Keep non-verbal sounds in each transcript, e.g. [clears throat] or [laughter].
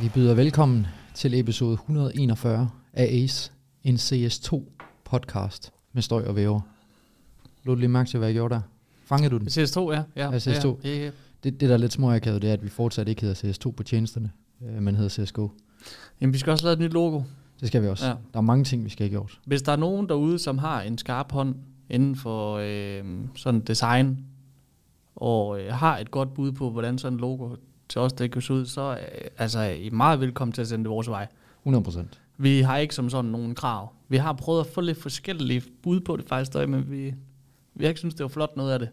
Vi byder velkommen til episode 141 af ACE, en CS2 podcast med støj og væver. Lå du lige mærke til, hvad jeg gjorde der? Fangede du den? CS2, ja. ja, Ja, CS2. Ja, ja, ja. Det, det der er lidt småakavet, det er, at vi fortsat ikke hedder CS2 på tjenesterne, øh, men hedder CSGO. Jamen, vi skal også lave et nyt logo. Det skal vi også. Ja. Der er mange ting, vi skal have gjort. Hvis der er nogen derude, som har en skarp hånd inden for øh, sådan design, og øh, har et godt bud på, hvordan sådan et logo til os, det kan se ud, så øh, altså, er I meget velkommen til at sende det vores vej. 100 procent. Vi har ikke som sådan nogen krav. Vi har prøvet at få lidt forskellige bud på det faktisk, stadig, men vi, vi har ikke synes det var flot noget af det.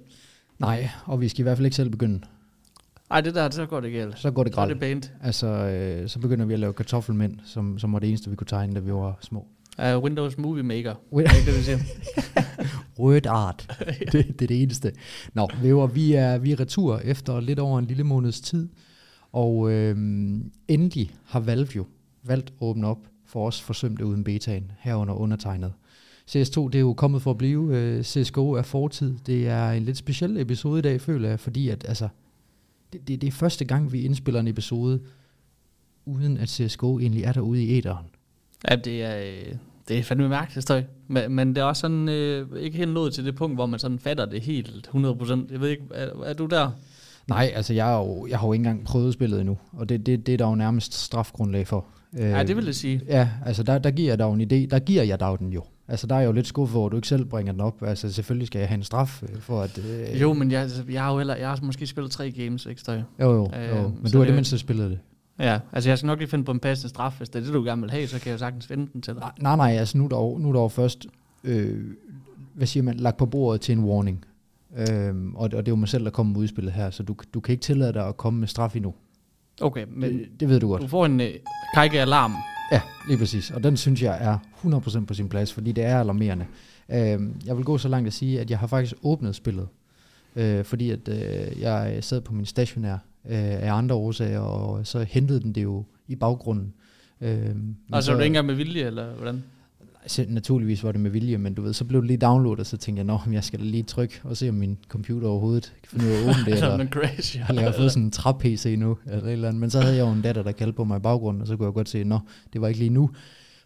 Nej, og vi skal i hvert fald ikke selv begynde. Ej, det der, så går det galt. Så går det Så er det galt. pænt. Altså, øh, så begynder vi at lave kartoffelmænd, som, som var det eneste, vi kunne tegne, da vi var små. Uh, Windows Movie Maker. Win- det, vi siger? [laughs] Word art. [laughs] det, det er det eneste. Nå, Væver, vi er, vi er retur efter lidt over en lille måneds tid, og øhm, endelig har Valve jo valgt at åbne op for os forsømte uden betaen, herunder undertegnet. CS2, det er jo kommet for at blive. Øh, CSGO er fortid. Det er en lidt speciel episode i dag, føler jeg, fordi at, altså, det, det, det er første gang, vi indspiller en episode, uden at CSGO egentlig er derude i æderen. Ja, det er, øh, det er fandme mærkeligt støj. Men, men det er også sådan, øh, ikke helt nået til det punkt, hvor man sådan fatter det helt 100%. Jeg ved ikke, er, er du der? Nej, altså jeg, er jo, jeg har jo ikke engang prøvet spillet endnu, og det, det, det er der jo nærmest strafgrundlag for. Øh, Ja, det vil jeg sige. Ja, altså der, der giver jeg dig en idé, der giver jeg dig den jo. Altså der er jeg jo lidt skuffet over, at du ikke selv bringer den op. Altså selvfølgelig skal jeg have en straf øh, for at... Øh, Jo, men jeg, jeg har jo heller, jeg har måske spillet tre games, ikke støj? Jo, jo, Øh, jo. men du har det- det mindste spillet det. Ja, altså jeg skal nok lige finde på en passende straf, hvis det er det, du gerne vil have, så kan jeg jo sagtens finde den til dig. Nej, nej, altså nu er der nu er der først, øh, hvad siger man, lagt på bordet til en warning. Øhm, og, og det er jo mig selv, der kommer med udspillet her, så du, du kan ikke tillade dig at komme med straf endnu. Okay, men det, det ved du godt. du får en øh, kajke-alarm. Ja, lige præcis. Og den synes jeg er 100% på sin plads, fordi det er alarmerende. Øh, jeg vil gå så langt at sige, at jeg har faktisk åbnet spillet, øh, fordi at øh, jeg sad på min stationær øh, af andre årsager, og så hentede den det jo i baggrunden. Øh, Altså, er du ikke engang med vilje, eller hvordan? Altså, naturligvis var det med vilje, men du ved, så blev det lige downloadet, og så tænkte jeg, nå, jeg skal da lige trykke og se, om min computer overhovedet kan finde ud af at åbne det, [laughs] Eller crash. [laughs] eller jeg har fået sådan en trap-PC nu, eller et eller andet. Men så havde jeg jo en datter, der kaldte på mig i baggrunden, og så kunne jeg godt se, nå, det var ikke lige nu.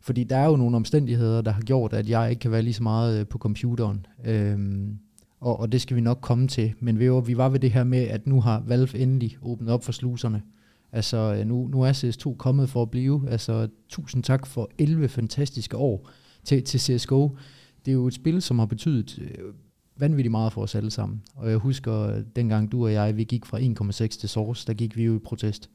Fordi der er jo nogle omstændigheder, der har gjort, at jeg ikke kan være lige så meget øh, på computeren. Øhm, og, og det skal vi nok komme til. Men vi var, vi var ved det her med, at nu har Valve endelig åbnet op for sluserne. Altså, øh, nu, nu er CS2 kommet for at blive. Altså, tusind tak for 11 fantastiske år til, til CSGO. Det er jo et spil, som har betydet øh, vanvittigt meget for os alle sammen. Og jeg husker, øh, dengang du og jeg, vi gik fra 1,6 til Source, der gik vi jo i protest.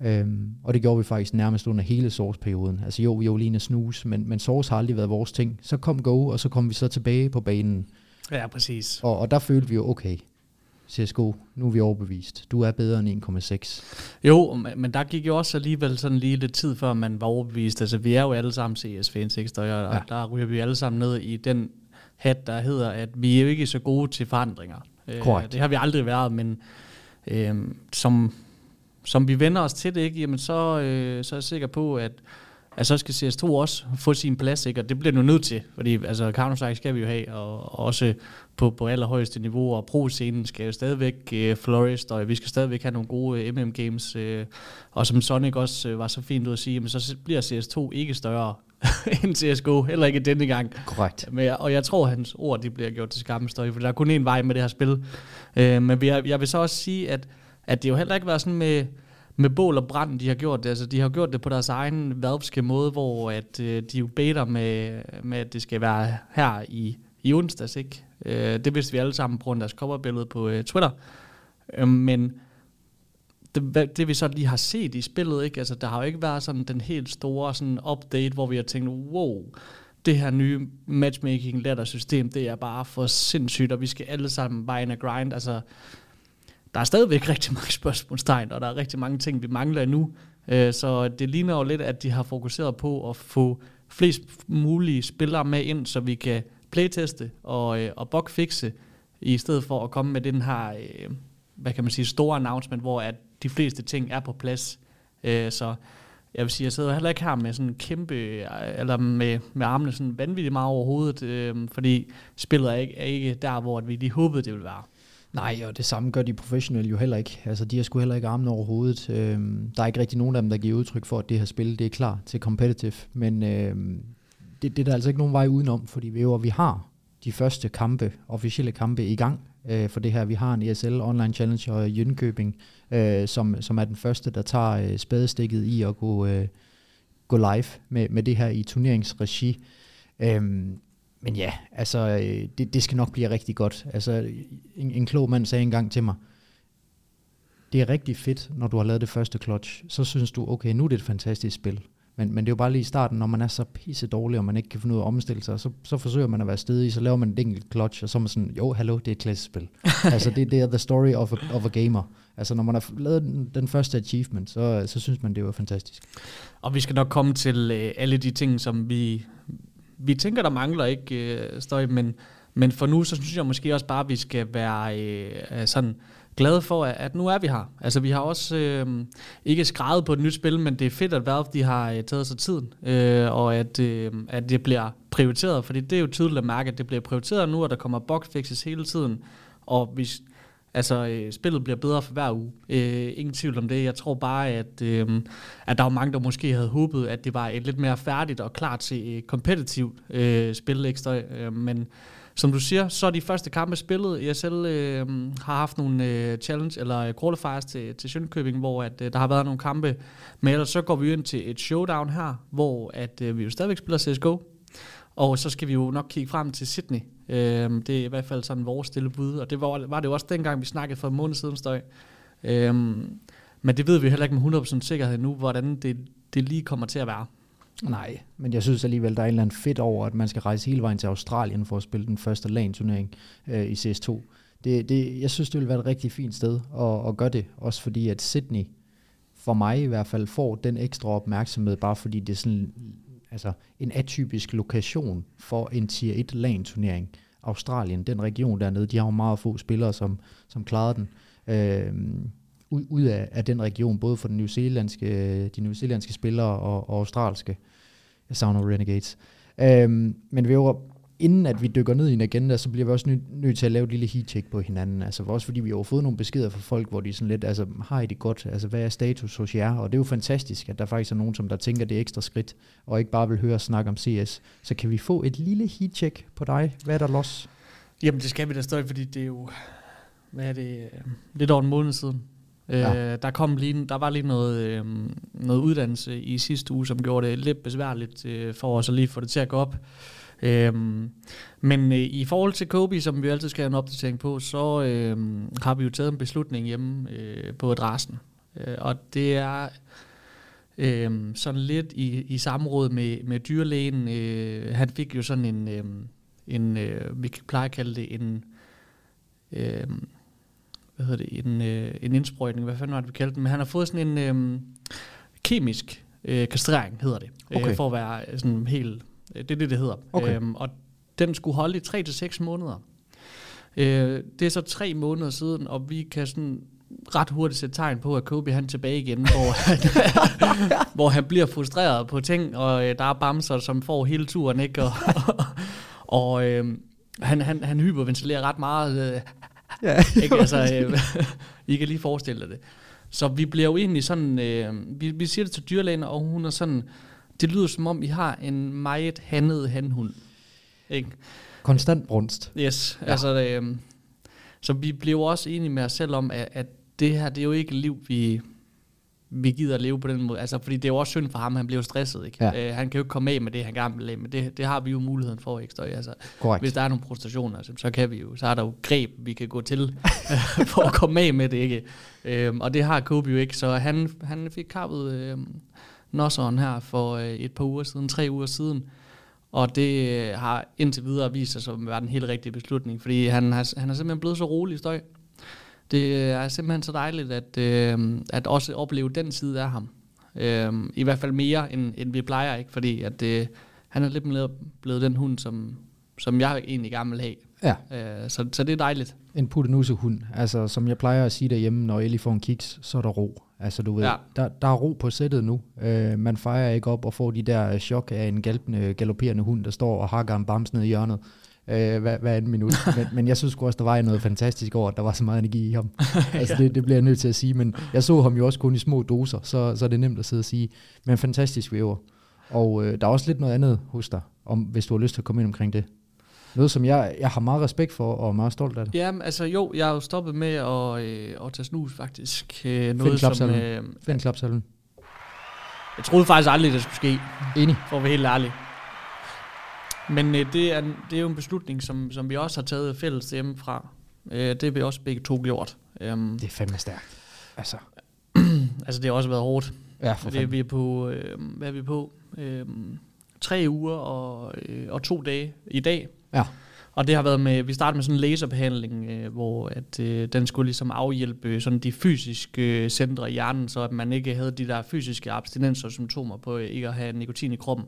Øhm, og det gjorde vi faktisk nærmest under hele Source-perioden. Altså jo, vi var og Snus, men, men Source har aldrig været vores ting. Så kom Go, og så kom vi så tilbage på banen. Ja, præcis. Og, og der følte vi jo, okay, CSGO, nu er vi overbevist. Du er bedre end 1,6. Jo, men der gik jo også alligevel sådan lige lidt tid, før man var overbevist. Altså, vi er jo alle sammen CS-fans, ikke? Og Ja. der ryger vi alle sammen ned i den hat, der hedder, at vi er jo ikke så gode til forandringer. Øh, Korrekt. Det har vi aldrig været, men øh, som, som vi vender os til det, ikke? Jamen, så, øh, så er jeg sikker på, at at så skal CS2 også få sin plads, ikke? og det bliver nu nødt til, fordi altså, Counter-Strike skal vi jo have, og, og også på, på allerhøjeste niveau, og pro-scenen skal jo stadigvæk øh, flourish, og vi skal stadigvæk have nogle gode øh, MM-games, øh, og som Sonic også øh, var så fint ud at sige, jamen, så bliver CS2 ikke større [laughs] end CSGO, heller ikke denne gang. Korrekt. Men, og jeg tror, at hans ord de bliver gjort til skammens støj, for der er kun én vej med det her spil. Øh, men jeg, jeg vil så også sige, at, at det jo heller ikke været sådan med, med bål og brand, de har gjort det. Altså, de har gjort det på deres egen valpske måde, hvor at, øh, de jo beder med, med, at det skal være her i, i onsdags. Ikke? Øh, det vidste vi alle sammen på grund af deres coverbillede på øh, Twitter. Øh, men det, hvad- det vi så lige har set i spillet, ikke? Altså, der har jo ikke været sådan den helt store sådan update, hvor vi har tænkt, wow, det her nye matchmaking ladder system, det er bare for sindssygt, og vi skal alle sammen bare ind og grind. Altså, der er stadigvæk [laughs] rigtig mange spørgsmålstegn, og der er rigtig mange ting, vi mangler endnu. Øh, så det ligner jo lidt, at de har fokuseret på at få flest mulige spillere med ind, så vi kan playteste og, øh, og bugfixe, i stedet for at komme med den her, øh, hvad kan man sige, store announcement, hvor at de fleste ting er på plads. Så jeg vil sige, jeg sidder heller ikke her med sådan kæmpe, eller med, med armene sådan vanvittigt meget over hovedet, øh, fordi spillet er ikke, er ikke der, hvor vi lige håbede, det ville være. Nej, og det samme gør de professionelle jo heller ikke. Altså, de har sgu heller ikke armen over hovedet. Øhm, der er ikke rigtig nogen af dem, der giver udtryk for, at det her spil det er klar til competitive. Men øhm, det, det er der altså ikke nogen vej udenom, fordi vi jo vi har de første kampe, officielle kampe i gang øh, for det her. Vi har en ESL Online Challenge og Jönköping, øh, som, som er den første, der tager øh, spadestikket i at gå, øh, gå live med, med det her i turneringsregi. Øhm, men ja, altså, øh, det, det skal nok blive rigtig godt. Altså, en, en klog mand sagde engang til mig, det er rigtig fedt, når du har lavet det første clutch. Så synes du, okay, nu er det et fantastisk spil. Men, men det er jo bare lige i starten, når man er så pisse dårlig, og man ikke kan finde ud af at omstille sig, så, så forsøger man at være stedig, så laver man et enkelt clutch, og så er man sådan, jo, hallo, det er et klassisk spil. [laughs] altså, det, det er the story of a, of a gamer. Altså, når man har lavet den, den første achievement, så, så synes man, det var fantastisk. Og vi skal nok komme til øh, alle de ting, som vi, vi tænker, der mangler ikke øh, støj, men, men for nu, så synes jeg måske også bare, at vi skal være øh, øh sådan glade for, at nu er vi her. Altså vi har også øh, ikke skrevet på et nyt spil, men det er fedt, at Valve de har øh, taget sig tiden, øh, og at, øh, at det bliver prioriteret, fordi det er jo tydeligt at mærke, at det bliver prioriteret nu, og der kommer bugfixes hele tiden, og hvis Altså, øh, spillet bliver bedre for hver uge. Øh, ingen tvivl om det. Jeg tror bare, at, øh, at der var mange, der måske havde håbet, at det var et lidt mere færdigt og klart til øh, kompetitivt øh, spil. ekstra. Øh, men som du siger, så er de første kampe spillet. Jeg selv øh, har haft nogle øh, challenge eller øh, qualifiers til, til Sjønkøbing, hvor at, øh, der har været nogle kampe. Men ellers så går vi ind til et showdown her, hvor at, øh, vi jo stadigvæk spiller CSGO. Og så skal vi jo nok kigge frem til Sydney. Øhm, det er i hvert fald sådan vores stille bud. Og det var, var det jo også dengang, vi snakkede for en måned siden støj. Øhm, men det ved vi heller ikke med 100% sikkerhed nu, hvordan det, det lige kommer til at være. Nej, men jeg synes alligevel, der er en eller anden fedt over, at man skal rejse hele vejen til Australien for at spille den første LAN-turnering øh, i CS2. Det, det, jeg synes, det ville være et rigtig fint sted at, at gøre det, også fordi at Sydney, for mig i hvert fald, får den ekstra opmærksomhed, bare fordi det er sådan altså en atypisk lokation for en tier 1 LAN-turnering. Australien, den region dernede, de har jo meget få spillere, som, som klarede den. Øh, ud, ud af, af den region, både for den newzealandske, de newzealandske spillere og, og australske. Jeg savner Renegades. Øhm, men vi var, inden at vi dykker ned i en agenda, så bliver vi også nødt nø til at lave et lille heat-check på hinanden. Altså også fordi vi har fået nogle beskeder fra folk, hvor de sådan lidt, altså har I det godt? Altså hvad er status hos jer? Og det er jo fantastisk, at der faktisk er nogen, som der tænker det ekstra skridt, og ikke bare vil høre snak om CS. Så kan vi få et lille heat-check på dig? Hvad er der los? Jamen det skal vi da stadig, fordi det er jo, hvad er det, lidt over en måned siden, Ja. Øh, der, kom lige, der var lige noget, øh, noget uddannelse i sidste uge, som gjorde det lidt besværligt øh, for os at lige få det til at gå op. Øh, men øh, i forhold til Kobe, som vi altid skal have en opdatering på, så øh, har vi jo taget en beslutning hjemme øh, på adressen. Øh, og det er øh, sådan lidt i, i samråd med, med dyrlægen. Øh, han fik jo sådan en, øh, en øh, vi kan pleje at kalde det en... Øh, hvad hedder det, en, øh, en indsprøjtning, hvad fanden var det, vi kaldte den, men han har fået sådan en øh, kemisk øh, kastrering, hedder det, øh, okay. øh, for at være sådan helt, øh, det er det, det hedder. Okay. Øhm, og den skulle holde i 3 til seks måneder. Øh, det er så tre måneder siden, og vi kan sådan ret hurtigt sætte tegn på, at Kobe han er tilbage igen, hvor han, [laughs] hvor han bliver frustreret på ting, og øh, der er bamser, som får hele turen, ikke? Og, [laughs] og, øh, han, han, han hyperventilerer ret meget. Øh, Ja. ikke? Altså, øh, [laughs] I kan lige forestille dig det. Så vi bliver jo egentlig sådan, øh, vi, vi siger det til dyrlægen, og hun er sådan, det lyder som om, I har en meget handet handhund. Ikke? Konstant brunst. Yes, ja. altså, øh, så vi bliver også enige med os selv om, at, at det her, det er jo ikke et liv, vi, vi gider at leve på den måde. Altså, fordi det er jo også synd for ham, han bliver stresset. Ikke? Ja. Øh, han kan jo ikke komme af med det, han gerne vil af med. Det, det har vi jo muligheden for. Ikke? Så, altså, hvis der er nogle frustrationer, så, så, kan vi jo, så er der jo greb, vi kan gå til [laughs] for at komme af med det. Ikke? Øhm, og det har Kobe jo ikke, så han, han fik kappet øh, Nosseren her for øh, et par uger siden, tre uger siden. Og det øh, har indtil videre vist sig som at være den helt rigtige beslutning, fordi han har, han er simpelthen blevet så rolig i støj. Det er simpelthen så dejligt, at, øh, at også opleve den side af ham. Øh, I hvert fald mere, end, end vi plejer, ikke? fordi at, øh, han er lidt blevet, blevet den hund, som, som jeg egentlig gerne vil have. Ja. Øh, så, så det er dejligt. En puttenusehund. Altså, som jeg plejer at sige derhjemme, når Ellie får en kiks, så er der ro. Altså, du ved, ja. der, der er ro på sættet nu. Øh, man fejrer ikke op og får de der chok af en galpende, galopperende hund, der står og hakker en bams ned i hjørnet. øh, hver, hver anden minut. [laughs] Men, men jeg synes også, der var noget fantastisk over, at der var så meget energi i ham. [laughs] altså det, det bliver jeg nødt til at sige, men jeg så ham jo også kun i små doser, så, så er det nemt at sidde og sige. Men fantastisk væver. Og øh, der er også lidt noget andet hos dig, om, hvis du har lyst til at komme ind omkring det. Noget, som jeg, jeg har meget respekt for, og er meget stolt af det. Jamen, altså jo, jeg har jo stoppet med at, øh, at tage snus faktisk. Øh, noget Find som, øh, Find klapsalven. jeg troede faktisk aldrig, det skulle ske, Enig. for at være helt ærlig. Men øh, det, er, det er jo en beslutning, som, som vi også har taget fælles hjemmefra. Øh, det har vi også begge to gjort. Um, Det er fandme stærkt. Altså, [clears throat] altså, det har også været hårdt. ja, for Det vi er på, øh, hvad er vi på? Øh, tre uger og, øh, og to dage i dag. Ja. Og det har været med, vi startede med sådan en laserbehandling, øh, hvor at, øh, den skulle ligesom afhjælpe sådan de fysiske øh, centre i hjernen, så at man ikke havde de der fysiske abstinenser og symptomer på øh, ikke at have nikotin i kroppen.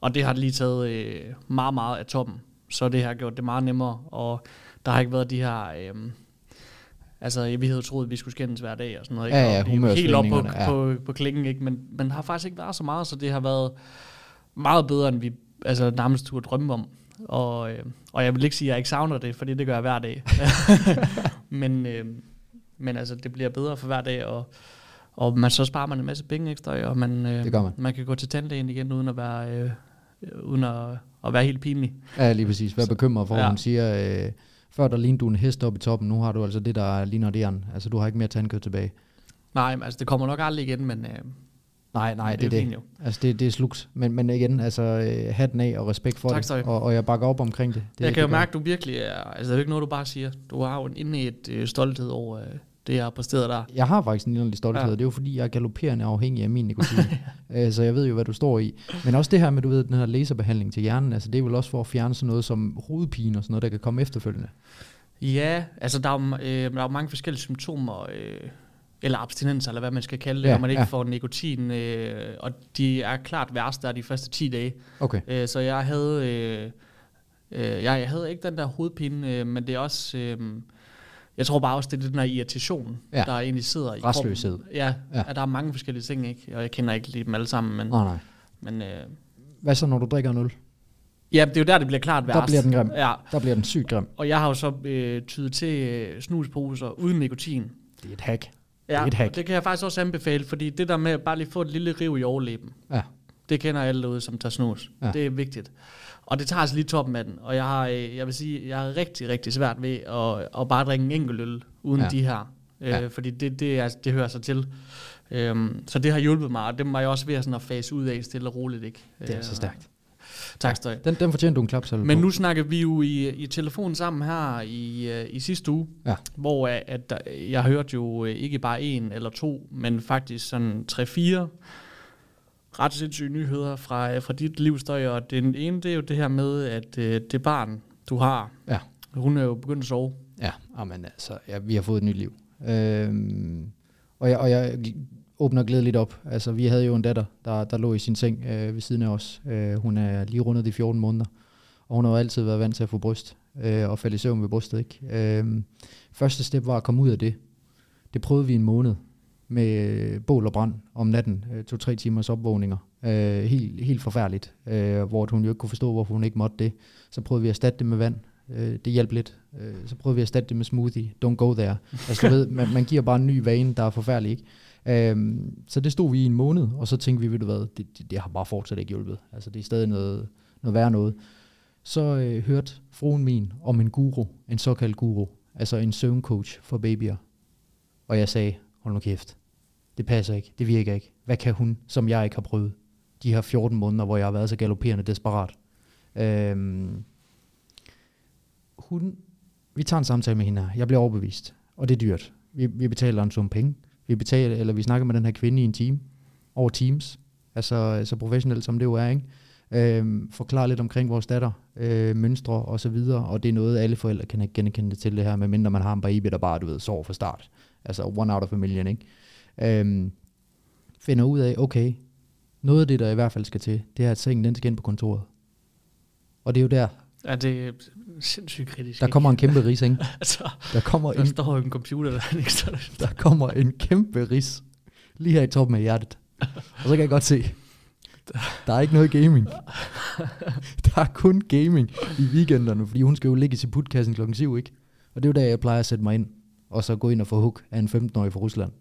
Og det har lige taget øh, meget, meget af toppen. Så det har gjort det meget nemmere, og der har ikke været de her... Øh, Altså, vi havde troet, at vi skulle skændes hver dag og sådan noget. Ikke? Ja, ja, og helt op på, ja. på, på klingen, ikke? Men, der har faktisk ikke været så meget, så det har været meget bedre, end vi altså, nærmest turde drømme om. Og, øh, og jeg vil ikke sige, at jeg ikke savner det, fordi det gør jeg hver dag. [laughs] men, øh, men altså, det bliver bedre for hver dag, og, og man, så sparer man en masse penge ekstra, og man, øh, Det man. man kan gå til tandlægen igen, uden at være, øh, uden at, at være helt pinlig. Ja, lige præcis. Vær bekymret for, Ja. hun siger, øh, før der lignede du en hest op i toppen, nu har du altså det, der ligner det Altså, du har ikke mere tandkød tilbage. Nej, altså, det kommer nok aldrig igen, men øh, Nej, nej, det, er er det. jo. Altså, det, det er slugt. Men, men igen, altså, øh, hatten af og respekt for Tak det. Og, og jeg bakker op omkring det. det jeg kan jo det gør mærke, at du virkelig er... Altså, det er jo ikke noget, du bare siger. Du har jo en inde et øh, stolthed over øh, det, jeg har præsteret der. Jeg har faktisk en lille stolthed, Ja. det er jo fordi, jeg er galopperende afhængig af min nikotin. [laughs] Øh, så jeg ved jo, hvad du står i. Men også det her med, du ved, den her laserbehandling til hjernen, altså det er vel også for at fjerne sådan noget som hovedpine og sådan noget, der kan komme efterfølgende. Ja, altså der er, jo, øh, der er jo mange forskellige symptomer, øh, eller abstinenser, eller hvad man skal kalde det, Ja, når man ikke ja. får nikotin, øh, og de er klart værst der de første 10 dage. Okay. Øh, så jeg havde, øh, øh, jeg, jeg havde ikke den der hovedpine, øh, men det er også, øh, jeg tror bare også, det er den der irritation, Ja. der egentlig sidder i Rastløshed. kroppen. Ja, Ja. at der er mange forskellige ting, ikke? og jeg kender ikke lige dem alle sammen, men, Nej, nej. men øh, Hvad så, når du drikker en øl? ja, det er jo der, det bliver klart værst. Der bliver den grim. Ja, Der bliver den sygt grim. og jeg har jo så øh, tydet til øh, snusposer uden nikotin. Det er et hack. Ja, et hack. det kan jeg faktisk også anbefale, fordi det der med at bare lige få et lille riv i overlæben, Ja. det kender alle derude, som tager snus. Ja. Det er vigtigt. Og det tager altså lige toppen af den. Og jeg har, øh, jeg vil sige, jeg har rigtig, rigtig svært ved at, at bare drikke en enkelt øl uden Ja. de her. Øh, Ja. Fordi det, det, er, det hører sig til. Øhm, så det har hjulpet mig, og det var jeg også ved at, sådan at fase ud af stille og roligt. Ikke? Det er så Øh, stærkt. Tak, Støj. Den, den fortjener du en klapsalve Men på. nu snakker vi jo i, i telefon sammen her i, øh, i sidste uge, Ja. hvor øh, at jeg hørte jo øh, ikke bare en eller to, men faktisk sådan tre-fire ret sindssyge nyheder fra, fra dit liv, Støj. Og den ene, det er jo det her med, at øh, det barn, du har, Ja. hun er jo begyndt at sove. Ja, amen, altså, ja, vi har fået et nyt liv. Øhm, og, jeg, og jeg åbner glædeligt op. Altså, vi havde jo en datter, der, der lå i sin seng øh, ved siden af os. Øh, hun er lige rundet de 14 måneder, og hun har jo altid været vant til at få bryst, øh, og falde i søvn ved brystet. Ikke? Øh, første step var at komme ud af det. Det prøvede vi en måned med øh, bål og brand om natten, øh, to-tre timers opvågninger. Øh, helt, helt forfærdeligt, øh, hvor hun jo ikke kunne forstå, hvorfor hun ikke måtte det. Så prøvede vi at erstatte det med vand. Øh, det hjalp lidt. Øh, så prøvede vi at erstatte det med smoothie. Don't go there. Altså du ved, man, man giver bare en ny vane, der er forfærdelig, ikke? Øhm, så det stod vi i en måned, og så tænkte vi, ved du hvad, det, det, det har bare fortsat ikke hjulpet. Altså det er stadig noget, noget værre noget. Så øh, hørte fruen min om en guru, en såkaldt guru, altså en søvncoach for babyer. Og jeg sagde, hold nu kæft, det passer ikke, det virker ikke. Hvad kan hun, som jeg ikke har prøvet? De her 14 måneder, hvor jeg har været så galopperende desperat. Øhm, hun, vi tager en samtale med hende her. Jeg bliver overbevist, og det er dyrt. Vi, vi betaler en sum penge. Vi betaler, eller vi snakker med den her kvinde i en team, over Teams, altså så professionelt som det jo er, ikke? Øhm, forklare lidt omkring vores datter, øh, mønstre og så videre, og det er noget, alle forældre kan genkende til det her, medmindre man har en baby, der bare, du ved, sover fra start. Altså one out of a million, ikke? Øhm, finder ud af, okay, noget af det, der i hvert fald skal til, det er, at sengen den skal ind på kontoret. Og det er jo der, Ja, det er sindssygt kritisk. der ikke? kommer en kæmpe ris, ikke? [laughs] altså, Der kommer der en, står en computer, der ikke der. kommer en kæmpe ris lige her i toppen af hjertet. Og så kan jeg godt se, Der er ikke noget gaming. [laughs] der er kun gaming i weekenderne, fordi hun skal jo ligge i sin putkassen klokken 7, ikke? Og det er jo der, jeg plejer at sætte mig ind, og så gå ind og få hug af en 15-årig fra Rusland.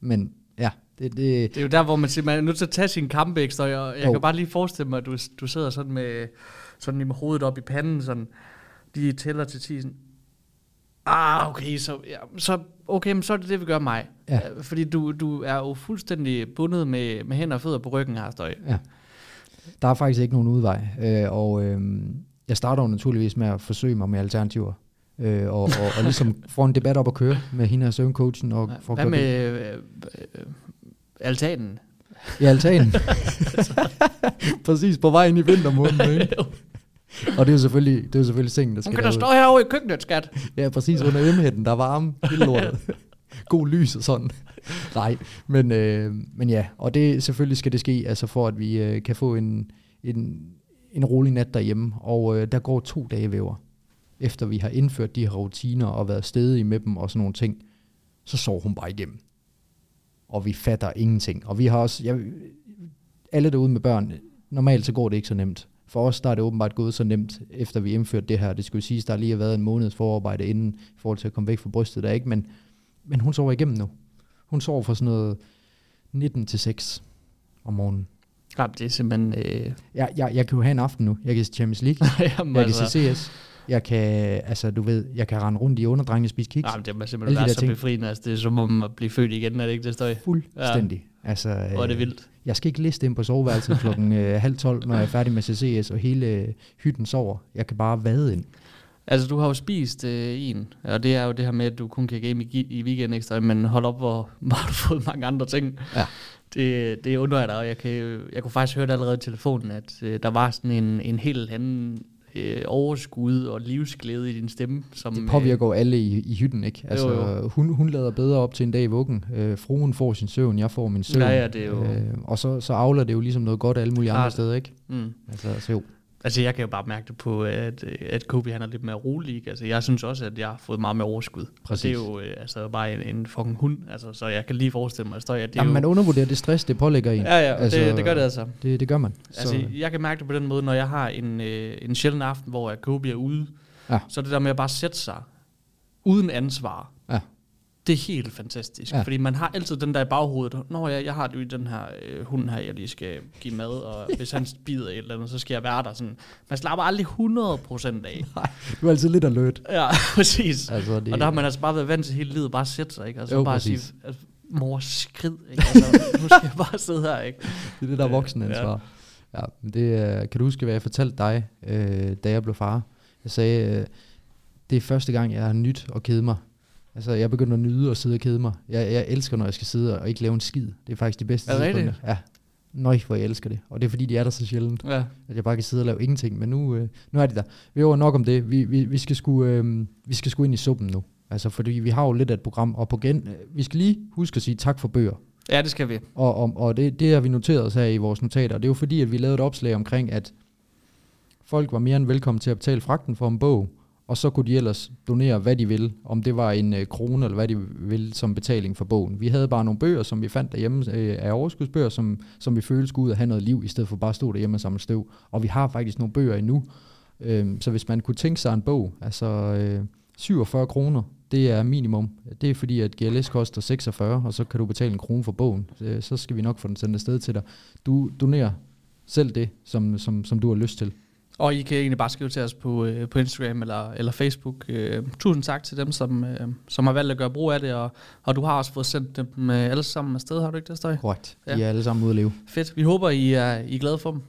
Men ja, det, det, Det er jo der, hvor man siger, man er nødt til at tage sin kampe ekstra, og jeg Jo. kan bare lige forestille mig, at du, du sidder sådan med, sådan med hovedet op i panden, sådan, de tæller til 10, sådan, ah, okay, så, ja, så, okay, men så er det det, vi gør mig. Ja. Øh, Fordi du, du er jo fuldstændig bundet med, med hænder og fødder på ryggen her, støj. ja. Der er faktisk ikke nogen udvej, øh, og øh, jeg starter jo naturligvis med at forsøge mig med alternativer. Øh, og, og, og ligesom [laughs] få en debat op at køre med hende her søvncoachen. Og få Hvad med øh, øh, altanen? I altanen. [laughs] [laughs] Præcis, på vej ind i vintermåneden, ikke? Og det er jo selvfølgelig, det er jo selvfølgelig sengen, der Hun skal kan da stå herovre i køkkenet, skat. Ja, præcis under emhætten, der er varme, hele lortet. God lys og sådan. Nej, men, øh, men ja, og det selvfølgelig skal det ske, altså for at vi øh, kan få en, en, en rolig nat derhjemme. Og øh, der går to dage væver, efter vi har indført de her rutiner og været stedige med dem og sådan nogle ting, så sover hun bare igennem. Og vi fatter ingenting. Og vi har også, jeg, alle derude med børn, normalt så går det ikke så nemt. For os der er det åbenbart gået så nemt, efter vi indførte det her. Det skulle siges, der lige har været en måneds forarbejde inden, i forhold til at komme væk fra brystet der, ikke? Men, men hun sover igennem nu. Hun sover fra sådan noget 19 til 6 om morgenen. Ja, det er simpelthen... Øh, Jeg, jeg, jeg kan jo have en aften nu. Jeg kan se Champions League. [laughs] jamen, Jeg kan se CS. Jeg kan, altså du ved, jeg kan rende rundt i underdrengene og spise kiks. Nej, men det må Alle simpelthen de være så ting. befriende. Altså, det er som om at blive født igen, er det ikke det støj? Fuldstændig. Ja. Altså, Hvor er det øh, vildt. Jeg skal ikke liste ind på soveværelset klokken [laughs] øh, halv tolv, når jeg er færdig med CCS, og hele øh, hytten sover. Jeg kan bare vade ind. Altså, du har jo spist øh, en, og det er jo det her med, at du kun kan game i, i weekend ekstra, men hold op, hvor, [laughs] hvor har du fået mange andre ting. Ja. Det, det undrer jeg dig, og jeg, kan, jeg kunne faktisk høre det allerede i telefonen, at øh, der var sådan en, en helt anden øh, overskud og livsglæde i din stemme. Som, Det påvirker jo alle i, i hytten, ikke? Altså, Jo, jo. Hun, hun lader bedre op til en dag i vuggen. Øh, fruen får sin søvn, jeg får min søvn. Ja, ja, det er jo- Øh, og så, så afler det jo ligesom noget godt alle mulige andre Klart. steder, ikke? Øh, mm. Altså, så jo. Altså, jeg kan jo bare mærke det på, at, at Kobe han er lidt mere rolig. ikke? Altså, jeg synes også, at jeg har fået meget mere overskud. Præcis. det er jo øh, altså, bare en, en fucking hund. Altså, så jeg kan lige forestille mig, at det er Jamen, jo... man undervurderer det stress, det pålægger en. Ja, ja, Altså, det, det gør det altså. Det, det gør man. Altså, jeg kan mærke det på den måde, når jeg har en, øh, en sjælden aften, hvor jeg Kobe er ude, Ja. så det der med at bare sætte sig uden ansvar, Ja. Det er helt fantastisk. Ja. Ja. Fordi man har altid den der i baghovedet, når jeg, jeg har jo den her øh, hund her, jeg lige skal give mad, og [laughs] hvis han bider et eller andet, så skal jeg være der. Sådan. Man slapper aldrig 100% af. [laughs] Du er altid lidt alert. Ja, [laughs] præcis. Altså, det, Og der har man altså bare været vant til hele livet bare at sætte sig, ikke? Og så Jo, bare præcis. sige, altså, mor, skrid, ikke? Altså, nu skal jeg bare sidde her, ikke? Det er det, der er Øh, voksenansvar. Ja. ja men det, øh, kan du huske, hvad jeg fortalte dig, øh, da jeg blev far? Jeg sagde, øh, det er første gang, jeg har nyt at kede mig. Altså, jeg begynder at nyde at sidde og kede mig. Jeg, jeg elsker, når jeg skal sidde og ikke lave en skid. Det er faktisk de bedste Er tidspunkter. Ja. Nøj, hvor jeg elsker det. Og det er fordi, de er der så sjældent, Ja. at jeg bare kan sidde og lave ingenting. Men nu, øh, nu er de der. Vi var nok om det. Vi, vi, vi, skal sgu, øh, vi skal sgu ind i suppen nu. Altså, fordi vi har jo lidt af et program. Og på gen, øh, vi skal lige huske at sige tak for bøger. ja, det skal vi. Og, og, og det, det har vi noteret os her i vores notater. Det er jo fordi, at vi lavede et opslag omkring, at folk var mere end velkommen til at betale fragten for en bog, og så kunne de ellers donere, hvad de vil, om det var en øh, krone, eller hvad de vil som betaling for bogen. Vi havde bare nogle bøger, som vi fandt derhjemme øh, af overskudsbøger, som, som vi følte skulle ud og have noget liv, i stedet for bare at stå derhjemme og samle støv. Og vi har faktisk nogle bøger endnu, øh, så hvis man kunne tænke sig en bog, altså øh, 47 kroner, det er minimum. Det er fordi, at GLS koster 46, og så kan du betale en krone for bogen. Øh, Så skal vi nok få den sendt afsted til dig. Du donerer selv det, som, som, som du har lyst til. Og I kan egentlig bare skrive til os på, øh, på Instagram eller, eller Facebook. Øh, tusind tak til dem, som, øh, som har valgt at gøre brug af det, og, og du har også fået sendt dem øh, alle sammen afsted, har du ikke det, Støj? Korrekt. Ja. De er alle sammen ude at leve. Fedt. Vi håber, I er, I er glade for dem.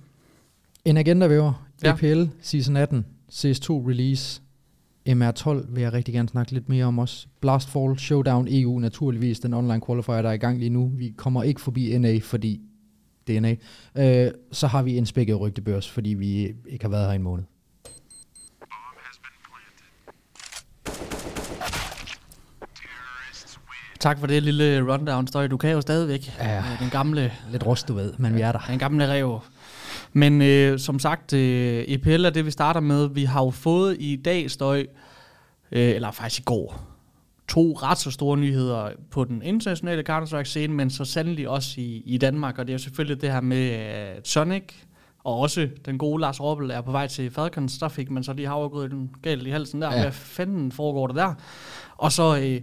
En agenda væver. Ja. EPL Season 18. CS2 release. MR12 vil jeg rigtig gerne snakke lidt mere om også. Blastfall Showdown EU naturligvis. Den online qualifier, der er i gang lige nu. Vi kommer ikke forbi NA, fordi det er NA. Øh, så har vi en spækket rygtebørs, fordi vi ikke har været her i en måned. Tak for det lille rundown, Støj. Du kan jo stadigvæk. Ja. Øh, Den gamle Lidt rust, du ved, men vi er der. Den gamle rev. Men øh, som sagt, øh, EPL er det, vi starter med. Vi har jo fået i dag støj, øh, eller faktisk i går, to ret så store nyheder på den internationale Counter-Strike-scene, men så sandelig også i, i Danmark, og det er jo selvfølgelig det her med at Sonic, og også den gode Lars Robbel er på vej til Falcons, der fik man så lige havregryden galt i halsen der. Ja. Hvad fanden foregår der der? Og så øh,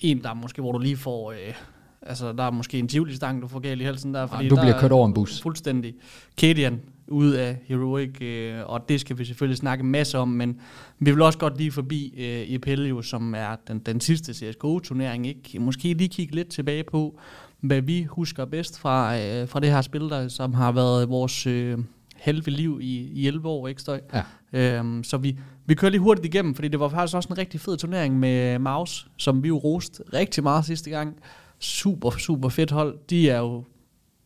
en, der måske, hvor du lige får... Øh, altså, der er måske en tivoli-stang, du får galt i halsen der. Fordi ja, du bliver kørt over en bus. Fuldstændig. Kadian ud af Heroic, øh, og det skal vi selvfølgelig snakke en masse om, men vi vil også godt lige forbi øh, EPL, jo, som er den, den sidste CSGO-turnering, ikke? Måske lige kigge lidt tilbage på, hvad vi husker bedst fra, øh, fra det her spil, der, som har været vores øh, halve liv i, i 11 år, ikke støj? Ja. Øhm, så vi, vi kører lige hurtigt igennem, fordi det var faktisk også en rigtig fed turnering med Maus, som vi jo roste rigtig meget sidste gang. Super, super fedt hold. De er jo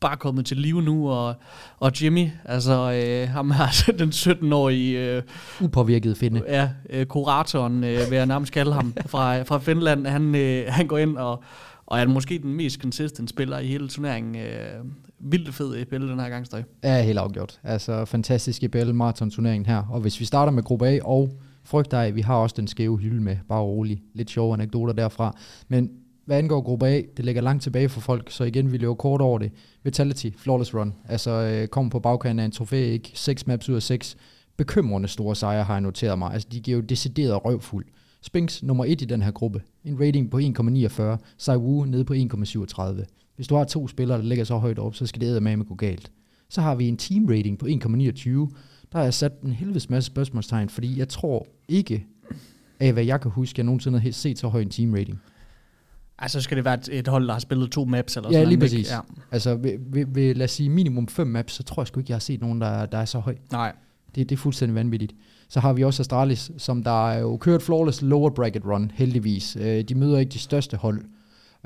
bare kommet til live nu, og, og Jimmy, altså øh, ham her, [laughs] den 17-årige... Øh, Upåvirket finde. Ja, øh, kuratoren, øh, vil jeg nærmest kalde ham, [laughs] fra, fra Finland, han, øh, han går ind og, og er måske den mest consistent spiller i hele turneringen. Øh, vildt fed EPL den her gang, Støj. Ja, helt afgjort. Altså, fantastisk EPL marathon-turneringen her. Og hvis vi starter med gruppe A og frygt af, vi har også den skæve hylde med, bare rolig. Lidt sjove anekdoter derfra. Men hvad angår gruppe A, det ligger langt tilbage for folk, så igen, vi løber kort over det. Vitality, flawless run. Altså, øh, kom på bagkanten af en trofæ, ikke? 6 maps ud af 6. Bekymrende store sejre har jeg noteret mig. Altså, de giver jo decideret røvfuld. Spinks nummer 1 i den her gruppe. En rating på 1,49. Saiwu nede på 1,37. Hvis du har to spillere, der ligger så højt op, så skal det med gå galt. Så har vi en team rating på 1,29. Der har jeg sat en helvedes masse spørgsmålstegn, fordi jeg tror ikke, af hvad jeg kan huske, jeg nogensinde har set så høj en team rating. Altså skal det være et, et hold, der har spillet to maps eller ja, sådan lige præcis. Ja. Altså ved, ved, ved, lad os sige minimum fem maps, så tror jeg sgu ikke, jeg har set nogen, der, der er så høj. Nej. Det, det er fuldstændig vanvittigt. Så har vi også Astralis, som der er jo kørt flawless lower bracket run, heldigvis. Øh, de møder ikke de største hold.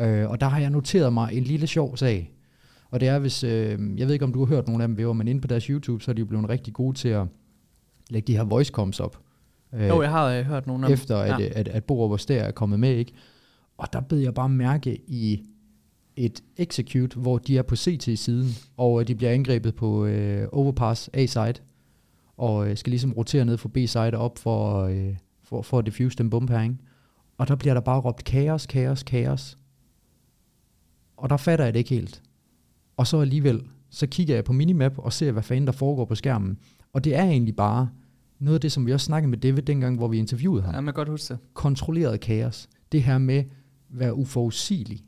Øh, og der har jeg noteret mig en lille sjov sag. Og det er, hvis, øh, jeg ved ikke, om du har hørt nogle af dem, Væver, men inde på deres YouTube, så er de jo blevet rigtig gode til at lægge de her voice coms op. Øh, jo, jeg har øh, hørt nogle af dem. Efter at, ja. at, at, at Borup og er kommet med, ikke? Og der bed jeg bare mærke i et execute, hvor de er på CT-siden, og de bliver angrebet på øh, overpass A-side, og øh, skal ligesom rotere ned fra B-side op for, øh, for, for at diffuse den bombe her, ikke? Og der bliver der bare råbt kaos, kaos, kaos. Og der fatter jeg det ikke helt. Og så alligevel, så kigger jeg på minimap og ser, hvad fanden der foregår på skærmen. Og det er egentlig bare noget af det, som vi også snakkede med David dengang, hvor vi interviewede ham. Ja, man kan godt huske det. Kontrolleret kaos. Det her med, være uforudsigelig,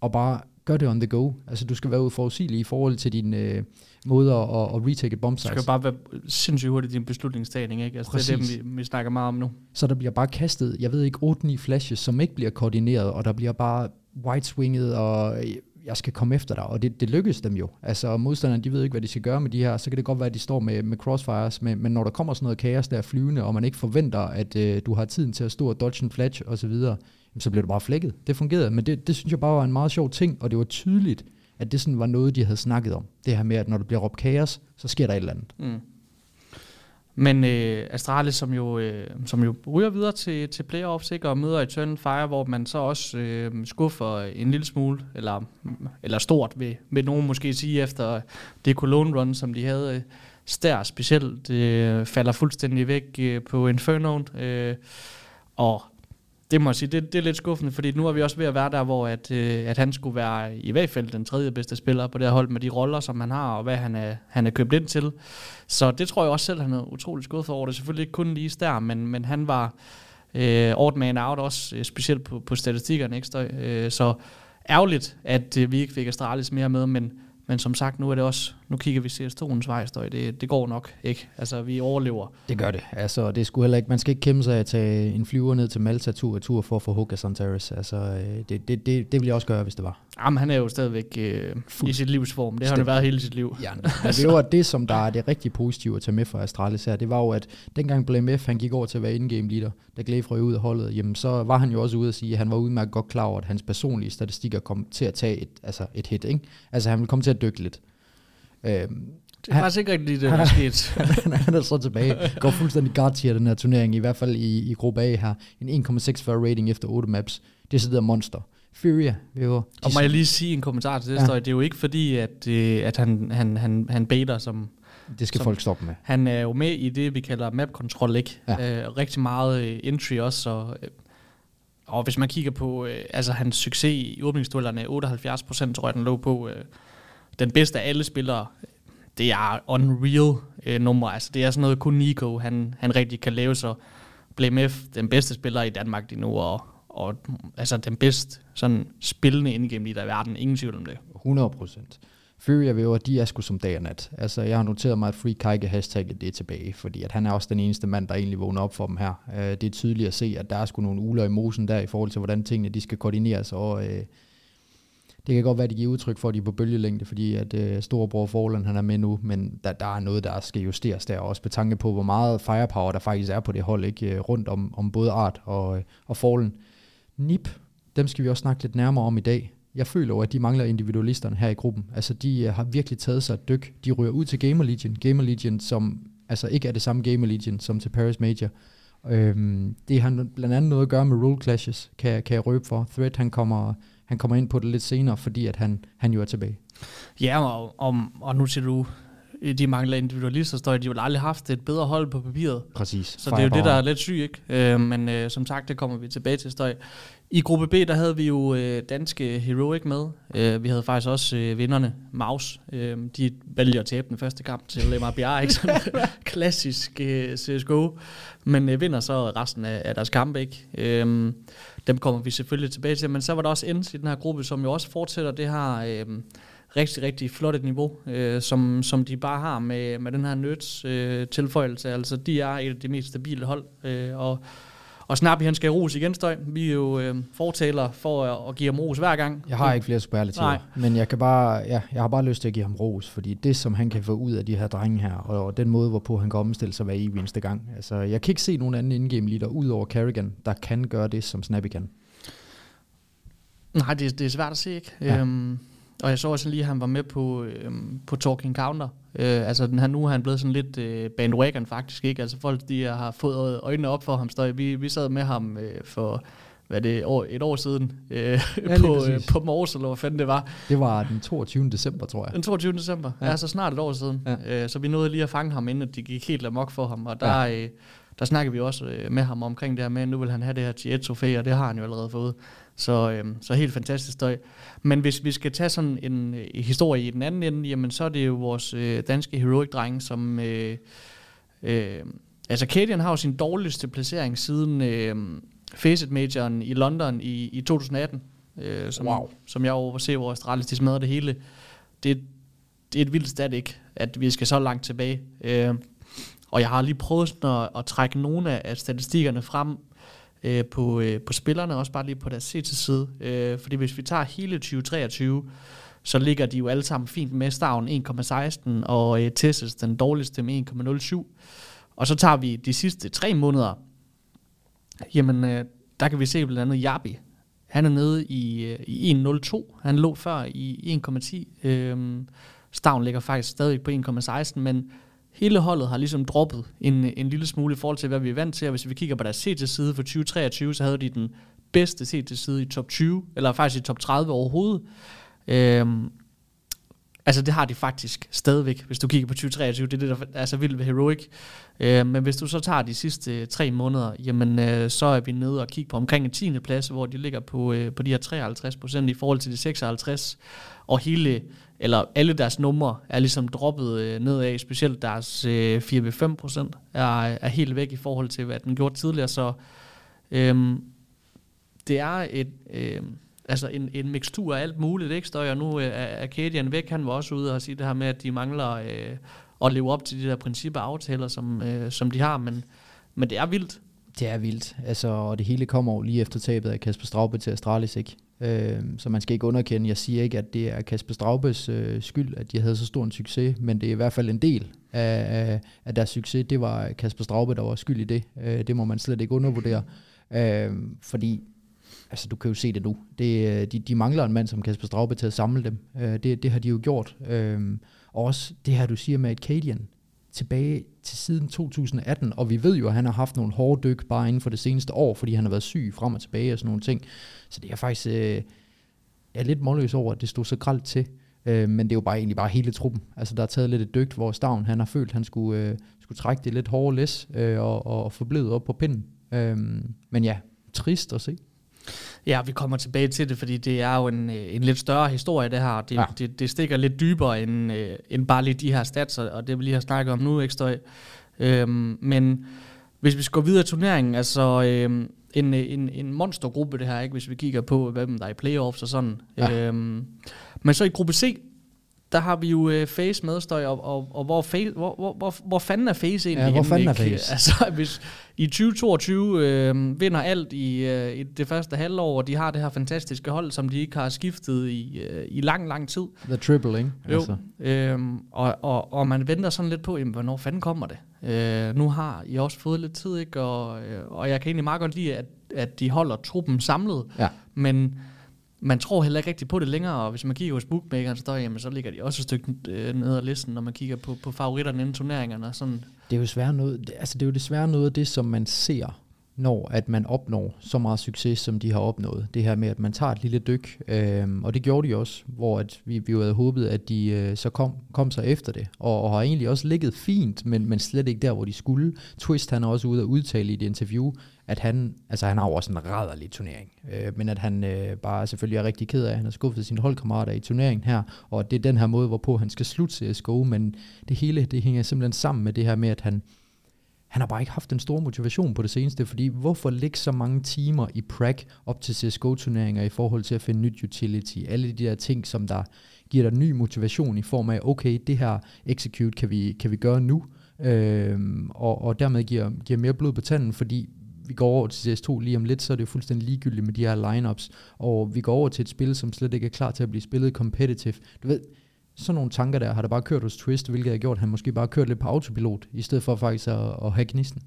og bare gør det on the go. Altså, du skal være uforudsigelig i forhold til din øh, måde at, at retake et bomb size. Du skal bare være sindssygt hurtigt i din beslutningstagning, ikke? Altså, Præcis. det er det, vi, vi snakker meget om nu. Så der bliver bare kastet, jeg ved ikke, 8-9 flashes, som ikke bliver koordineret, og der bliver bare white swinget, og jeg skal komme efter dig, og det, det lykkes dem jo. Altså modstanderne, de ved ikke, hvad de skal gøre med de her, så kan det godt være, at de står med, med crossfires, men, men når der kommer sådan noget kaos, der er flyvende, og man ikke forventer, at øh, du har tiden til at stå og dodge en flash osv., så blev det bare flækket. Det fungerede, men det, det synes jeg bare var en meget sjov ting, og det var tydeligt, at det sådan var noget, de havde snakket om. Det her med, at når der bliver råbt kaos, så sker der et eller andet. Mm. Men øh, Astralis, som jo, øh, som jo ryger videre til, til playoffs, ikke, og møder Eternal Fire, hvor man så også øh, skuffer en lille smule, eller, eller stort, vil, vil nogen måske sige, efter det Cologne Run, som de havde. Øh, Stær specielt det øh, falder fuldstændig væk øh, på Inferno, øh, og det må jeg sige, det, det er lidt skuffende, fordi nu er vi også ved at være der, hvor at, øh, at han skulle være i hvert fald den tredje bedste spiller på det her hold med de roller, som han har, og hvad han er, han er købt ind til. Så det tror jeg også selv, han er utrolig skuffet over. Det er selvfølgelig ikke kun lige der, men, men han var øh, odd man out også, øh, specielt på, på statistikkerne. Ikke? Øh, så ærgerligt, at øh, vi ikke fik Astralis mere med, men men som sagt, nu er det også, nu kigger vi CS2'ens vej, det, det går nok ikke. Altså, vi overlever. Det gør det. Altså, det skulle heller ikke, man skal ikke kæmpe sig at tage en flyver ned til Malta tur tur for at få Hoka Santaris. Altså, øh, det, det, det, det ville jeg også gøre, hvis det var. Jamen, han er jo stadigvæk øh, i sit livsform. Det har han været hele sit liv. Ja, altså. det var det, som der er det rigtig positive at tage med fra Astralis her. Det var jo, at dengang Blame F, han gik over til at være in-game leader, da Glaive røg ud af holdet, jamen, så var han jo også ude at sige, at han var udmærket godt klar over, at hans personlige statistikker kom til at tage et, altså et hit. Ikke? Altså, han ville komme til at dykke lidt. Øhm, det er faktisk ikke rigtigt, det der er sket. [laughs] han, han er så tilbage. [laughs] Går fuldstændig guard til den her turnering, i hvert fald i, i gruppe A her. En 1,64 rating efter 8 maps. Det er sådan monster. Furia, vi var, Og må jeg lige sige en kommentar til det, ja. det er jo ikke fordi, at, øh, at han, han, han, han baiter som... Det skal som, folk stoppe med. Han er jo med i det, vi kalder map control, ikke? Ja. Øh, rigtig meget øh, entry også, og, og hvis man kigger på øh, altså hans succes i åbningsduellerne, 78 procent tror jeg, den lå på. Øh, den bedste af alle spillere, det er unreal øh, nummer. Altså det er sådan noget, kun Nico han, han rigtig kan lave, så blev den bedste spiller i Danmark lige nu, og, og altså den bedste sådan spillende indgennem i der i verden. Ingen tvivl om det. 100 procent. Fury og Væver, de er sgu som dag og nat. Altså, jeg har noteret mig, at Free Kike hashtagget det er tilbage, fordi at han er også den eneste mand, der egentlig vågner op for dem her. Uh, det er tydeligt at se, at der er sgu nogle uler i mosen der, i forhold til, hvordan tingene de skal koordineres, og uh, det kan godt være, at de giver udtryk for, at de er på bølgelængde, fordi at øh, storebror Forland, han er med nu, men der, der er noget, der skal justeres der, også på tanke på, hvor meget firepower der faktisk er på det hold, ikke øh, rundt om, om både Art og, øh, og Forland. Nip, dem skal vi også snakke lidt nærmere om i dag jeg føler jo, at de mangler individualisterne her i gruppen. Altså, de øh, har virkelig taget sig et dyk. De ryger ud til Gamer Legion. Gamer Legion, som altså ikke er det samme Gamer Legion som til Paris Major. Øhm, det har blandt andet noget at gøre med rule clashes, kan, kan jeg røbe for. Threat, han kommer, han kommer ind på det lidt senere, fordi at han, han jo er tilbage. Ja, og, og, og nu siger du, de mangler individualister, står de jo aldrig haft et bedre hold på papiret. Præcis. Så det er jo det, der er lidt sygt, ikke? Øh, men øh, som sagt, det kommer vi tilbage til støj. I gruppe B, der havde vi jo øh, danske Heroic med. Øh, vi havde faktisk også øh, vinderne, Maus. Øh, de valgte at tabe den første kamp til MRBR, ikke? Sådan [laughs] klassisk øh, CSGO. Men øh, vinder så resten af, af deres kamp, ikke? Øh, dem kommer vi selvfølgelig tilbage til. Men så var der også Ends i den her gruppe, som jo også fortsætter det her... Øh, rigtig, rigtig flot et niveau, øh, som, som de bare har med, med den her nøds øh, tilføjelse. Altså, de er et af de mest stabile hold, øh, og og Snappy, han skal ros igen, Støj. Vi er jo øh, fortaler for at, at give ham ros hver gang. Jeg har ikke flere superlativer, men jeg, kan bare, ja, jeg har bare lyst til at give ham ros, fordi det, som han kan få ud af de her drenge her, og, og den måde, hvorpå han kan omstille sig hver evig eneste gang. Altså, jeg kan ikke se nogen anden indgame leader ud over Carrigan, der kan gøre det, som Snappy kan. Nej, det, det er svært at se, ikke? Ja. Øhm, og jeg så også lige, at han var med på, øhm, på Talking Counter. Øh, altså den her, nu er han blevet sådan lidt øh, bandwagon faktisk, ikke? Altså folk, de har fået øjnene op for ham. Så vi, vi sad med ham øh, for hvad det år, et år siden øh, ja, [laughs] på, øh, på Mors, eller hvad fanden det var. Det var den 22. december, tror jeg. Den 22. december, ja, ja så snart et år siden. Ja. Øh, så vi nåede lige at fange ham, inden de gik helt amok for ham. Og der, ja. øh, der snakkede vi også øh, med ham omkring det her med, at nu vil han have det her G1-trofæ, og det har han jo allerede fået. Så, øh, så helt fantastisk støj. Men hvis vi skal tage sådan en øh, historie i den anden ende, jamen så er det jo vores øh, danske heroic-dreng, som... Øh, øh, altså Kadian har jo sin dårligste placering siden øh, Facet Majoren i London i, i 2018. Øh, som, wow. som jeg hvor Astralis de smadrer det hele. Det, det er et vildt stat ikke, at vi skal så langt tilbage. Øh, og jeg har lige prøvet sådan at, at trække nogle af statistikkerne frem øh, på, øh, på spillerne, også bare lige på deres CT-side. Øh, fordi hvis vi tager hele 2023, så ligger de jo alle sammen fint med Stavn 1,16 og øh, Tessis den dårligste med 1,07. Og så tager vi de sidste tre måneder, jamen øh, der kan vi se blandt andet Jabi. Han er nede i, øh, i 1,02. Han lå før i 1,10. Øh, Stavn ligger faktisk stadig på 1,16, men hele holdet har ligesom droppet en, en lille smule i forhold til, hvad vi er vant til. Og hvis vi kigger på deres CT-side for 2023, så havde de den bedste CT-side i top 20, eller faktisk i top 30 overhovedet. Øhm, altså det har de faktisk stadigvæk, hvis du kigger på 2023. Det er det, der er så vildt ved Heroic. Øhm, men hvis du så tager de sidste tre måneder, jamen øh, så er vi nede og kigger på omkring en 10. plads, hvor de ligger på, øh, på de her 53 procent i forhold til de 56. Og hele eller alle deres numre er ligesom droppet øh, nedad, specielt deres øh, 4-5 procent er, er helt væk i forhold til, hvad den gjorde tidligere, så øhm, det er et, øh, altså en, en mixtur af alt muligt, ikke? Støj, og nu øh, er Acadian væk, han var også ude og sige det her med, at de mangler øh, at leve op til de der principper og aftaler, som, øh, som de har, men, men det er vildt. Det er vildt, altså, og det hele kommer jo lige efter tabet af Kasper Straube til Astralis, ikke? Øh, så man skal ikke underkende. Jeg siger ikke, at det er Kasper Straubes øh, skyld, at de havde så stor en succes, men det er i hvert fald en del af, af, af deres succes. Det var Kasper Straube, der var skyld i det. Øh, det må man slet ikke undervurdere. Øh, fordi altså du kan jo se det nu. Det, øh, de, de mangler en mand som Kasper Straube til at samle dem. Øh, det, det har de jo gjort. Øh, og også det her, du siger med et Kadian tilbage til siden 2018, og vi ved jo, at han har haft nogle hårde dyk bare inden for det seneste år, fordi han har været syg frem og tilbage og sådan nogle ting. Så det er faktisk øh, jeg er lidt målløs over, at det stod så gralt til. Øh, men det er jo bare egentlig bare hele truppen. Altså der er taget lidt et dygt, hvor Stavn han har følt, at han skulle, øh, skulle trække det lidt hårde læs øh, og, og forblevet op på pinden. Øh, men ja, trist at se. Ja, vi kommer tilbage til det, fordi det er jo en, øh, en lidt større historie, det her. Det, ja. det, det stikker lidt dybere end, øh, end bare lige de her stats, og det vi lige har snakket om nu, ikke støj. Øhm, men hvis vi skal gå videre i turneringen, altså øhm, en, en, en monstergruppe det her, ikke? hvis vi kigger på, hvem der er i playoffs og sådan. Ja. Øhm, men så i gruppe C, der har vi jo øh, Face medstøj, og, og, og hvor, face, hvor, hvor, hvor, hvor fanden er Face egentlig? Ja, hvor fanden er Face? Altså, hvis i 2022 øh, vinder alt i, øh, i det første halvår, og de har det her fantastiske hold, som de ikke har skiftet i, øh, i lang, lang tid. The triple, ikke? Jo, altså. øhm, og, og, og man venter sådan lidt på, jamen, hvornår fanden kommer det? Øh, nu har I også fået lidt tid, ikke? Og, øh, og jeg kan egentlig meget godt lide, at, at de holder truppen samlet, ja. men man tror heller ikke rigtig på det længere, og hvis man kigger hos bookmakeren, så, der, jamen, så ligger de også et stykke øh, ned ad listen, når man kigger på, på favoritterne inden turneringerne. Og sådan. Det er jo svært noget, altså det er jo desværre noget af det, som man ser, når at man opnår så meget succes, som de har opnået. Det her med, at man tager et lille dyk, øh, og det gjorde de også, hvor at vi, vi jo havde håbet, at de øh, så kom, kom sig efter det, og, og har egentlig også ligget fint, men, men slet ikke der, hvor de skulle. Twist, han er også ude og udtale i et interview, at han, altså han har jo også en rædderlig turnering, øh, men at han øh, bare selvfølgelig er rigtig ked af, at han har skuffet sine holdkammerater i turneringen her, og at det er den her måde, hvorpå han skal slutte CSGO, men det hele, det hænger simpelthen sammen med det her med, at han, han har bare ikke haft den store motivation på det seneste, fordi hvorfor lægge så mange timer i prag op til CSGO-turneringer i forhold til at finde nyt utility, alle de der ting, som der giver dig ny motivation i form af, okay, det her execute kan vi, kan vi gøre nu, øhm, og, og dermed giver, giver mere blod på tanden, fordi vi går over til CS2 lige om lidt, så er det jo fuldstændig ligegyldigt med de her lineups, og vi går over til et spil, som slet ikke er klar til at blive spillet competitive. Du ved, sådan nogle tanker der har der bare kørt hos Twist, hvilket har gjort, at han måske bare kørt lidt på autopilot, i stedet for faktisk at, at have gnisten.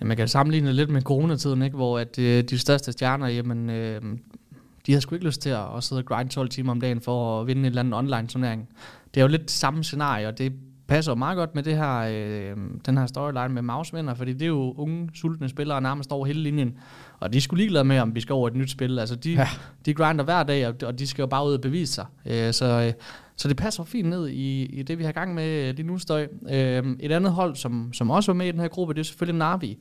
Ja, man kan sammenligne lidt med coronatiden, ikke? hvor at, øh, de største stjerner, jamen, øh, de har sgu ikke lyst til at, at sidde og grind 12 timer om dagen for at vinde en eller anden online turnering. Det er jo lidt samme scenarie, og det passer jo meget godt med det her, øh, den her storyline med Mausvinder, fordi det er jo unge, sultne spillere, nærmest over hele linjen. Og de skulle ligeglade med, om vi skal over et nyt spil. Altså, de, ja. de grinder hver dag, og de skal jo bare ud og bevise sig. Øh, så, øh, så det passer fint ned i, i det, vi har gang med lige nu, Støj. Øh, et andet hold, som, som også var med i den her gruppe, det er selvfølgelig Navi.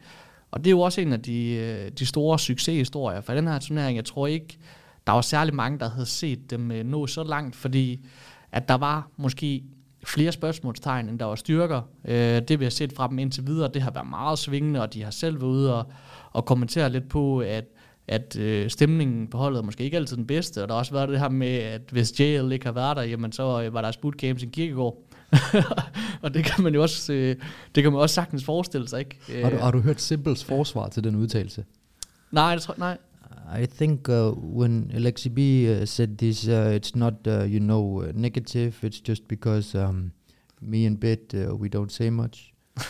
Og det er jo også en af de, øh, de store succeshistorier for den her turnering. Jeg tror ikke, der var særlig mange, der havde set dem øh, nå så langt, fordi at der var måske flere spørgsmålstegn, end der var styrker. Øh, det vi har set fra dem indtil videre, det har været meget svingende, og de har selv været ude og, og kommentere lidt på, at at øh, stemningen på holdet er måske ikke altid den bedste, og der har også været det her med, at hvis JL ikke har været der, jamen så øh, var der sput games i kirkegård. [laughs] og det kan man jo også, øh, det kan man også sagtens forestille sig, ikke? Har du, har du hørt Simples forsvar til den udtalelse? Nej, det tror, nej. I think uh, when Alexi B uh, said this, uh, it's not, uh, you know, uh, negative. It's just because um, me and Bit, uh, we don't say much. [laughs]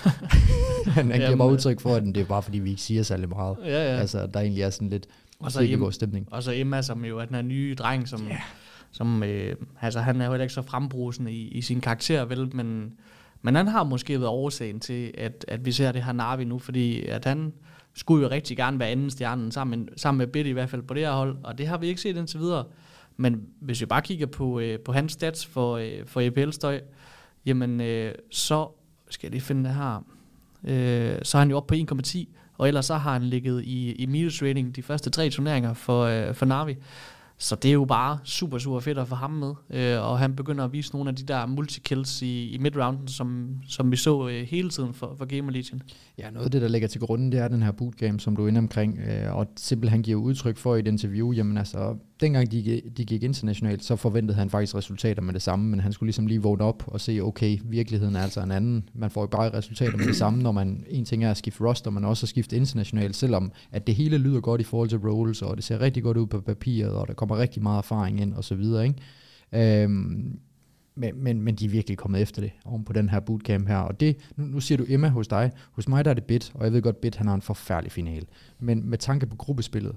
han, han giver bare udtryk for, at det er bare fordi, vi ikke siger særlig meget. Ja, ja. Altså, der egentlig er sådan lidt og så Emma, stemning. Og så Emma, som jo er den her nye dreng, som, yeah. som øh, altså, han er jo ikke så frembrusende i, i sin karakter, vel, men, men han har måske været årsagen til, at, at vi ser det her Narvi nu, fordi at han skulle jo rigtig gerne være anden stjernen, sammen, sammen med Bitte i hvert fald på det her hold, og det har vi ikke set indtil videre. Men hvis vi bare kigger på, øh, på hans stats for, øh, for EPL-støj, jamen øh, så skal jeg lige finde det her, øh, så er han jo oppe på 1,10, og ellers så har han ligget i, i minus rating de første tre turneringer for, øh, for Navi. Så det er jo bare super, super fedt at få ham med. Øh, og han begynder at vise nogle af de der multikills i, i midrounden, som, som vi så øh, hele tiden for, for Gamer Legion. Ja, noget af det, der ligger til grunden, det er den her bootcamp, som du er inde omkring. Øh, og simpelthen giver udtryk for i et interview, jamen altså, dengang de, de gik internationalt, så forventede han faktisk resultater med det samme, men han skulle ligesom lige vågne op og se, okay, virkeligheden er altså en anden. Man får jo bare resultater med det samme, når man, en ting er at skifte roster, men også at skifte internationalt, selvom at det hele lyder godt i forhold til roles, og det ser rigtig godt ud på papiret, og der kommer rigtig meget erfaring ind, og så videre, ikke? Øhm, men, men, men de er virkelig kommet efter det oven på den her bootcamp her. Og det, nu, nu siger du Emma hos dig. Hos mig der er det Bit, og jeg ved godt, Bit han har en forfærdelig finale. Men med tanke på gruppespillet,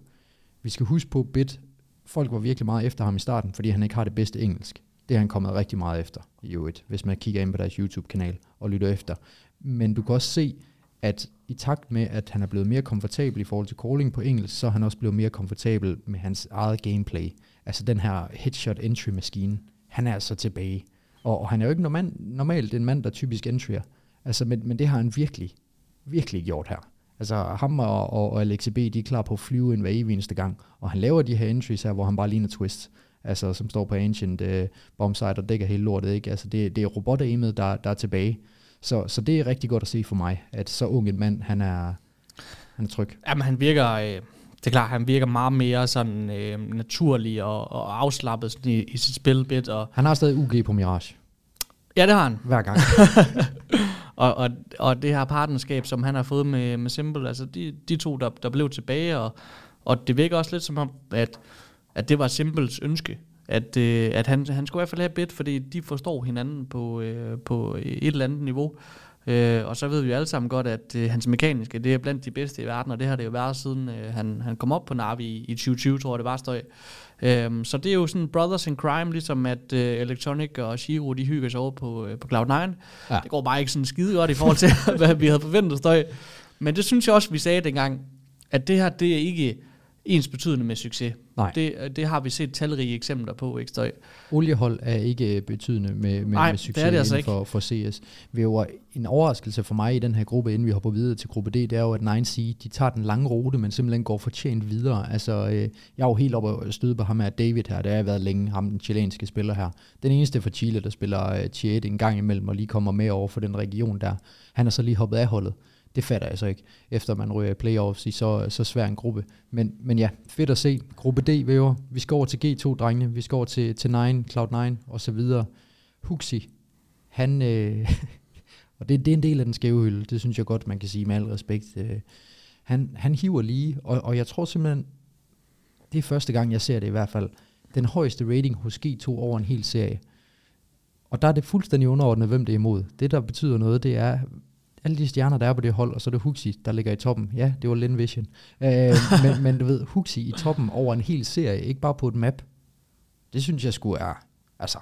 vi skal huske på, Bit folk var virkelig meget efter ham i starten, fordi han ikke har det bedste engelsk. Det er han kommet rigtig meget efter, i øvrigt, hvis man kigger ind på deres YouTube-kanal og lytter efter. Men du kan også se, at i takt med, at han er blevet mere komfortabel i forhold til calling på engelsk, så er han også blevet mere komfortabel med hans eget gameplay. Altså den her headshot entry maskine, han er altså tilbage. Og, og han er jo ikke normalt, normalt en mand, der typisk entryer. Altså, men, men det har han virkelig, virkelig gjort her. Altså ham og, og, og Alexi B, de er klar på at flyve ind hver evig eneste gang. Og han laver de her entries her, hvor han bare ligner Twist. Altså som står på Ancient uh, bombsite og dækker hele lortet. Ikke? Altså det, det er robot der, der er tilbage. Så, så det er rigtig godt at se for mig, at så ung en mand, han er, han er tryg. Jamen han virker... Øh det er klart, han virker meget mere sådan øh, naturlig og, og afslappet sådan i, i sit spilbit. Og han har stadig UG på Mirage. Ja, det har han. Hver gang. [laughs] og, og, og det her partnerskab, som han har fået med, med Simple, altså de, de to, der, der blev tilbage, og, og det virker også lidt som om, at, at det var Simples ønske, at, øh, at han, han skulle i hvert fald have bit, fordi de forstår hinanden på, øh, på et eller andet niveau. Øh, og så ved vi jo alle sammen godt, at øh, hans mekaniske, det er blandt de bedste i verden, og det har det jo været siden øh, han, han kom op på Navi i, i 2020, tror jeg det var støj. Øh, så det er jo sådan brothers in crime, ligesom at øh, Electronic og Shiro, de hygger sig over på, øh, på Cloud9. Ja. Det går bare ikke sådan skide godt i forhold til, [laughs] hvad vi havde forventet støj. Men det synes jeg også, vi sagde dengang, at det her, det er ikke ens betydende med succes. Nej. Det, det har vi set talrige eksempler på, ikke støj. Oliehold er ikke betydende med, med, Nej, med succes det er det altså for, for CS. Vi var en overraskelse for mig i den her gruppe, inden vi hopper videre til gruppe D, det er jo, at 9C, de tager den lange rute, men simpelthen går fortjent videre. Altså, øh, jeg er jo helt oppe og støde på ham her, David her, det har jeg været længe, ham den chilenske spiller her. Den eneste for Chile, der spiller øh, Chiet en gang imellem, og lige kommer med over for den region der. Han er så lige hoppet af holdet. Det fatter jeg så ikke, efter man ryger i playoffs i så, så svær en gruppe. Men, men ja, fedt at se. Gruppe D, væver. Vi skal over til G2, drengene. Vi skal over til, til 9, Cloud9 og så videre. Huxi, han... Øh, [laughs] og det, det er en del af den skæve hylde. Det synes jeg godt, man kan sige med al respekt. Øh, han, han hiver lige, og, og jeg tror simpelthen, det er første gang, jeg ser det i hvert fald, den højeste rating hos G2 over en hel serie. Og der er det fuldstændig underordnet, hvem det er imod. Det, der betyder noget, det er, alle de stjerner, der er på det hold, og så er det Huxi, der ligger i toppen. Ja, det var Lin Vision. Øh, [laughs] men, men du ved, Huxi i toppen over en hel serie, ikke bare på et map. Det synes jeg skulle er, altså,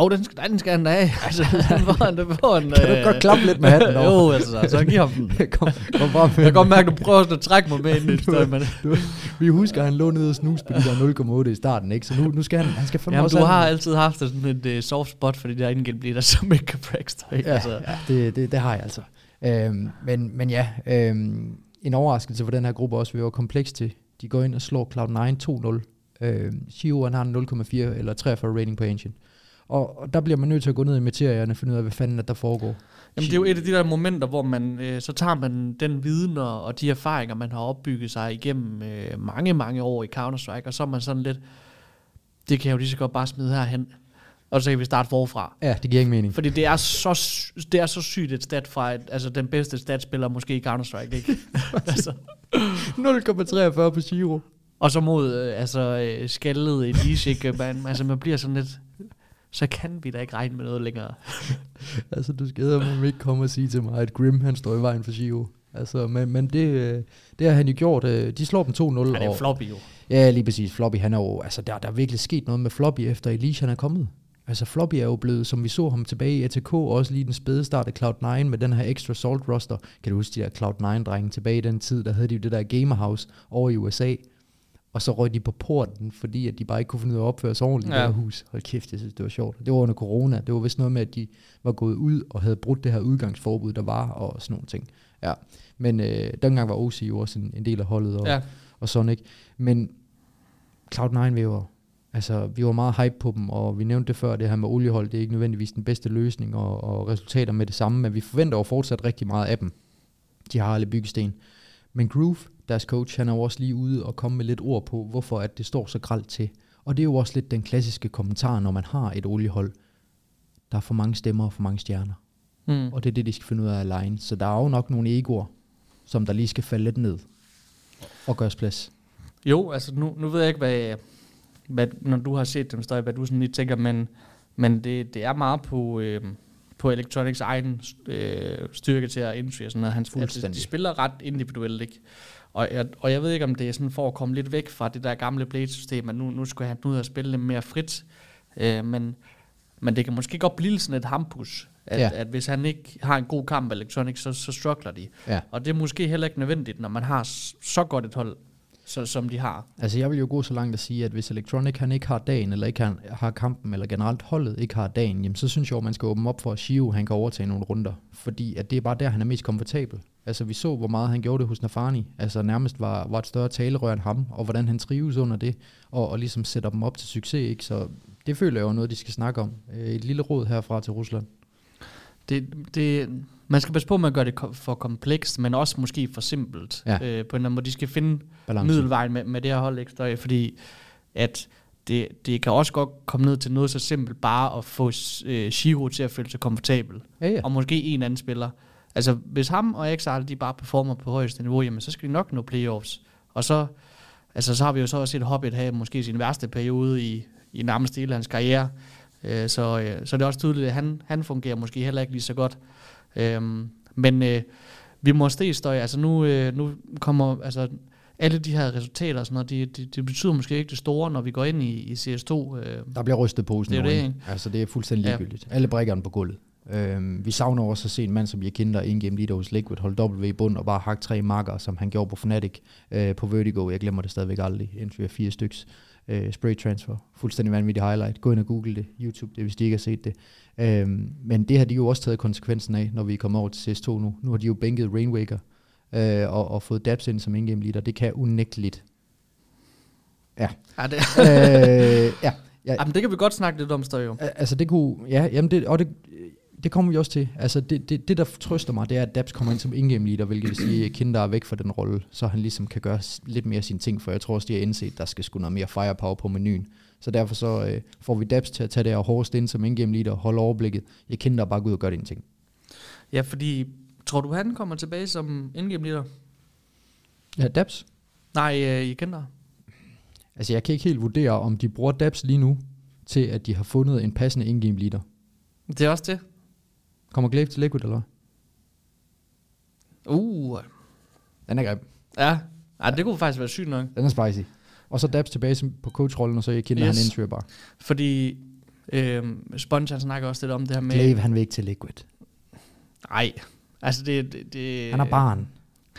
jo, den skal, den skal han da have. [laughs] Altså, den får han, den får han, kan du godt klappe lidt med hatten over? jo, altså, så giv ham den. [laughs] kom, kom med. Jeg kan godt mærke, at du prøver at trække mig med ind i [laughs] det. Men... Du, vi husker, at han lå nede og snus på de der 0,8 i starten, ikke? Så nu, nu skal han, han skal fandme Jamen, også du har altid haft sådan et uh, soft spot for de der der som ikke kan break Ja, altså. ja det, det, det, har jeg altså. Øhm, men, men ja, øhm, en overraskelse for den her gruppe også, vi var kompleks til. De går ind og slår Cloud9 2-0. Øhm, Shio han har en 0,4 eller 43 rating på Ancient. Og, og der bliver man nødt til at gå ned i materierne og finde ud af, hvad fanden der foregår. Jamen det er jo et af de der momenter, hvor man øh, så tager man den viden og, og de erfaringer, man har opbygget sig igennem øh, mange, mange år i Counter-Strike, og så er man sådan lidt, det kan jeg jo lige så godt bare smide herhen og så kan vi starte forfra. Ja, det giver ingen mening. Fordi det er så, det er så sygt et stat fra et, altså den bedste statspiller måske i Counter-Strike, ikke? [laughs] [laughs] altså. 0,43 på Giro. Og så mod øh, altså, skaldet Elise, ikke? Man, altså man bliver sådan lidt, så kan vi da ikke regne med noget længere. [laughs] altså du skal man ikke komme og sige til mig, at Grim han står i vejen for Giro. Altså, men, men det, øh, det har han jo gjort. De slår dem 2-0. Han er Floppy jo. Ja, lige præcis. Floppy, han er jo, altså der, der er virkelig sket noget med Floppy, efter Elise han er kommet. Altså Floppy er jo blevet, som vi så ham tilbage i ATK, også lige den spæde start af Cloud9 med den her extra salt roster. Kan du huske de der Cloud9-drenge tilbage i den tid, der havde de jo det der gamerhouse over i USA. Og så røg de på porten, fordi at de bare ikke kunne finde ud af at opføre sig ordentligt ja. i det her hus. Hold kæft, jeg synes, det var sjovt. Det var under corona. Det var vist noget med, at de var gået ud og havde brudt det her udgangsforbud, der var, og sådan nogle ting. Ja. Men øh, dengang var OC jo også en, en del af holdet, og, ja. og sådan ikke. Men Cloud9 vi var Altså, vi var meget hype på dem, og vi nævnte det før, det her med oliehold, det er ikke nødvendigvis den bedste løsning, og, og resultater med det samme, men vi forventer jo fortsat rigtig meget af dem. De har alle byggesten. Men Groove, deres coach, han er jo også lige ude og komme med lidt ord på, hvorfor at det står så gralt til. Og det er jo også lidt den klassiske kommentar, når man har et oliehold. Der er for mange stemmer og for mange stjerner. Mm. Og det er det, de skal finde ud af alene. Så der er jo nok nogle egoer, som der lige skal falde lidt ned og gøres plads. Jo, altså nu, nu ved jeg ikke, hvad, hvad, når du har set dem stadig, hvad du sådan lige tænker, men, men det, det er meget på, øh, på Electronics egen øh, styrke til at indfri sådan noget. Han, altså, de spiller ret individuelt, ikke? Og jeg, og jeg ved ikke, om det er sådan for at komme lidt væk fra det der gamle Blade-system, at nu, nu skal han ud og spille lidt mere frit. Øh, men, men det kan måske godt blive sådan et hampus, at, ja. at hvis han ikke har en god kamp Electronics, så, så struggler de. Ja. Og det er måske heller ikke nødvendigt, når man har så godt et hold så, som de har. Altså jeg vil jo gå så langt at sige, at hvis Electronic han ikke har dagen, eller ikke har, har kampen, eller generelt holdet ikke har dagen, jamen så synes jeg, at man skal åbne op for, at Shio han kan overtage nogle runder. Fordi at det er bare der, han er mest komfortabel. Altså vi så, hvor meget han gjorde det hos Nafani. Altså nærmest var, var et større talerør end ham, og hvordan han trives under det, og, og ligesom sætter dem op til succes. Ikke? Så det føler jeg jo noget, de skal snakke om. Øh, Et lille råd herfra til Rusland. Det, det, man skal passe på med at gøre det for komplekst, men også måske for simpelt. Ja. Øh, på en eller anden måde. De skal finde Balance. middelvejen med, med det her hold, ikke? Fordi at det, det kan også godt komme ned til noget så simpelt, bare at få øh, Shiro til at føle sig komfortabel. Ja, ja. Og måske en anden spiller. Altså, hvis ham og Exile, de bare performer på højeste niveau, jamen, så skal de nok nå playoffs. Og så, altså, så har vi jo så også set Hobbit have måske sin værste periode i, i nærmest hele hans karriere. Øh, så, øh, så det er også tydeligt, at han, han fungerer måske heller ikke lige så godt. Øhm, men øh, vi må støj. Altså nu, øh, nu kommer altså, alle de her resultater og sådan noget, de, de, de betyder måske ikke det store, når vi går ind i, i CS2. Øh, Der bliver rystet posen Det er det? Altså det er fuldstændig Ja. ligegyldigt. Alle brækkerne på gulvet. Øhm, vi savner også at se en mand som Jakinder in-game leader hos Liquid holde W i bund og bare hakke tre marker, som han gjorde på Fnatic øh, på Vertigo. Jeg glemmer det stadigvæk aldrig. Indtil vi fire styks. Øh, spray transfer. Fuldstændig vanvittig highlight. Gå ind og google det. YouTube det, hvis de ikke har set det. Øhm, men det har de jo også taget konsekvensen af, når vi er kommet over til CS2 nu. Nu har de jo bænket Rainwaker øh, og, og fået Dabs ind som in-game leader. Det kan unægteligt. Ja. ja, det, øh, ja. ja. jamen, det kan vi godt snakke lidt om, Støj, jo. Al- Altså det kunne, ja, jamen det, og det, det kommer vi også til. Altså det, det, det, der trøster mig, det er, at Dabs kommer ind som in-game leader, hvilket vil sige, at Kinder er væk fra den rolle, så han ligesom kan gøre lidt mere sine ting, for jeg tror også, de har indset, der skal sgu noget mere firepower på menuen. Så derfor så øh, får vi Dabs til at tage det her hårdest ind som in-game leader, holde overblikket. Jeg Kinder bare gå ud og gøre dine ting. Ja, fordi tror du, han kommer tilbage som indgame leader? Ja, Dabs. Nej, øh, I kender. Altså jeg kan ikke helt vurdere, om de bruger Dabs lige nu, til at de har fundet en passende in-game leader. Det er også det. Kommer Glaive til Liquid, eller hvad? Uh, Den er grim. ja. ja, det kunne faktisk være sygt nok. Den er spicy. Og så Dabs tilbage på coachrollen, og så jeg Kinder, Yes. han indtyrer bare. Fordi øh, Sponge, han snakker også lidt om det her med... Glaive, han vil ikke til Liquid. Nej, altså det... det, det Han er barn.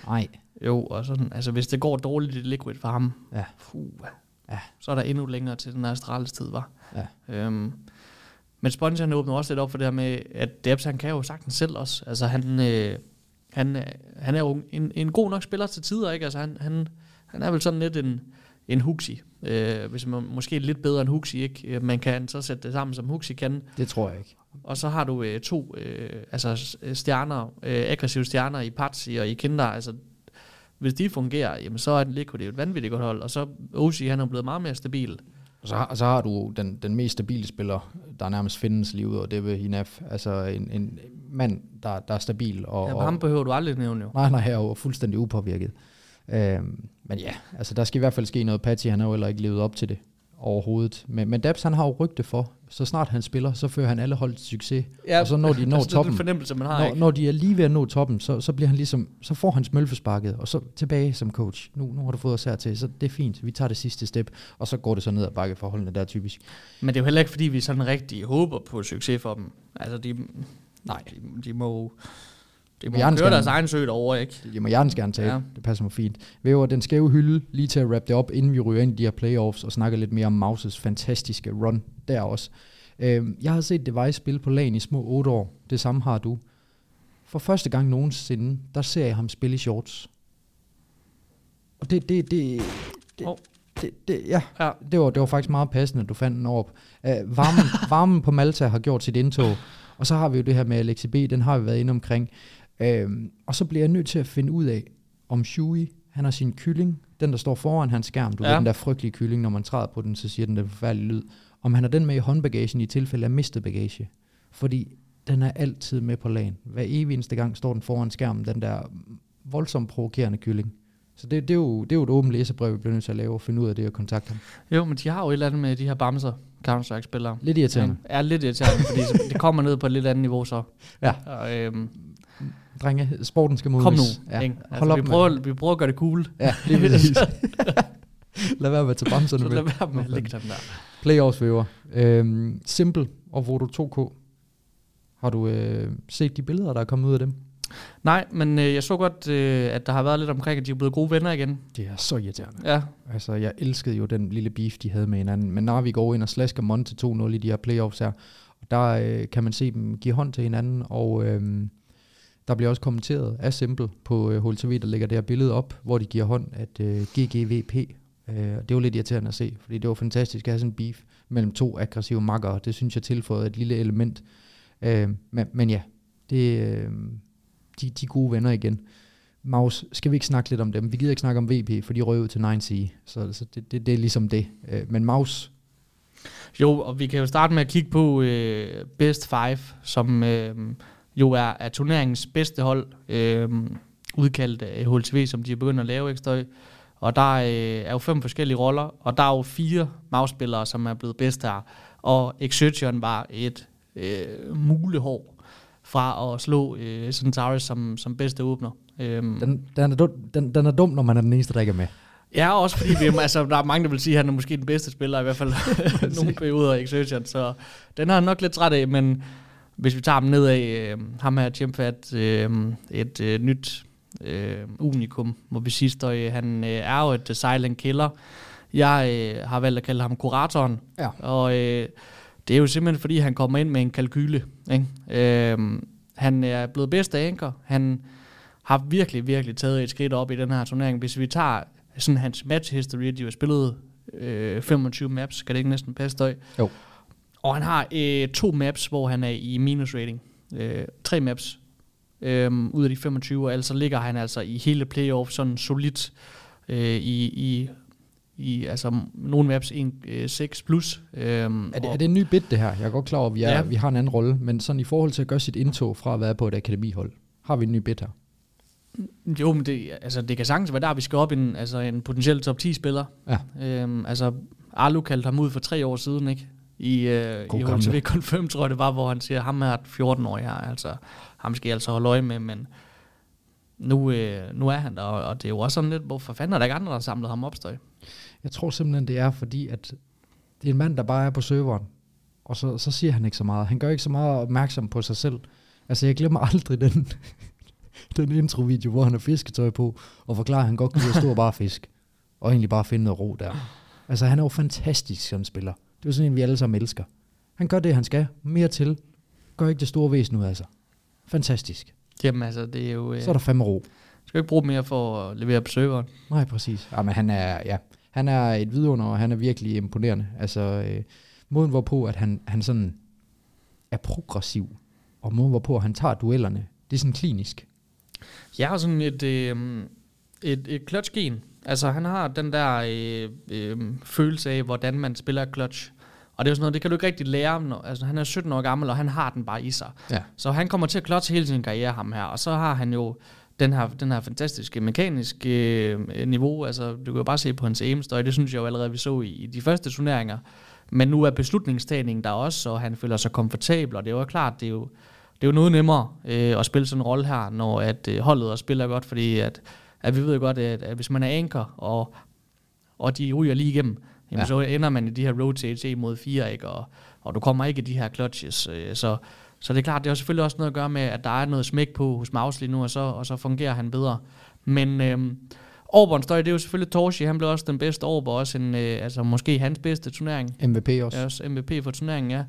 Nej. Jo, og sådan, altså hvis det går dårligt i Liquid for ham, Ja. puh, Ja. så er der endnu længere til den Astralis tid, var. Ja. Øhm, men Sponge han åbner også lidt op for det her med, at Debs han kan jo sagtens selv også. Altså han, øh, han, øh, han er jo en, en god nok spiller til tider, ikke? Altså han, han, han er vel sådan lidt en, en Huxi. Øh, hvis man måske lidt bedre end Huxi, ikke? Øh, Man kan så sætte det sammen, som Huxi kan. Det tror jeg ikke. Og så har du øh, to øh, altså s- stjerner, øh, aggressive stjerner i Patsy og i Kinder. Altså, hvis de fungerer, jamen, så er den Liquid jo et vanvittigt godt hold. Og så OC, han er blevet meget mere stabil. Og så, så har du den, den mest stabile spiller, der nærmest findes lige ud, og det vil Hinaf. Altså en, en mand, der, der er stabil. Og, Ja, og, ham behøver du aldrig nævne jo. nej, nej, her er jo fuldstændig upåvirket. Øhm, men ja, altså der skal i hvert fald ske noget. Patty, han har jo heller ikke levet op til det overhovedet. Men, men Dabs, han har jo rygte for, så snart han spiller, så fører han alle hold til succes. Ja, og så når de [laughs] når altså, Det er toppen, den fornemmelse, man har, når, ikke? når de er lige ved at nå toppen, så, så bliver han ligesom, så får han smølfesparket, og så tilbage som coach. Nu, nu har du fået os hertil, så det er fint, vi tager det sidste step, og så går det så ned ad bakke forholdene der typisk. Men det er jo heller ikke, fordi vi sådan rigtig håber på succes for dem. Altså, de, Nej. de, de må, de må køre deres egen sø over, ikke? Det må hjertens gerne tage, Ja. det passer mig fint. Væver den skæve hylde, lige til at wrap det op, inden vi ryger ind i de her playoffs, og snakker lidt mere om Mauses fantastiske run der også. Øhm, jeg har set Device spille på lagen i små 8 år, det samme har du. For første gang nogensinde, der ser jeg ham spille i shorts. Og det, det, det, det, Hov. det, det ja, Ja. det var, det var faktisk meget passende, at du fandt den op. Uh, varmen, [laughs] varmen på Malta har gjort sit indtog, og så har vi jo det her med Alexi B, den har vi været inde omkring. Uh, og så bliver jeg nødt til at finde ud af, om Shui, han har sin kylling, den der står foran hans skærm, du ja. Ved den der frygtelige kylling, når man træder på den, så siger den der forfærdelige lyd, om han har den med i håndbagagen i tilfælde af mistet bagage. Fordi den er altid med på lagen. Hver evig eneste gang står den foran skærmen, den der voldsomt provokerende kylling. Så det, det, er jo, det er jo et åbent læserbrev, vi bliver nødt til at lave og finde ud af det og kontakte ham. Jo, men de har jo et eller andet med de her bamser, Counter-Strike-spillere. Lidt irriterende. Ja, er lidt irriterende, fordi det kommer ned på et lidt andet niveau så. Ja. Og, øhm, Drenge, sporten skal modnes. kom nu. Ja. Ikke? Hold Altså, op vi, med- prøver, vi prøver at gøre det cool. Ja, lige [laughs] præcis. [laughs] lad være med at tage Så bamserne lad med. være med at lægge den der. Playoffs væver. Øhm, Simple og Vodo 2K. Har du øh, set de billeder, der er kommet ud af dem? Nej, men øh, jeg så godt, øh, at der har været lidt omkring, at de er blevet gode venner igen. Det er så irriterende. Ja, Altså, jeg elskede jo den lille beef, de havde med hinanden. Men når vi går ind og slasker Monte 2-0 i de her playoffs her, og der øh, kan man se dem give hånd til hinanden, og øh, der bliver også kommenteret af Simple på øh, HLTV, der lægger det her billede op, hvor de giver hånd, at øh, GGVP, øh, det var lidt irriterende at se, fordi det var fantastisk at have sådan en beef mellem to aggressive makkere. Det synes jeg tilføjede et lille element. Øh, men, men ja, det, øh, de, de gode venner igen. Maus, skal vi ikke snakke lidt om dem? Vi gider ikke snakke om VP, for de røg ud til 9C, så, så det, det, det er ligesom det. Øh, men Maus, jo, og vi kan jo starte med at kigge på øh, Best Five, som øh, jo er, er turneringens bedste hold, øh, udkaldt af HLTV, som de er begyndt at lave, ikke støj? Og der øh, er jo fem forskellige roller, og der er jo fire magspillere, som er blevet bedst her. Og Exertion var et øh, mulehår fra at slå øh, Centaurus som, som bedste åbner. Øhm, den, den, er dum, den, den er dum, når man er den eneste, der ikke er med. Ja, også fordi vi, [laughs] altså, der er mange, der vil sige, at han er måske den bedste spiller, i hvert fald [laughs] nogle perioder i Exertion, så den har han nok lidt træt af, men hvis vi tager dem nedad, øh, ham her Chimfat, øh, et øh, nyt øh, unikum, må vi sige, støj. han øh, er jo et silent killer. Jeg øh, har valgt at kalde ham kuratoren, Ja. og øh, det er jo simpelthen, fordi han kommer ind med en kalkyle. Ikke? Øh, han er blevet bedste anker. Han har virkelig, virkelig taget et skridt op i den her turnering. Hvis vi tager sådan hans match history, de har spillet øh, 25 maps, skal det ikke næsten passe støj? Jo. Og han har øh, to maps, hvor han er i minus rating. Øh, tre maps øh, ud af de 25, og altså ligger han altså i hele playoff sådan solidt øh, i, i, i altså nogle maps 1, øh, 6 plus. Øh, Er det, er det en ny bit, det her? Jeg er godt klar over, at vi, er, Ja. vi har en anden rolle, men sådan i forhold til at gøre sit indtog fra at være på et akademihold, har vi en ny bit her. Jo, men det, altså, det kan sagtens være der, vi skal op en, altså, en potentiel top 10 spiller. Ja. Øhm, altså, Arlo kaldte ham ud for tre år siden, ikke? I, øh, God i. HTV Confirm, tror jeg det var, hvor han siger, ham er et 14-årig her, altså, ham skal jeg altså holde øje med, men nu, øh, nu er han der, og, og det er jo også sådan lidt, hvorfor fanden er der ikke andre, der har samlet ham op, støj? Jeg tror simpelthen, det er fordi, at det er en mand, der bare er på serveren, og så, så siger han ikke så meget. Han gør ikke så meget opmærksom på sig selv. Altså, jeg glemmer aldrig den, [laughs] den intro-video, hvor han har fisketøj på, og forklarer, at han godt at stå og bare fisk, og egentlig bare finde noget ro der. Altså, han er jo fantastisk som spiller. Det er sådan en, vi alle sammen elsker. Han gør det, han skal. Mere til. Gør ikke det store væsen ud af sig. Fantastisk. Jamen altså, det er jo... Øh, Så er der fandme ro. skal jo ikke bruge mere for at levere på serveren. Nej, præcis. Ja, men han er, ja, han er et vidunder, og han er virkelig imponerende. Altså, øh, måden hvorpå, at han, han sådan er progressiv, og måden hvorpå, han tager duellerne, det er sådan klinisk. Jeg har sådan et, øh, et, et clutch-gen. Altså, han har den der øh, øh, følelse af, hvordan man spiller clutch. Og det er jo sådan noget, det kan du ikke rigtig lære. Når, altså, han er 17 år gammel, og han har den bare i sig. Ja. Så han kommer til at clutch hele sin karriere, ham her. Og så har han jo den her, den her fantastiske mekaniske øh, niveau. Altså, du kan jo bare se på hans aim og det synes jeg jo allerede, vi så i, i de første turneringer. Men nu er beslutningstagningen der også, og han føler sig komfortabel, og det er jo klart, det er jo, det er jo noget nemmere øh, at spille sådan en rolle her, når at øh, holdet og spiller godt, fordi at, at vi ved godt, at, at hvis man er anker, og, og de ryger lige igennem, jamen Ja. så ender man i de her rotates 1 mod 4, ikke? Og, og du kommer ikke i de her clutches. Øh, så, så det er klart, det har selvfølgelig også noget at gøre med, at der er noget smæk på hos Maus lige nu, og så, og så fungerer han bedre. Men øhm, Auburn's støj, det er jo selvfølgelig Torshi, han blev også den bedste Auburn, også en, øh, altså måske hans bedste turnering. MVP også. Ja, også MVP for turneringen, ja.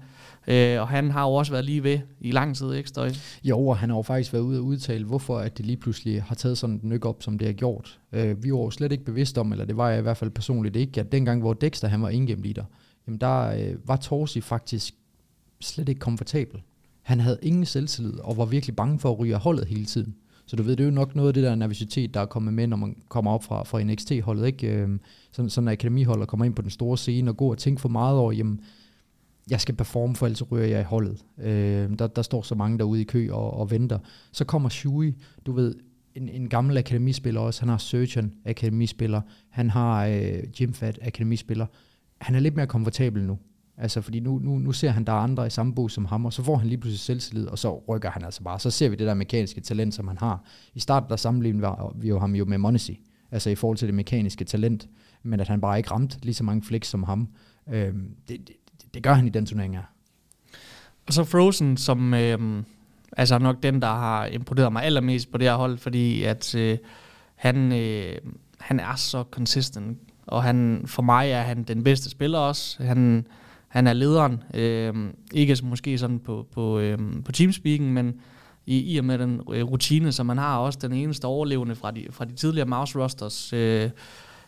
Øh, og han har jo også været lige ved i lang tid, ikke støj? Jo, og han har jo faktisk været ude og udtale, hvorfor at det lige pludselig har taget sådan en nyk op, som det har gjort. Øh, vi var jo slet ikke bevidst om, eller det var jeg i hvert fald personligt ikke, at dengang, hvor Dexter han var in-game leader, jamen der øh, var Torsi faktisk slet ikke komfortabel. Han havde ingen selvtillid, og var virkelig bange for at ryge af holdet hele tiden. Så du ved, det er jo nok noget af det der nervøsitet, der er kommet med, når man kommer op fra, fra NXT-holdet, ikke? Øhm, sådan, sådan en akademiholder kommer ind på den store scene og går og tænker for meget over, jamen, jeg skal performe, for ellers ryger jeg i holdet. Øh, der, der står så mange derude i kø og, og venter. Så kommer Shui, du ved, en, en gammel akademispiller også. Han har Surgeon, akademispiller. Han har øh, Gymfat, akademispiller. Han er lidt mere komfortabel nu. Altså, fordi nu, nu, nu ser han, der er andre i samme bog som ham, og så får han lige pludselig selvtillid, og så rykker han altså bare. Så ser vi det der mekaniske talent, som han har. I starten der sammenlignede vi jo ham jo med Monesi, altså i forhold til det mekaniske talent, men at han bare ikke ramte lige så mange flex som ham. Øhm, det, det, det gør han i den turnering her. Og så Frozen, som, øh, altså nok den, der har imponeret mig allermest på det her hold, fordi at øh, han, øh, han er så consistent, og han, for mig er han den bedste spiller også. Han, han er lederen, øh, ikke måske sådan på, på, øh, på teamspeaking, men i, i og med den øh, rutine, som man har også den eneste overlevende fra de, fra de tidligere mouse rosters. Øh,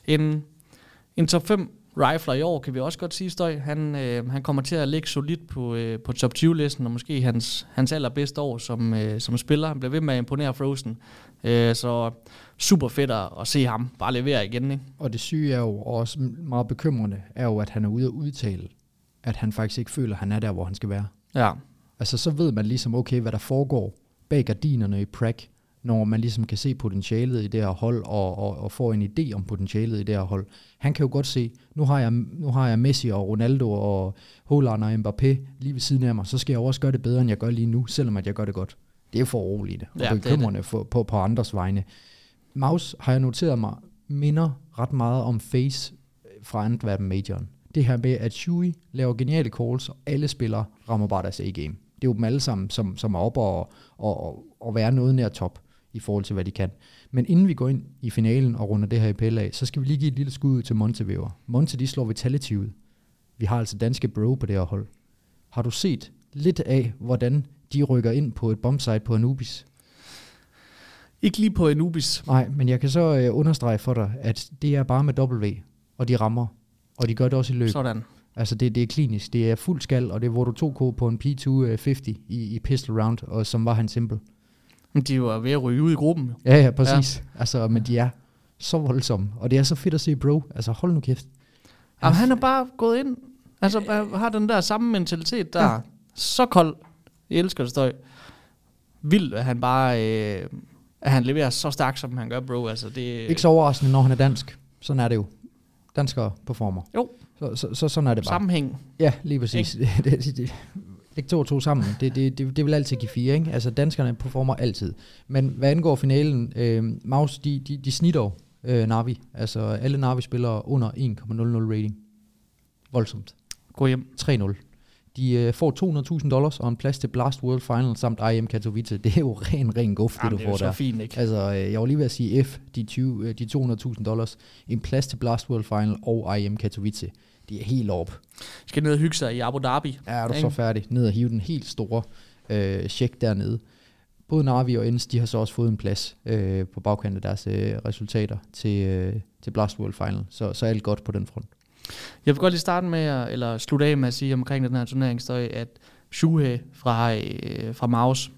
en, en top 5 rifler i år, kan vi også godt sige, Støj. Han, øh, han kommer til at ligge solidt på, øh, på top 20-listen, og måske hans, hans allerbedste år som, øh, som spiller. Han bliver ved med at imponere Frozen. Øh, så super fedt at se ham bare levere igen. Ikke? Og det syge er jo også meget bekymrende, er jo, at han er ude at udtale, at han faktisk ikke føler, at han er der, hvor han skal være. Ja. Altså så ved man ligesom, okay, hvad der foregår bag gardinerne i Prague, når man ligesom kan se potentialet i det her hold, og, og, og får en idé om potentialet i det her hold. Han kan jo godt se, nu har jeg, nu har jeg Messi og Ronaldo og Haaland og Mbappé lige ved siden af mig, så skal jeg også gøre det bedre, end jeg gør lige nu, selvom at jeg gør det godt. Det er for roligt og ja, bekymrende for, på, på andres vegne. Maus har jeg noteret mig, minder ret meget om Face fra Antwerpen Majoren. Det her med, at Shui laver geniale calls, og alle spillere rammer bare deres A-game. Det er jo dem alle sammen, som, som er oppe og, og, og, og være noget nær top i forhold til, hvad de kan. Men inden vi går ind i finalen og runder det her IPL af, så skal vi lige give et lille skud til Montevideo. Monte, de slår Vitality ud. Vi har altså danske bro på det her hold. Har du set lidt af, hvordan de rykker ind på et bombsite på Anubis? Ikke lige på Anubis. Nej, men jeg kan så øh, understrege for dig, at det er bare med W, og de rammer. Og de gør det også i løb. Sådan. Altså det, det er klinisk, det er fuld skal, og det er hvor du 2K på en P250 i, i pistol round, og som var han simpel. Men de var ved at ryge ud i gruppen. Ja, ja, præcis. Ja. Altså, men de er så voldsomme, og det er så fedt at se bro. Altså hold nu kæft. Han, Jamen, han er bare gået ind, altså har den der samme mentalitet der. Ja. Så kold. Jeg elsker det støj. Vildt, at han bare, øh, at han leverer så stærkt, som han gør, bro. Altså, det, Ikke så overraskende, når han er dansk. Sådan er det jo. Danskere performer. Jo. Så, så, så sådan er det bare. Sammenhæng. Ja, lige præcis. [laughs] det, det, det, læg to og to sammen. Det, det, det, det vil altid give fire, ikke? Altså danskerne performer altid. Men hvad angår finalen, øh, Maus, de, de, de snitter øh, Navi. Altså alle Navi spiller under 1,00 rating. Voldsomt. Gå hjem. 3-0. De øh, får 200.000 dollars og en plads til Blast World Final samt IM Katowice. Det er jo [laughs] ren, ren guf, det du får der. det er så fint, ikke? Altså, øh, jeg var lige ved at sige F, de, 20, øh, de 200.000 dollars, en plads til Blast World Final og IM Katowice. De er helt op. Skal ned og hygge sig i Abu Dhabi. Ja, er du ikke? så færdig. Ned og hive den helt store øh, check dernede. Både Navi og Ens, de har så også fået en plads øh, på bagkanten af deres øh, resultater til, øh, til Blast World Final. Så, så alt godt på den front. Jeg vil godt lige starte med, at, eller slutte af med at sige omkring den her turneringsstøj, at Shuhe fra, øh, fra Maus,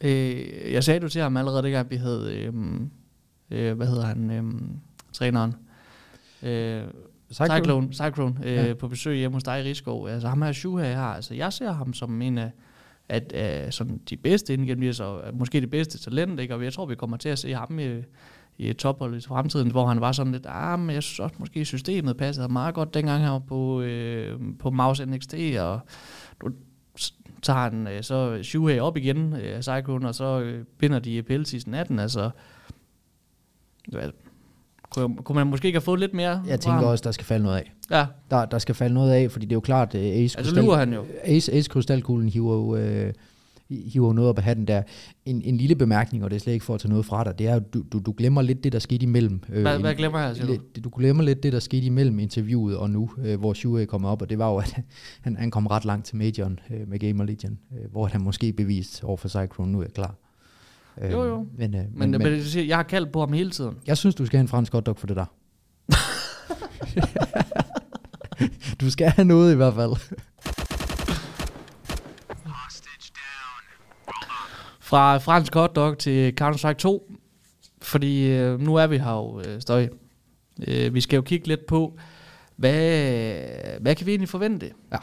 øh, jeg sagde du til ham allerede, det gang vi havde, øh, øh, hvad hedder han, øh, træneren, øh, Cyclone, Cyclone, Cyclone øh, ja. på besøg hjemme hos dig i Rigskov. Altså ham her Shuhe her, altså jeg ser ham som en af at, uh, sådan de bedste inden gennem så måske det bedste talent, ikke? og jeg tror, vi kommer til at se ham i, i tophold i fremtiden, hvor han var sådan lidt, ah, men jeg synes også måske systemet passede meget godt dengang her på, øh, på Mouse NXT, og du tager han øh, så Shuhei op igen øh, Cyclone, og så øh, binder de EPL season 18, altså kunne, kunne man måske ikke have fået lidt mere? Jeg tænker også, der skal falde noget af. Ja. Der, der skal falde noget af, fordi det er jo klart, at Ace, altså, Krystal, han jo. Ace, Ace Krystalkuglen hiver jo, øh, hiver noget op af hatten der. En, en lille bemærkning, og det er slet ikke for at tage noget fra dig, det er, at du, du, du glemmer lidt det, der skete imellem. Øh, hvad, hvad glemmer jeg, siger du? Du glemmer lidt det, der skete imellem interviewet og nu, øh, hvor Shue kommer op, og det var jo, at han, han kom ret langt til Majoren øh, med Gamer Legion, øh, hvor han måske bevist over for Cyclone, nu er jeg klar. Øh, jo, jo. Men, øh, men, men, men, jeg har kaldt på ham hele tiden. Jeg synes, du skal have en fransk hotdog for det der. [laughs] du skal have noget i hvert fald. Fra fransk hotdog til Counter-Strike 2. Fordi øh, nu er vi her jo, øh, Støj. Øh, vi skal jo kigge lidt på, hvad, hvad kan vi egentlig forvente? Ja.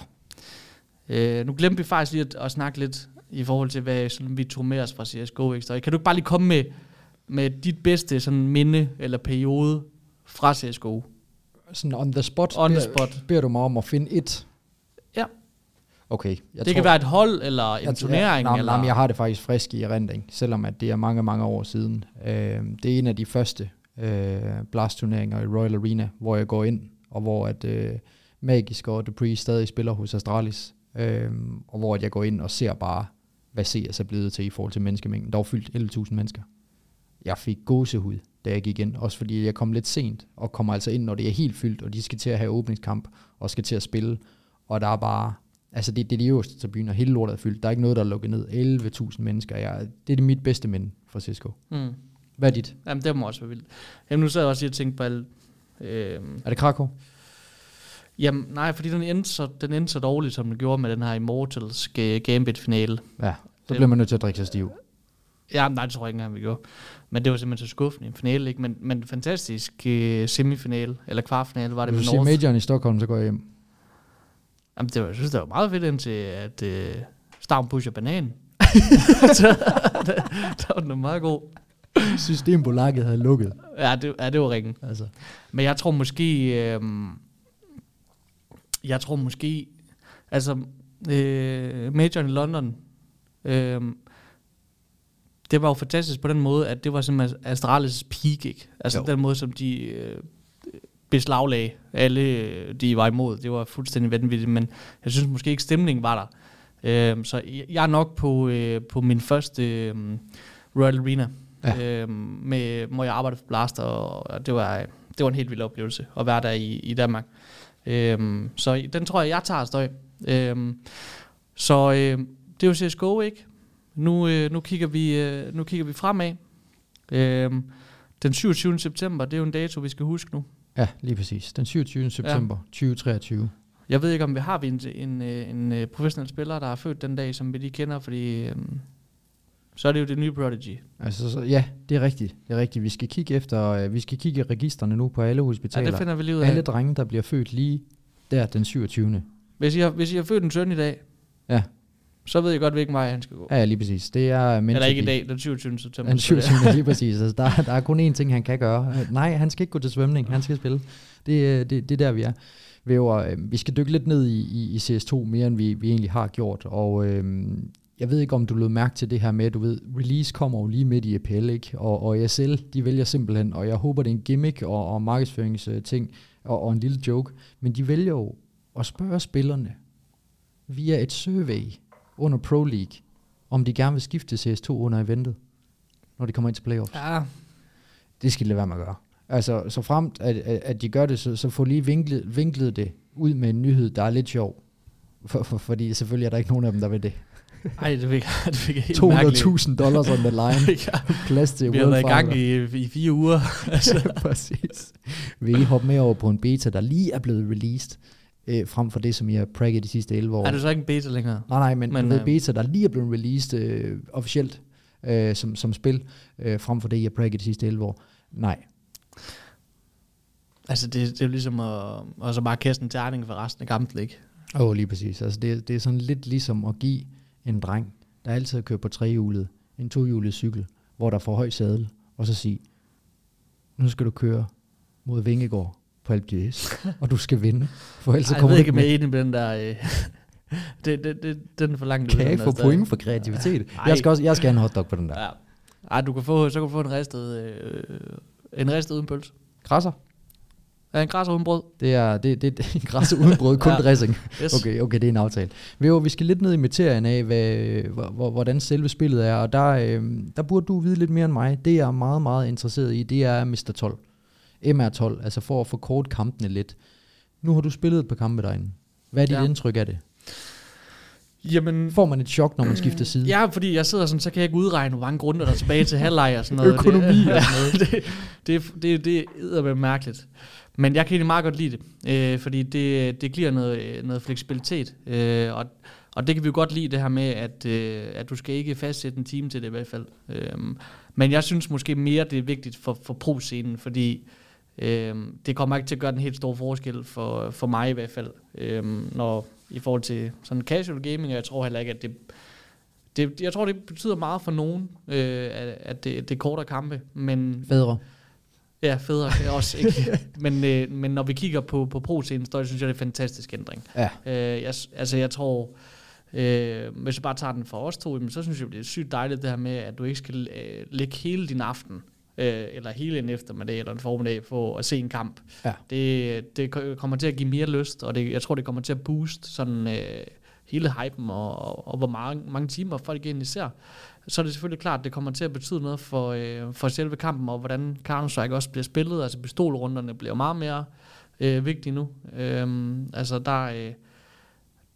Øh, nu glemte vi faktisk lige at, at snakke lidt i forhold til, hvad sådan, vi tog med os fra CSGO. Ikke? Kan du ikke bare lige komme med, med dit bedste sådan, minde eller periode fra CSGO? Sådan on the spot? On the spot. Beder du mig om at finde et? Ja. Okay. Jeg det tror, kan være et hold, eller en jeg, turnering. Ja, nej, eller? Nej, jeg har det faktisk frisk i erindring, selvom at det er mange, mange år siden. Øh, det er en af de første øh, blast-turneringer i Royal Arena, hvor jeg går ind, og hvor at øh, Magisk og Dupree stadig spiller hos Astralis, øh, og hvor at jeg går ind og ser bare hvad CS er blevet til i forhold til menneskemængden. Der var fyldt 11.000 mennesker. Jeg fik gåsehud, da jeg gik ind, også fordi jeg kom lidt sent, og kommer altså ind, når det er helt fyldt, og de skal til at have åbningskamp, og skal til at spille, og der er bare, altså det, det er de øverste tribuner, hele lortet er fyldt, der er ikke noget, der er lukket ned, 11.000 mennesker, jeg, det er det mit bedste minde fra Cisco. Mm. Hvad er dit? Jamen, det må også være vildt. Jamen, nu sad jeg også lige og tænkte på alt... Øh, Er det Krakow? Jamen, nej, fordi den endte, så, den endte så dårligt, som den gjorde med den her Immortals ga- Gambit-finale. Ja, så bliver man nødt til at drikke sig stiv. Ja, nej, det tror jeg ikke engang, vi gjorde. Men det var simpelthen så skuffende en finale, ikke? Men, men fantastisk øh, semifinale, eller kvartfinale var det Hvis du siger majoren i Stockholm, så går jeg hjem. Jamen, det var, jeg synes, det var meget fedt indtil, at øh, Stavn pusher banan. [laughs] så, der, der var den meget god. Systembolaget havde lukket. Ja, det, ja, det var ringen. Altså. Men jeg tror måske... Øh, jeg tror måske... Altså, øh, Majoren i London... Øh, det var jo fantastisk på den måde, at det var simpelthen Astralis peak, ikke? Altså Jo. den måde, som de øh, beslaglagde alle, øh, de var imod. Det var fuldstændig vanvittigt, men jeg synes måske ikke, stemningen var der. Øh, så jeg- er nok på, øh, på min første øh, Royal Arena, ja. øh, med, hvor jeg arbejdede for Blaster, og det var, det var en helt vild oplevelse at være der i, i Danmark. Øh, så den tror jeg, jeg tager støj. Øh, så øh, det er jo CSGO, ikke? Nu, øh, nu, kigger vi, øh, nu kigger vi fremad. Øh, den 27. september, det er jo en dato, vi skal huske nu. Ja, lige præcis. Den 27. september 2023. Jeg ved ikke, om vi har vi en, en, øh, en, en professionel spiller, der er født den dag, som vi lige kender, fordi øh, så er det jo det nye Prodigy. Altså, så, ja, det er rigtigt. Det er rigtigt. Vi skal kigge efter, øh, vi skal kigge i registerne nu på alle Ja, hospitaler. det finder vi lige ud af. alle drenge, der bliver født lige der den 27. Hvis I, har, hvis I har født en søn i dag, Ja. så ved jeg godt, hvilken vej han skal gå. Ja, ja, lige præcis. Det er Eller ikke i dag, den 27. september. Den så det- 27. lige præcis. Altså, der, der er kun én ting, han kan gøre. Nej, han skal ikke gå til svømning. Han skal spille. Det, øh, det, det er der, vi er. Væver, øh, vi skal dykke lidt ned i, i, i CS2 mere, end vi, vi egentlig har gjort. Og øh, jeg ved ikke, om du lød mærke til det her med, du ved, release kommer jo lige midt i EPL, ikke? Og, og ESL, de vælger simpelthen, og jeg håber, det er en gimmick og, og markedsføringsting og, og en lille joke, men de vælger jo at spørge spillerne via et survey under Pro League, om de gerne vil skifte til CS2 under eventet, når de kommer ind til playoffs. Ja, Det skal de lade være med at gøre. Altså, så fremt, at, at, at de gør det, så, så få lige vinklet, vinklet det ud med en nyhed, der er lidt sjov. For, for, fordi selvfølgelig er der ikke nogen af dem, der vil det. Ej, det fik, [laughs] det fik jeg helt mærkeligt. 200.000 dollars on the line. [laughs] ja, Plads til vi har været i gang i, i fire uger. [laughs] altså. Præcis. Vil I hoppe med over på en beta, der lige er blevet released, øh, frem for det, som I har pragget de sidste 11 år? er det så ikke en beta længere? Nej, nej, men, Men, men øh, beta, der lige er blevet released øh, officielt øh, som, som spil, øh, frem for det, I har pragget de sidste 11 år. Nej. Altså, det, det er jo ligesom at, og så bare kaste en terning for resten af kampen, ikke? Åh, oh, lige præcis. Altså, det, det er sådan lidt ligesom at give en dreng, der altid kørt på trehjulet, en tohjulet cykel, hvor der får høj sadel, og så sige, nu skal du køre mod Vingegård på Alp d'Huez, [laughs] og du skal vinde, for ellers Ej, jeg kommer ved ikke, ikke med. enig med den der... Øh, [laughs] det, det, det, den er for langt Kan jeg der få point for kreativitet? Ej. Jeg skal, også, jeg skal have en hotdog på den der. Ja. Ej, du kan få, så kan du få en ristet, øh, en ristet uden pølse. Græsser? Ja, en græs uden brød. Det er, det, det, det er en græs uden brød, kun [laughs] Ja. dressing. Yes. Okay, okay, det er en aftale. Væver, vi skal lidt ned i materien af, hvad, hvor- hvor, hvordan selve spillet er, og der, øh, der burde du vide lidt mere end mig. Det jeg er meget, meget interesseret i, det er Mr. 12. MR12, altså for at forkorte kampene lidt. Nu har du spillet et par kampe derinde. Hvad er dit Ja. indtryk af det? Jamen, Får man et chok, når man [clears throat] skifter side? Ja, fordi jeg sidder sådan, så kan jeg ikke udregne, hvor mange runder der er tilbage til halvleg og sådan noget. Økonomi det, og sådan noget. [laughs] det, det, det, det er mærkeligt. Men jeg kan egentlig meget godt lide det, øh, fordi det, det giver noget, noget fleksibilitet. Øh, og, og det kan vi jo godt lide, det her med, at, øh, at du skal ikke fastsætte en time til det i hvert fald. Øh, men jeg synes måske mere, det er vigtigt for, for pro-scenen, fordi øh, det kommer ikke til at gøre den helt store forskel for, for mig i hvert fald, øh, når, i forhold til sådan casual gaming, og jeg tror heller ikke, at det det, jeg tror, det betyder meget for nogen, øh, at, at det, det er kortere kampe, men Federe ja, federe kan jeg også ikke. [laughs] men, øh, men når vi kigger på, på pro-scenen, så synes jeg, det er en fantastisk ændring. Ja. Øh, jeg, altså, jeg tror, øh, hvis jeg bare tager den for os to, jamen, så synes jeg, det er sygt dejligt det her med, at du ikke skal øh, lægge hele din aften, øh, eller hele en eftermiddag, eller en formiddag, for at se en kamp. Ja. Det, det ko- kommer til at give mere lyst, og det, jeg tror, det kommer til at booste sådan... Øh, hele hypen og, og, og hvor mange, mange timer folk egentlig ser, så er det selvfølgelig klart, at det kommer til at betyde noget for, øh, for selve kampen, og hvordan Counter-Strike også bliver spillet. Altså pistolrunderne bliver meget mere øh, vigtige nu. Øh, altså der, øh,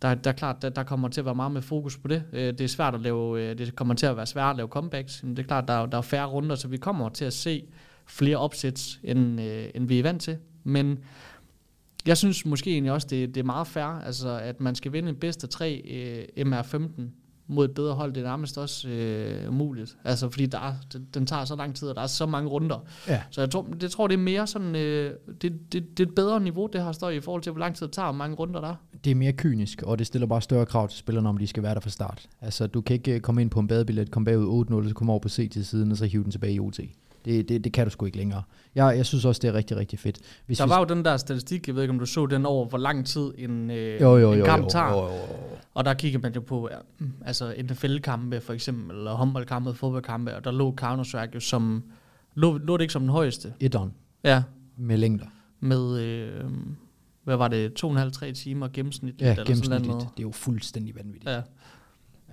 der, der er klart, der, der kommer til at være meget med fokus på det. Øh, det er svært at lave, øh, det kommer til at være svært at lave comebacks. Men det er klart, der er, der er færre runder, så vi kommer til at se flere opsæt, end, øh, end vi er vant til. Men jeg synes måske egentlig også, det, det er meget fair, altså, at man skal vinde en bedste tre øh, MR15 mod et bedre hold, det er nærmest også øh, muligt. Altså, fordi der er, den, den tager så lang tid, og der er så mange runder. Ja. Så jeg tror, det tror det er mere sådan, øh, det, det, det er et bedre niveau, det har stået i forhold til, hvor lang tid det tager, og mange runder der er. Det er mere kynisk, og det stiller bare større krav til spillerne, om de skal være der fra start. Altså, du kan ikke øh, komme ind på en badebillet, komme bagud 8-0, så komme over på C til siden, og så hive den tilbage i OT. Det, det, det kan du sgu ikke længere. Jeg, jeg synes også, det er rigtig, rigtig fedt. Hvis der vi... var jo den der statistik, jeg ved ikke, om du så den over, hvor lang tid en, øh, jo, jo, en kamp jo, tager. Jo, jo, jo. Og der kigger man jo på ja, altså NFL-kampe for eksempel, eller håndboldkampe, fodboldkampe, og der lå Counter-Strike jo som, lå, lå det ikke som den højeste? Etteren. Ja. Med længder. Med, øh, hvad var det, 2,5-3 timer gennemsnitligt? Ja, eller gennemsnitligt. Sådan noget. det er jo fuldstændig vanvittigt. Ja.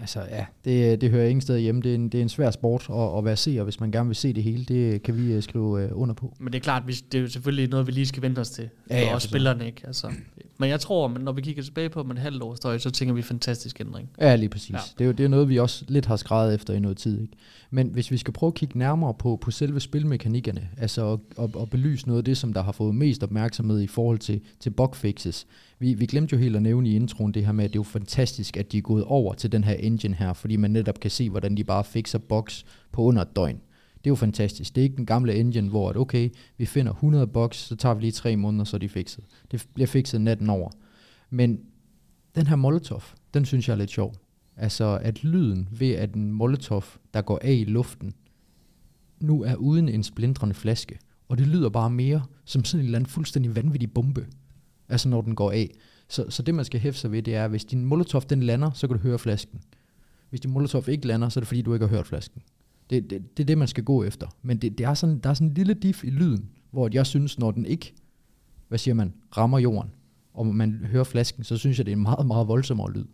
Altså ja, det, det hører ingen sted hjemme. Det er en, det er en svær sport at, at være seer, hvis man gerne vil se det hele. Det kan vi uh, skrive uh, under på. Men det er klart, vi, det er jo selvfølgelig noget, vi lige skal vente os til. Ja, ja, og spillerne ikke. Altså. [clears throat] Men jeg tror, at når vi kigger tilbage på om en halvt år støj, så tænker vi fantastisk ændring. Ja, lige præcis. Ja. Det, er jo, det er noget, vi også lidt har skrevet efter i noget tid. Ikke? Men hvis vi skal prøve at kigge nærmere på, på selve spilmekanikkerne, altså at, at, at belyse noget af det, som der har fået mest opmærksomhed i forhold til, til bugfixes. Vi, vi glemte jo helt at nævne i introen det her med, at det er jo fantastisk, at de er gået over til den her engine her, fordi man netop kan se, hvordan de bare fixer bugs på under et døgn. Det er jo fantastisk. Det er ikke den gamle engine, hvor at okay, vi finder 100 bucks, så tager vi lige tre måneder, så er de fikset. Det bliver fikset natten over. Men den her Molotov, den synes jeg er lidt sjov. Altså, at lyden ved, at en Molotov, der går af i luften, nu er uden en splindrende flaske. Og det lyder bare mere som sådan en eller anden fuldstændig vanvittig bombe. Altså, når den går af. Så, så det, man skal hæfte sig ved, det er, at hvis din Molotov, den lander, så kan du høre flasken. Hvis din Molotov ikke lander, så er det fordi, du ikke har hørt flasken. Det, det, det er det, man skal gå efter. Men det, det er sådan, der er sådan en lille diff i lyden, hvor jeg synes, når den ikke, hvad siger man, rammer jorden, og man hører flasken, så synes jeg, det er en meget, meget voldsommere lyd.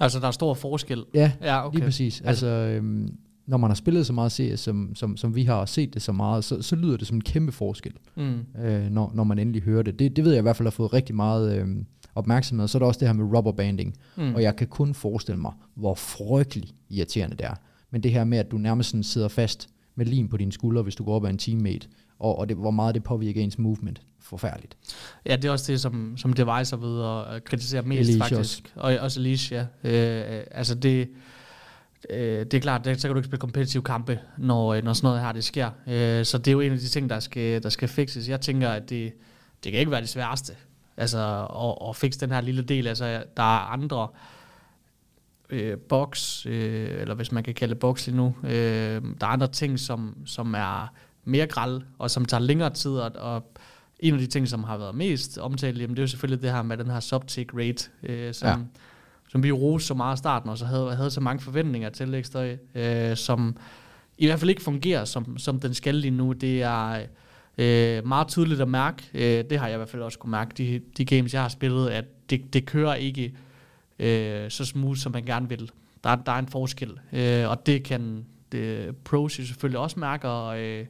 Altså, der er stor forskel? Ja, ja okay. lige præcis. Altså, øhm, når man har spillet så meget serie, som, som, som vi har og set det så meget, så, så lyder det som en kæmpe forskel, mm. øh, når, når man endelig hører det. det. Det ved jeg i hvert fald har fået rigtig meget øh, opmærksomhed. Så er der også det her med rubberbanding, mm. og jeg kan kun forestille mig, hvor frygtelig irriterende det er. Men det her med, at du nærmest sådan sidder fast med lim på dine skuldre, hvis du går op af en teammate, og, og det, hvor meget det påvirker ens movement. Forfærdeligt. Ja, det er også det, som, som Device har ved at kritisere mest Elise faktisk. Også. Og også Alicia. ja. Øh, altså det, øh, det er klart, det, så kan du ikke spille kompetitive kampe, når, øh, når sådan noget her det sker. Øh, så det er jo en af de ting, der skal, der skal fixes. Jeg tænker, at det, det kan ikke være det sværeste. Altså at, at fixe den her lille del. Altså, der er andre øh, box, øh, eller hvis man kan kalde det box lige nu, øh, der er andre ting, som, som er mere græld, og som tager længere tid, og, og en af de ting, som har været mest omtalt, jamen, det er jo selvfølgelig det her med den her subtick rate, øh, som, ja. som vi roste så meget i starten, og så havde, havde så mange forventninger til ekstra, øh, som i hvert fald ikke fungerer, som, som den skal lige nu. Det er øh, meget tydeligt at mærke, øh, det har jeg i hvert fald også kunne mærke, de, de games, jeg har spillet, at det, det kører ikke øh, så smooth, som man gerne vil. Der, der er en forskel, øh, og det kan det, pros selvfølgelig også mærke, og, øh,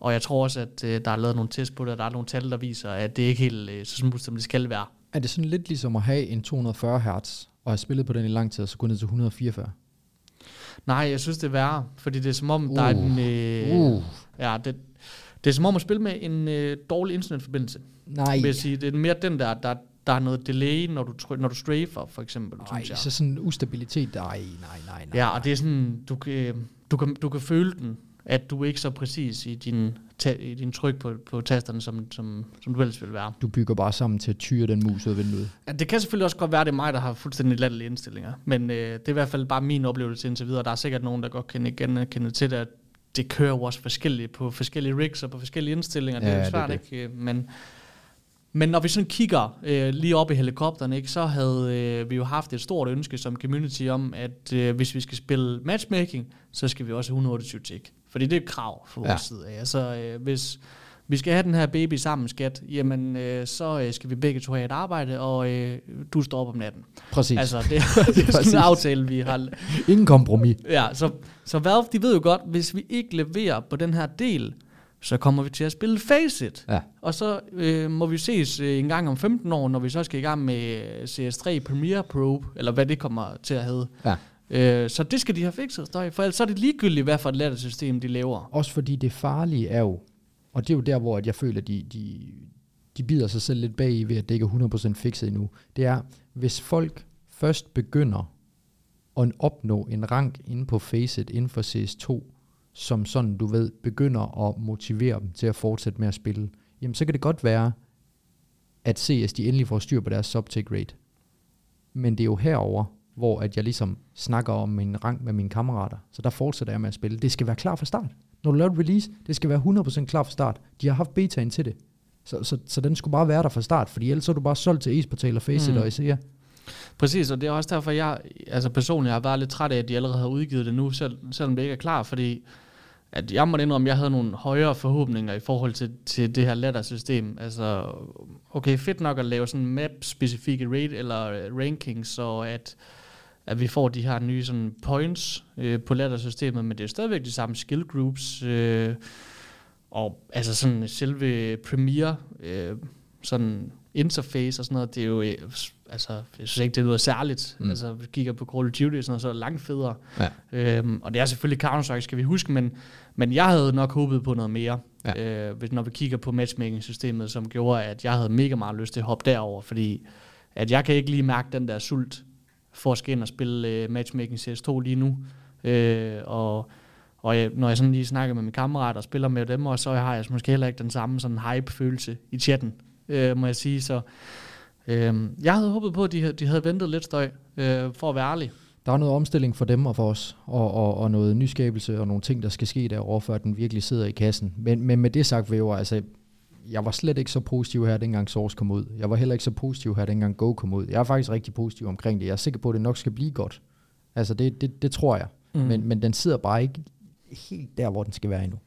og jeg tror også, at øh, der er lavet nogle test på det, og der er nogle tal, der viser, at det ikke er helt øh, så smooth, som det skal være. Er det sådan lidt ligesom at have en 240 Hz, og have spillet på den i lang tid, og så gå ned til 144? Nej, jeg synes, det er værre, fordi det er som om, uh. der er en... Øh, uh. Ja, det, det er som om at spille med en øh, dårlig internetforbindelse. Nej. Vil jeg sige. Det er mere den der, der, der er noget delay, når du, når du strafer, for eksempel. Nej, så sådan ustabilitet, nej, nej, nej, nej. Ja, og det er sådan, du kan, du kan, du kan føle den, at du er ikke så præcis i din, i din tryk på, på tasterne, som, som, som du ellers vil være. Du bygger bare sammen til at tyre den mus ud af vinduet. Ja, det kan selvfølgelig også godt være, at det er mig, der har fuldstændig latterlige indstillinger. Men øh, det er i hvert fald bare min oplevelse indtil videre. Der er sikkert nogen, der godt kan igen kende til det, at det kører jo også forskelligt på forskellige rigs og på forskellige indstillinger. Ja, det er jo svært, det det. ikke? Men men når vi sådan kigger øh, lige op i helikopteren, ikke, så havde øh, vi jo haft et stort ønske som community om, at øh, hvis vi skal spille matchmaking, så skal vi også have 128 tick. Fordi det er et krav fra vores ja. side af. Altså, øh, hvis, vi skal have den her baby sammen, skat, jamen øh, så øh, skal vi begge to have et arbejde, og øh, du står op om natten. Præcis. Altså, det, [laughs] det er sådan en aftale, vi har. Ingen kompromis. Ja, så, så Valve, de ved jo godt, hvis vi ikke leverer på den her del, så kommer vi til at spille Faceit. Ja. Og så øh, må vi ses øh, en gang om 15 år, når vi så skal i gang med øh, CS3 Premiere Pro, eller hvad det kommer til at hedde. Ja. Øh, så det skal de have fikset, støj, for ellers så er det ligegyldigt, hvad for et lattersystem de laver. Også fordi det farlige er jo, og det er jo der, hvor at jeg føler, at de, de, de bider sig selv lidt bag i ved, at det ikke er 100% fikset endnu. Det er, hvis folk først begynder at opnå en rank inde på Faceit inden for CS2, som sådan, du ved, begynder at motivere dem til at fortsætte med at spille, jamen så kan det godt være, at CS de endelig får styr på deres subtake rate. Men det er jo herover, hvor at jeg ligesom snakker om min rang med mine kammerater. Så der fortsætter jeg med at spille. Det skal være klar fra start. Når du laver et release, det skal være 100% klar fra start. De har haft betaen til det. Så, så, så den skulle bare være der fra start, fordi ellers så er du bare solgt til e-portal og Faceit Mm. og ICEA. Præcis, og det er også derfor, jeg altså personligt har været lidt træt af, at de allerede har udgivet det nu, selv, selvom det ikke er klar, fordi at jeg må indrømme, at jeg havde nogle højere forhåbninger i forhold til, til det her ladder-system. Altså, okay, fedt nok at lave sådan map-specifikke rate eller øh, rankings, så at, at vi får de her nye sådan points øh, på ladder-systemet, men det er stadigvæk de samme skill groups, øh, og altså sådan selve Premiere, øh, sådan interface og sådan noget, det er jo, øh, altså, jeg synes ikke, det lyder særligt. Mm. Altså, vi kigger på Call of Duty og sådan noget, så er det langt federe. Ja. Øhm, og det er selvfølgelig Counter-Strike, skal vi huske, men, men jeg havde nok håbet på noget mere, Ja. øh, hvis, når vi kigger på matchmaking-systemet, som gjorde, at jeg havde mega meget lyst til at hoppe derover, fordi at jeg kan ikke lige mærke den der sult for at skal ind og spille øh, matchmaking CS2 lige nu. Øh, og og jeg, når jeg sådan lige snakker med mine kammerater og spiller med dem, og så har jeg måske heller ikke den samme sådan hype-følelse i chatten, øh, må jeg sige. Så øh, jeg havde håbet på, at de, havde- de havde ventet lidt støj, øh, for at være ærlig. Der er noget omstilling for dem og for os, og, og, og noget nyskabelse og nogle ting, der skal ske derovre, før den virkelig sidder i kassen. Men, men med det sagt, jo, altså, jeg var slet ikke så positiv her, dengang Source kom ud. Jeg var heller ikke så positiv her, dengang Go kom ud. Jeg er faktisk rigtig positiv omkring det. Jeg er sikker på, at det nok skal blive godt. Altså, det, det, det tror jeg. Mm. Men, men den sidder bare ikke helt der, hvor den skal være endnu.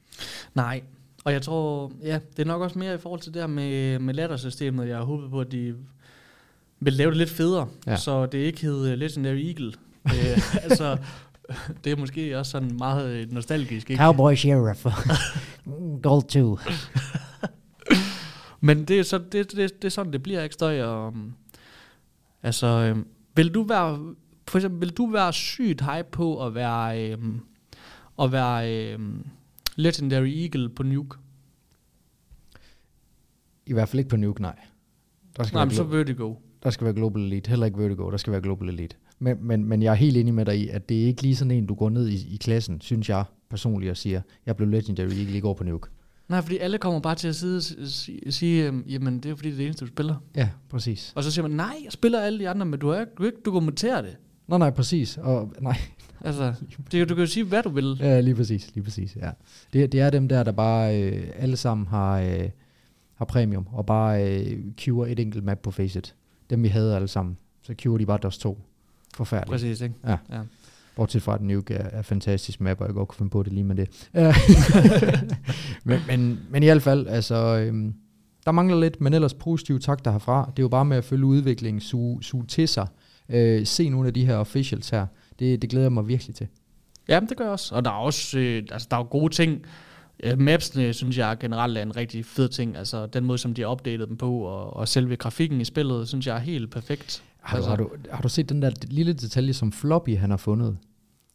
Nej, og jeg tror, ja, det er nok også mere i forhold til det her med, med laddersystemet. Jeg har håbet på, at de vil lave det lidt federe, ja. Så det ikke hedder Legendary Eagle. [laughs] øh, altså, [laughs] det er måske også sådan meget øh, nostalgisk, ikke? Cowboy Sheriff. [laughs] Gold 2. Men det er, så, det, det, det er sådan, det bliver ikke støj. Og, um, altså, øhm, vil du være, for eksempel, vil du være sygt hype på at være, øhm, at være øhm, Legendary Eagle på Nuke? I hvert fald ikke på Nuke, nej. Der skal, Nej, men så Vertigo. der skal være Global Elite. Heller ikke Vertigo, der skal være Global Elite. Men, men, men jeg er helt enig med dig i, at det er ikke lige sådan en, du går ned i, i klassen, synes jeg personligt, og siger, jeg blev Legendary Eagle i går på Nuke. Nej, fordi alle kommer bare til at sidde og sige, sige øhm, jamen det er fordi, det er det eneste, du spiller. Ja, præcis. Og så siger man, nej, jeg spiller alle de andre, men du har ikke, ikke dokumenteret det. Nå nej, præcis. Og, nej, Altså, det, du kan jo sige, hvad du vil. ja, lige præcis, lige præcis, ja. Det, det er dem der, der bare øh, alle sammen har, øh, har premium, og bare øh, queuer et enkelt map på Faceit. Dem vi havde alle sammen. Så queuer de bare DOS 2. Forfærdeligt. Præcis, ikke? Ja. ja. Bortset fra, at Nuke er, er fantastisk map, og jeg godt kunne finde på det lige med det. [laughs] Men, men, men i hvert fald, altså, øhm, der mangler lidt, men ellers positiv takter herfra. Det er jo bare med at følge udviklingen, suge, suge til sig, øh, se nogle af de her officials her. Det, det glæder jeg mig virkelig til. Ja, det gør jeg også. Og der er også øh, altså, der er gode ting. Øh, Mapsene synes jeg generelt er en rigtig fed ting. Altså den måde, som de har opdateret dem på, og, og selve grafikken i spillet, synes jeg er helt perfekt. Har, altså, du, har, du, har du set den der lille detalje, som Floppy han har fundet?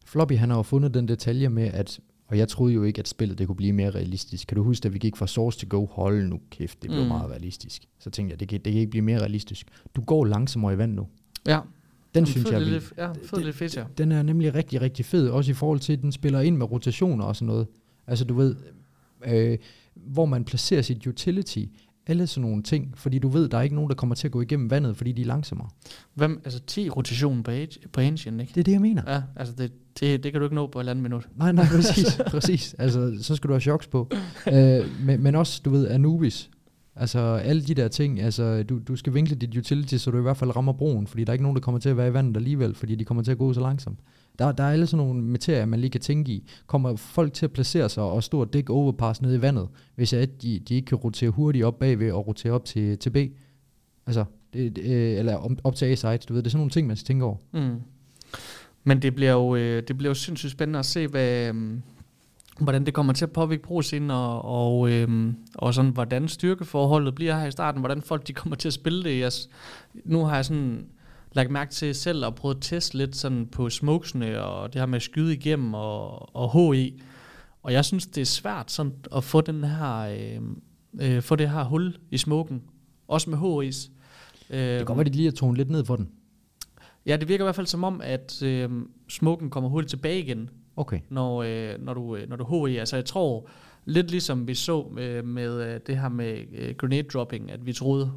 Floppy han har jo fundet den detalje med, at og jeg troede jo ikke, at spillet det kunne blive mere realistisk. Kan du huske, at vi gik fra Source til Go? Hold nu kæft, det blev Mm. meget realistisk. Så tænkte jeg, det kan, det kan ikke blive mere realistisk. Du går langsommere i vand nu. Ja, Den Jamen, synes jeg vild. Ja, fed lille feature. Den er nemlig rigtig, rigtig fed, også i forhold til, at den spiller ind med rotationer og sådan noget. Altså du ved, øh, hvor man placerer sit utility, alle sådan nogle ting, fordi du ved, der er ikke nogen, der kommer til at gå igennem vandet, fordi de er langsommere. Hvem, altså 10 rotation på, age, på engine, ikke? Det er det, jeg mener. Ja, altså det, det, det kan du ikke nå på et eller andet minut. Nej, nej, [laughs] præcis, præcis. Altså, så skal du have choks på. øh, men, men også, du ved, Anubis. Altså, alle de der ting. Altså, du, du skal vinkle dit utility, så du i hvert fald rammer broen, fordi der er ikke nogen, der kommer til at være i vandet alligevel, fordi de kommer til at gå så langsomt. Der, der er alle sådan nogle materier, man lige kan tænke i. Kommer folk til at placere sig og stå og dække overpass nede i vandet, hvis at de, de ikke kan rotere hurtigt op bagved og rotere op til, til B? Altså, det, det, øh, eller op, til A-side, du ved, det er sådan nogle ting, man skal tænke over. Mm. Men det bliver jo, øh, det bliver jo sindssygt spændende at se, hvad, øhm, hvordan det kommer til at påvirke proscenen, og, og, øhm, og sådan, hvordan styrkeforholdet bliver her i starten, hvordan folk de kommer til at spille det. Jeg, nu har jeg sådan lagt mærke til selv og prøvet at teste lidt sådan på smokesene, og det her med at skyde igennem, og, og HI. Og jeg synes, det er svært sådan at få den her, øh, øh, få det her hul i smoken, også med HI's. Øh, det kan godt være, de lige har tone lidt ned for den. Ja, det virker i hvert fald som om, at øh, smoken kommer hurtigt tilbage igen, Okay. når, øh, når, du, øh, når du HI. Altså jeg tror, lidt ligesom vi så øh, med øh, det her med øh, grenade dropping, at vi troede,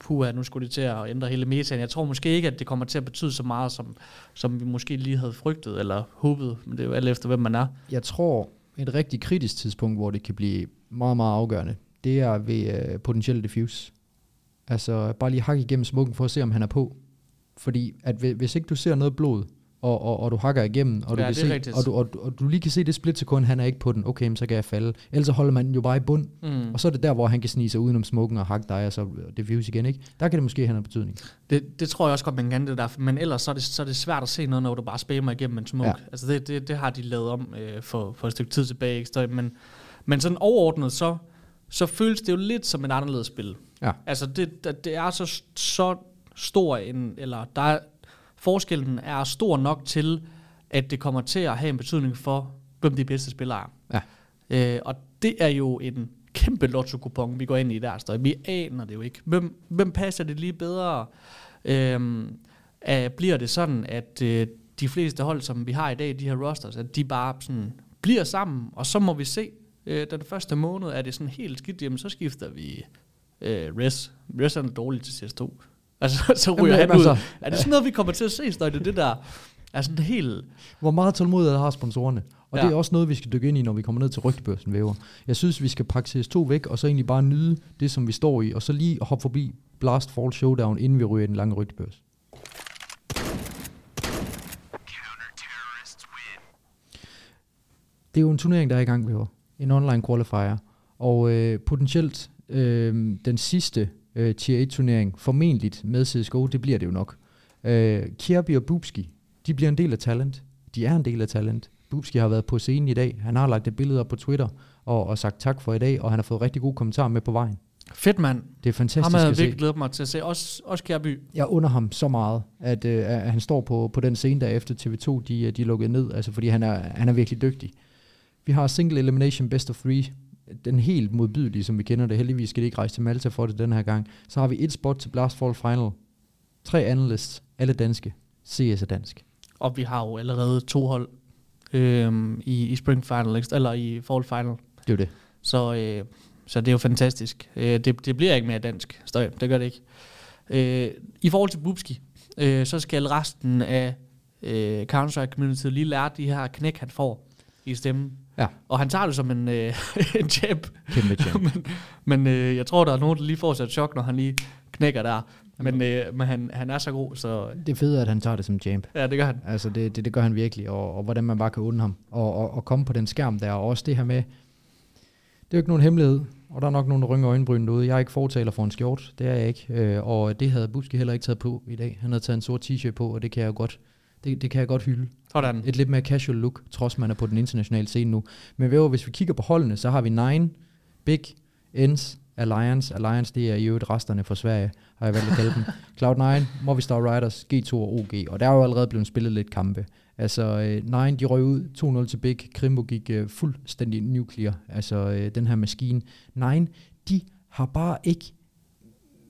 puha, nu skulle det til at ændre hele metaen. Jeg tror måske ikke, at det kommer til at betyde så meget, som, som vi måske lige havde frygtet eller håbet, men det er jo alt efter, hvem man er. Jeg tror, et rigtig kritisk tidspunkt, hvor det kan blive meget, meget afgørende, det er ved øh, potentielle diffuse. Altså bare lige hakke igennem smukken for at se, om han er på. Fordi at hvis ikke du ser noget blod, og, og, og du hakker igennem, og du, Ja, kan det er se, rigtigt. og, du, og, du- og du lige kan se det splitsekund, han er ikke på den, okay, men så kan jeg falde. Ellers så holder man jo bare i bund, Mm. og så er det der, hvor han kan snige sig udenom smoken og hakke dig, og så diffuse igen, ikke? Der kan det måske have noget betydning. Det, det tror jeg også godt, man kan det der, men ellers så er, det, så er det svært at se noget, når du bare spammer igennem en smoke. Ja. Altså det, det, det har de lavet om øh, for, for et stykke tid tilbage, ikke? Så- men, men sådan overordnet, så, så føles det jo lidt som et anderledes spil. Ja. Altså det, det, det er så, så stor en, eller der er, forskellen er stor nok til, at det kommer til at have en betydning for, hvem de bedste spillere er. Ja. Øh, og det er jo en kæmpe lotto-kupon, vi går ind i der. Så vi aner det jo ikke. Hvem, hvem passer det lige bedre? Øhm, er, bliver det sådan, at øh, de fleste hold, som vi har i dag, de her rosters, at de bare sådan bliver sammen, og så må vi se, øh, den første måned, er det sådan helt skidt, jamen så skifter vi øh, Res. Res er dårlig til CS2. Altså, [laughs] så ryger Jamen, han ud. altså- Er det sådan noget, vi kommer til at se, Støjte? Det der er sådan helt... Hvor meget tålmodighed har sponsorerne? Og ja. Ja. det er også noget, vi skal dykke ind i, når vi kommer ned til rygtebørsen, væver. Jeg synes, vi skal pakke CS2 væk, og så egentlig bare nyde det, som vi står i, og så lige hoppe forbi Blast Fall Showdown, inden vi ryger i den lange rygtebørs. Det er jo en turnering, der er i gang, væver. En online qualifier. Og øh, potentielt øh, den sidste øh, Tier 1-turnering, formentlig med CSGO, det bliver det jo nok. Øh, Kirby og Bubski, de bliver en del af talent. De er en del af talent. Bubski har været på scenen i dag. Han har lagt et billede op på Twitter og, og sagt tak for i dag, og han har fået rigtig gode kommentarer med på vejen. Fedt, mand. Det er fantastisk Ham havde jeg at se. virkelig glædet mig til at se. Også, også Kjærby. Jeg under ham så meget, at, øh, at han står på, på den scene der efter TV2, de, de lukkede ned, altså fordi han er, han er virkelig dygtig. Vi har single elimination best of three, den helt modbydelige, som vi kender det. Heldigvis skal det ikke rejse til Malta for det den her gang. Så har vi et spot til Blast Fall Final. Tre analysts, alle danske. CS er dansk. Og vi har jo allerede to hold øhm, i, i Spring Final, eller i Fall Final. Det er det. Så, øh, så det er jo fantastisk. Øh, det, det bliver ikke mere dansk støj. Det gør det ikke. Øh, I forhold til Bubski, øh, så skal resten af øh, Counter-Strike community lige lære de her knæk, han får i stemmen. Ja. Og han tager det som en, øh, [laughs] en champ. Kæmpe [laughs] champ. men men øh, jeg tror, der er nogen, der lige får sig et chok, når han lige knækker der. Men, øh, men han, han er så god, så Det er fedt, at han tager det som champ. ja, det gør han. Altså det, det, det gør han virkelig, og, og hvordan man bare kan undre ham, og, og, og komme på den skærm der, og også det her med, det er jo ikke nogen hemmelighed, og der er nok nogen, der rynger øjenbrynene ude. Jeg er ikke fortaler for en skjort, det er jeg ikke, øh, og det havde Buski heller ikke taget på i dag. Han havde taget en sort t-shirt på, og det kan jeg jo godt, det, det kan jeg godt hylde. Sådan. Et lidt mere casual look, trods man er på den internationale scene nu. Men ved, hvis vi kigger på holdene, så har vi Nine, Big, Ends, Alliance. Alliance, det er i øvrigt resterne fra Sverige, har jeg valgt at kalde dem. [laughs] Cloud9, Movistar Riders, G2 og OG. Og der er jo allerede blevet spillet lidt kampe. Altså, øh, Nine, de røg ud 2-0 til Big. Krimbo gik øh, fuldstændig nuclear. Altså, øh, den her maskine. Nine, de har bare ikke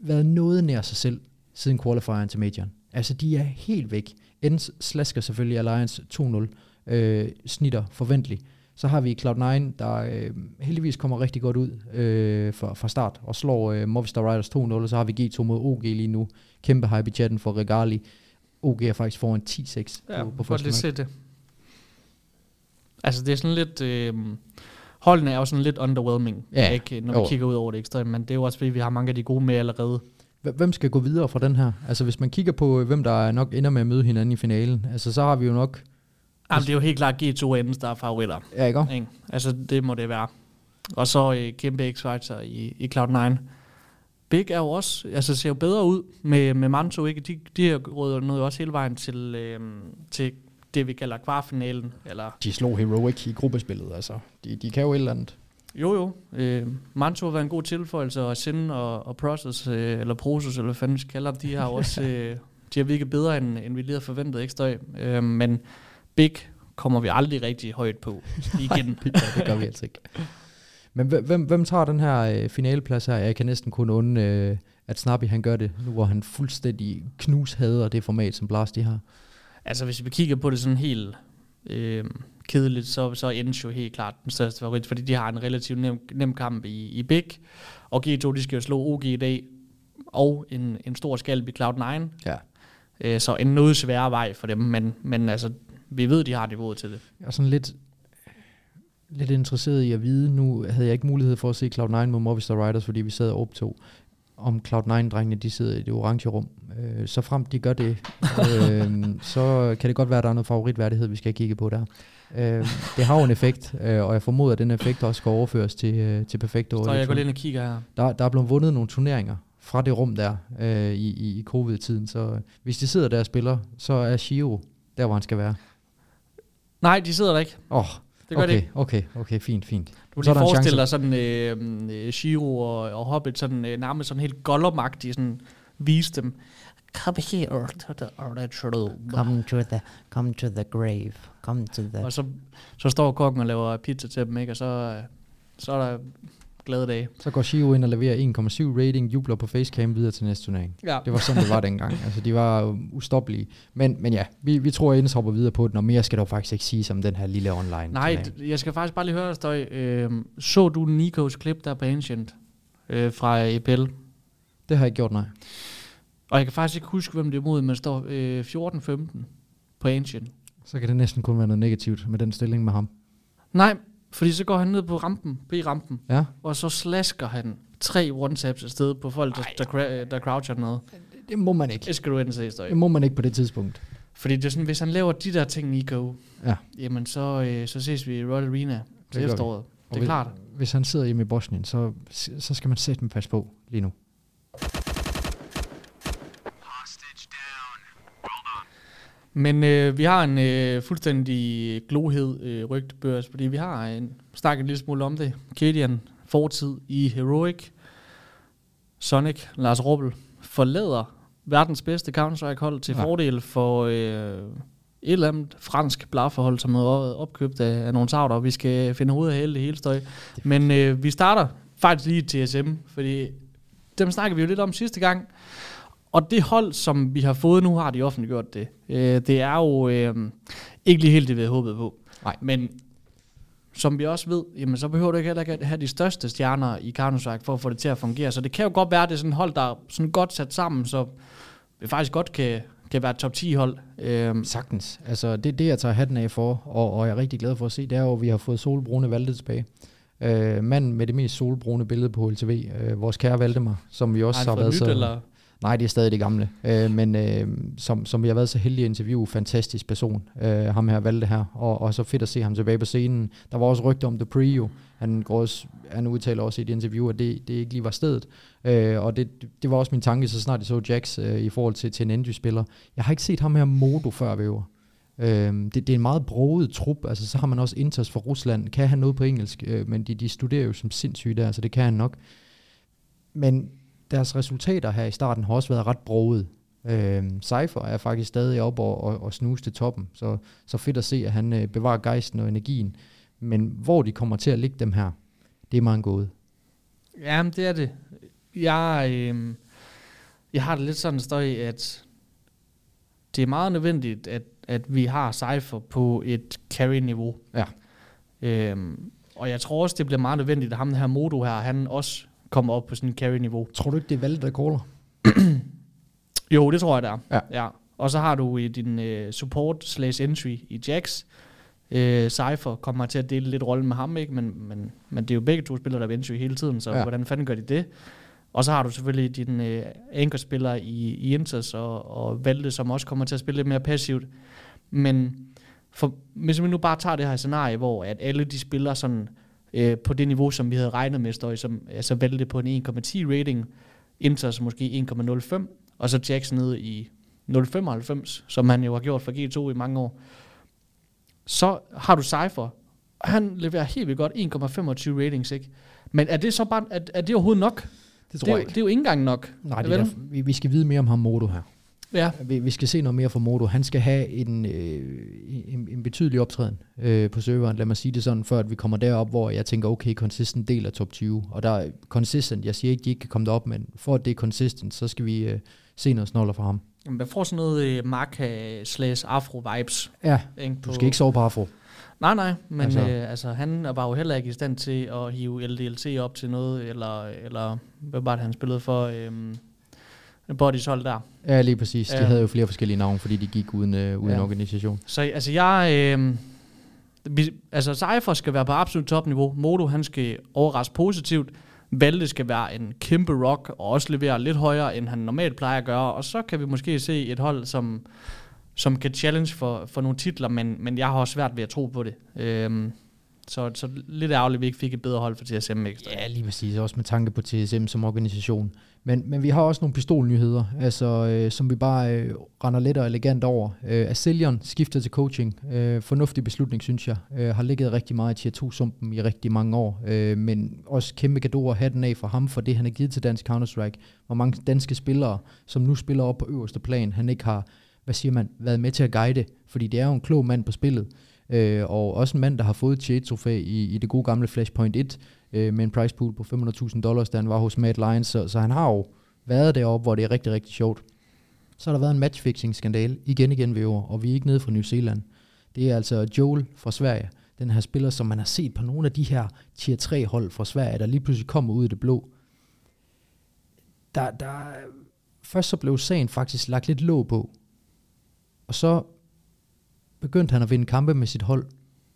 været noget nær sig selv siden qualifieren til majoren. Altså, de er helt væk. Ends slasker selvfølgelig Alliance 2-0. Øh, snitter forventeligt. Så har vi Cloud9, der øh, heldigvis kommer rigtig godt ud øh, fra, fra start og slår øh, Movistar Riders 2-0, og så har vi G2 mod OG lige nu. Kæmpe hype i chatten for Regali. OG er faktisk foran 10-6 Ja, på, på første lige se det. Altså, det er sådan lidt... Øh, holdene er jo sådan lidt underwhelming, Ja, ikke, når vi jo. kigger ud over det ekstremt, men det er jo også fordi, vi har mange af de gode med allerede. Hv- Hvem skal gå videre fra den her? Altså hvis man kigger på, øh, hvem der nok ender med at møde hinanden i finalen, altså så har vi jo nok Jamen, det er jo helt klart G2 Ends, der er favoritter. Ja, ikke? Ikke? Altså, det må det være. Og så øh, kæmpe x-factor i, i Cloud9. Big er jo også, altså ser jo bedre ud med, med Manto, ikke? De, de har røget noget også hele vejen til, øh, til det, vi kalder kvartfinalen. Eller, De slog Heroic i gruppespillet, altså. De, de kan jo et eller andet. Jo jo, øh, Manto har været en god tilføjelse, og Sin og, og Process, øh, eller Prosus, eller hvad fanden vi skal kalde dem, de har også, [laughs] øh, de har virket bedre, end, end vi lige havde forventet, ikke støj? Øh, men Big kommer vi aldrig rigtig højt på [laughs] igen. gør, det gør vi altså ikke. Men hvem- hvem, tager den her øh, finaleplads her? Jeg kan næsten kun undre, øh, at Snappy han gør det, nu hvor han fuldstændig knushader det format, som Blast de har. Altså hvis vi kigger på det sådan helt øh, kedeligt, så, så er Ends jo helt klart den største favorit, fordi de har en relativt nem, nem kamp i, i Big, og G2 de skal jo slå OG i dag, og en, en stor skalp i Cloud9, Ja. øh, så en noget sværere vej for dem, men, men altså, vi ved, de har niveauet til det. Jeg er sådan lidt, lidt interesseret i at vide, nu havde jeg ikke mulighed for at se Cloud9 mod Movistar Riders, fordi vi sad og optog, om Cloud9-drengene de sidder i det orange rum. Øh, så frem de gør det, øh, [laughs] så kan det godt være, at der er noget favoritværdighed, vi skal kigge på der. Øh, det har jo en effekt, øh, og jeg formoder, at den effekt også skal overføres til, øh, til perfekt Så jeg går lige ind og kigger her. der, der er blevet vundet nogle turneringer fra det rum der øh, i, i, i covid-tiden, så hvis de sidder der og spiller, så er Shiro der, hvor han skal være. Nej, de sidder der ikke. Åh, oh, Det gør okay, det ikke. okay, okay, fint, fint. Du kan lige forestille dig sådan øh, øh, Shiro og, og Hobbit sådan øh, nærmest sådan helt gollum sådan vise dem. Come here to the orange room. Come to the come to the grave. Come to the Og så, så står kokken og laver pizza til dem, ikke? Og så, øh, så er der glade dage. Så går Shiro ind og leverer 1,7 rating, jubler på facecam videre til næste turnering. Ja. Det var sådan, det var dengang. [laughs] Altså, de var jo ustoppelige. Men, men ja, vi, vi tror, at Endes hopper videre på den, og mere skal der jo faktisk ikke sige om den her lille online. Nej, jeg skal faktisk bare lige høre dig, Støj. Øh, så du Nikos klip der på Ancient øh, fra EPL? Det har jeg ikke gjort, nej. Og jeg kan faktisk ikke huske, hvem det er mod, men står øh, 14-15 på Ancient. Så kan det næsten kun være noget negativt med den stilling med ham. Nej, fordi så går han ned på rampen, B-rampen, Ja, og så slasker han tre one-taps afsted på folk, der, der, cra- der croucher noget. det, det må man ikke. Det skal du ind se. Det må man ikke på det tidspunkt. Fordi det er sådan, hvis han laver de der ting, Nico, Ja. jamen så, øh, så ses vi i Royal Arena til vi. efteråret. Det er hvis- klart. Hvis han sidder hjemme i Bosnien, så, så skal man sætte med passe på lige nu. Men øh, vi har en øh, fuldstændig glohed øh, rygtebørs, fordi vi har en, snakket en lille smule om det. Kadian, fortid i Heroic. Sonic, Lars Rubbel, forlader verdens bedste Counter-Strike-hold til Ja. fordel for øh, et eller andet fransk blafferhold, som er opkøbt af, af nogle sauter, og vi skal finde hovedet af hele det hele støj. Men øh, vi starter faktisk lige i TSM, fordi dem snakker vi jo lidt om sidste gang. Og det hold, som vi har fået nu, har de offentliggjort det. Øh, det er jo øh, ikke lige helt det, vi havde håbet på. Nej. Men som vi også ved, jamen, så behøver du ikke heller ikke at have de største stjerner i Counter-Strike for at få det til at fungere. Så det kan jo godt være, at det er sådan et hold, der er sådan godt sat sammen, så vi faktisk godt kan, kan være et top 10 hold. Øh, Sagtens. Altså, det, det jeg tager hatten af for, og, og jeg er rigtig glad for at se, det er jo, at vi har fået solbrune Valde tilbage. Øh, manden med det mest solbrune billede på HLTV, øh, vores kære Valdemar, som vi også har har, været nyt, så... eller? Nej, det er stadig det gamle. Øh, men øh, som, som jeg har været så heldig at interviewe, fantastisk person, øh, ham her valgte her, og, og så fedt at se ham tilbage på scenen. Der var også rygter om The Prio. Han, går også, han udtaler også i et interview, at det, det ikke lige var stedet. Øh, og det, det var også min tanke, så snart jeg så Jax øh, i forhold til, til en Endy-spiller. Jeg har ikke set ham her Modo før, Væver. Øh, det, det er en meget broget trup, altså så har man også Inters fra Rusland, kan han noget på engelsk, øh, men de, de studerer jo som sindssyge der, så det kan han nok. Men deres resultater her i starten har også været ret broget. Øh, Cypher er faktisk stadig op og, og, og snuse til toppen, så, så fedt at se, at han øh, bevarer gejsten og energien. Men hvor de kommer til at ligge dem her, det er meget gåde. Jamen, det er det. Jeg, øh, jeg har det lidt sådan støj, at det er meget nødvendigt, at, at vi har Cypher på et carry-niveau. Ja. Øhm, og jeg tror også, det bliver meget nødvendigt, at ham her Modo her, han også kommer op på sådan et carry-niveau. Tror du ikke, det er valget, der caller? [clears throat] Jo, det tror jeg, det er. Ja. ja. Og så har du i din øh, support slash entry i Jax. Øh, Cypher kommer til at dele lidt rollen med ham, ikke? Men, men, men det er jo begge to spillere, der er entry hele tiden, så Ja. hvordan fanden gør de det? Og så har du selvfølgelig din øh, anchor-spiller i, i Inters og, og Valde, som også kommer til at spille lidt mere passivt. Men for hvis vi nu bare tager det her scenarie, hvor at alle de spiller sådan øh, på det niveau, som vi havde regnet med, i, som altså valgte på en 1,10 rating, Inter så måske 1,05, og så Jackson nede i 0,95, som han jo har gjort for G2 i mange år. Så har du Cypher, han leverer helt vildt godt 1,25 ratings, ikke? Men er det så bare, er, er det overhovedet nok? Det Det er, jo, det er jo ikke engang nok. Nej, det er vi, vi skal vide mere om ham Modo her. Ja, Vi, vi skal se noget mere fra Modo. Han skal have en, øh, en, en betydelig optræden øh, på serveren, lad mig sige det sådan, før at vi kommer derop, hvor jeg tænker, okay, consistent del af top 20. Og der er consistent, jeg siger ikke, de ikke kan komme derop, men for at det er consistent, så skal vi øh, se noget snoller fra ham. Jamen, jeg får sådan noget øh, Marca slash Afro vibes. Ja, Ikke, du skal ikke sove på afro. Nej, nej, men Altså- øh, altså, han var jo heller ikke i stand til at hive LDLC op til noget, eller, eller hvad var det, han spillede for øhm, Bodys hold der. Ja, lige præcis. De Ja. havde jo flere forskellige navne, fordi de gik uden, øh, uden Ja. organisation. Så altså, jeg... Øh, vi, altså, Cypher skal være på absolut topniveau. Modo, han skal overraske positivt. Valde skal være en kæmpe rock, og også levere lidt højere, end han normalt plejer at gøre. Og så kan vi måske se et hold, som, som kan challenge for, for nogle titler, men, men jeg har også svært ved at tro på det. Øhm, så, så lidt ærgerligt, at vi ikke fik et bedre hold for TSM ekstra. Ja, lige præcis. Også med tanke på TSM som organisation. Men, men vi har også nogle pistolnyheder, altså, øh, som vi bare øh, render let og elegant over. Øh, Asilion skifter til coaching. Øh, fornuftig beslutning, synes jeg. Øh, har ligget rigtig meget i tier 2-sumpen i rigtig mange år. Øh, men også kæmpe gadoer hatten af for ham, for det han har givet til dansk Counter-Strike. Hvor mange danske spillere, som nu spiller op på øverste plan, han ikke har, hvad siger man, været med til at guide. Fordi det er jo en klog mand på spillet. Øh, og også en mand, der har fået et trofæ i, i det gode gamle Flashpoint 1, øh, med en price pool på 500.000 dollars, da han var hos Mad Lions, så, så han har jo været deroppe, hvor det er rigtig, rigtig sjovt. Så har der været en matchfixing-skandale igen igen ved år, og vi er ikke nede fra New Zealand. Det er altså Joel fra Sverige, den her spiller, som man har set på nogle af de her tier 3 hold fra Sverige, der lige pludselig kommer ud i det blå. Der, der, øh, først så blev sagen faktisk lagt lidt låg på, og så begyndte han at vinde kampe med sit hold,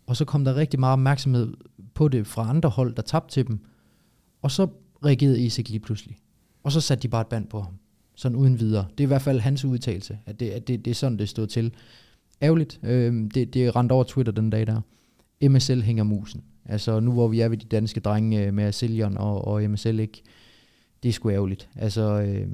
og så kom der rigtig meget opmærksomhed på det fra andre hold, der tabte til dem, og så reagerede Isak lige pludselig. Og så satte de bare et band på ham. Sådan uden videre. Det er i hvert fald hans udtalelse, at det, at det, det er sådan, det stod til. Ærgerligt. Øh, det, det rendte over Twitter den dag der. MSL hænger musen. Altså nu hvor vi er ved de danske drenge øh, med Asilion og, og MSL ikke, det er sgu ærgerligt. Altså, øh,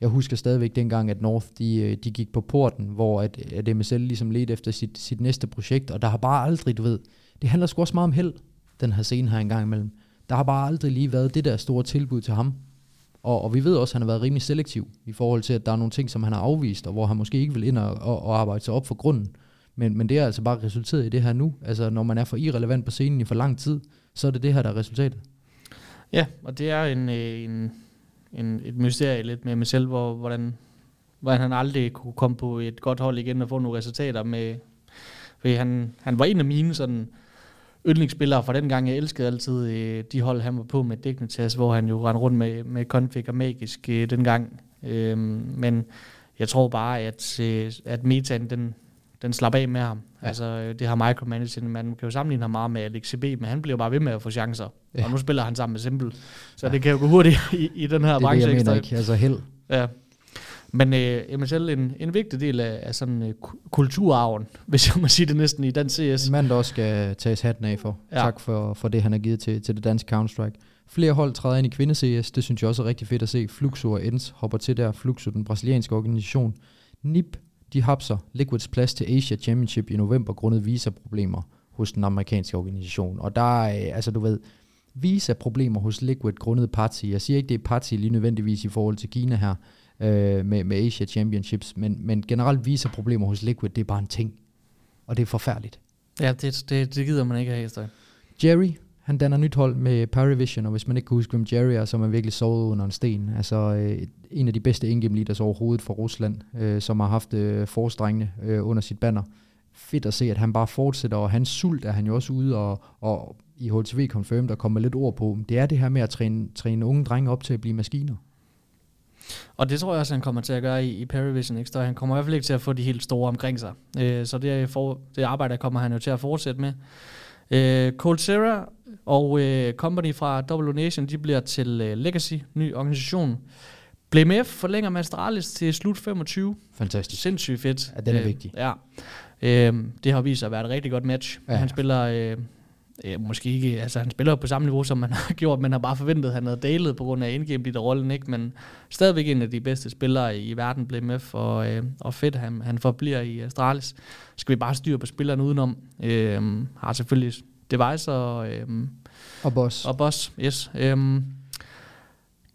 jeg husker stadigvæk dengang, at North, de, øh, de gik på porten, hvor at, øh, at MSL ligesom ledte efter sit, sit næste projekt, og der har bare aldrig, du ved, det handler sgu også meget om held, den her scene her engang imellem. Der har bare aldrig lige været det der store tilbud til ham. Og, og vi ved også, at han har været rimelig selektiv i forhold til, at der er nogle ting, som han har afvist, og hvor han måske ikke vil ind og, og, og arbejde sig op for grunden. Men, men det er altså bare resulteret i det her nu. Altså, når man er for irrelevant på scenen i for lang tid, så er det det her, der er resultatet. Ja, og det er en, øh, en, en, et mysterie lidt med mig selv, hvor, hvordan, hvordan han aldrig kunne komme på et godt hold igen og få nogle resultater med... Fordi han, han var en af mine sådan yndlingsspillere fra den gang. Jeg elskede altid øh, de hold, han var på med Dignitas, hvor han jo rendte rundt med, med Config og Magisk øh, dengang. Øhm, men jeg tror bare, at, øh, at metaen, den, den slap af med ham. Ja. Altså, øh, det har micromanaging, man kan jo sammenligne ham meget med Alex CB, men han bliver bare ved med at få chancer. Ja. Og nu spiller han sammen med Simple. Så Ja. det kan jo gå hurtigt [laughs] i, i den her Det er det, branche. jeg mener ikke. Altså held. Ja. Men øh, MSL en, en vigtig del af, af sådan øh, ku- kulturarven, [laughs] hvis jeg må sige det næsten i den CS. En mand, der også skal tages hatten af for. Ja. Tak for, for det, han har givet til, til det danske Counter-Strike. Flere hold træder ind i kvinde-CS. Det synes jeg også er rigtig fedt at se. Fluxo og Ens hopper til der. Fluxo, den brasilianske organisation. NIP, de hapser Liquids plads til Asia Championship i november grundet visa-problemer hos den amerikanske organisation. Og der er, øh, altså du ved, visa-problemer hos Liquid grundet Party. Jeg siger ikke, det er Party lige nødvendigvis i forhold til Kina her øh, med, med Asia Championships, men, men generelt visa-problemer hos Liquid, det er bare en ting. Og det er forfærdeligt. Ja, det, det, det gider man ikke have historie. Jerry, han danner nyt hold med Parivision, og hvis man ikke kan huske, hvem Jerry er, så er man virkelig sovet under en sten. Altså øh, en af de bedste in leaders overhovedet fra Rusland, øh, som har haft øh, forstrengene øh, under sit banner. Fedt at se, at han bare fortsætter, og hans sult er han jo også ude og, og i HTV Confirmed, der kommer lidt ord på. Det er det her med at træne, træne unge drenge op til at blive maskiner. Og det tror jeg også, han kommer til at gøre i, i Paravision. Ikke? Så han kommer i hvert fald ikke til at få de helt store omkring sig. Øh, så det, er for, det arbejde kommer han jo til at fortsætte med. Øh, Cold Sarah og øh, Company fra Double Nation, de bliver til øh, Legacy, ny organisation. BLMF forlænger med Astralis til slut 25. Fantastisk. Sindssygt fedt. Ja, den er vigtig. Ja. Øh, det har vist sig at være et rigtig godt match. Ja. Han spiller... Øh, øh, måske ikke, altså han spiller på samme niveau, som man [laughs] har gjort, men har bare forventet, at han havde dalet på grund af indgame der rollen, ikke? Men stadigvæk en af de bedste spillere i verden, BMF, og, øh, og fedt, han, han forbliver i Astralis. Skal vi bare styre på spillerne udenom. Øh, har selvfølgelig Device og, øh, Og boss. og Boss, yes. Øhm,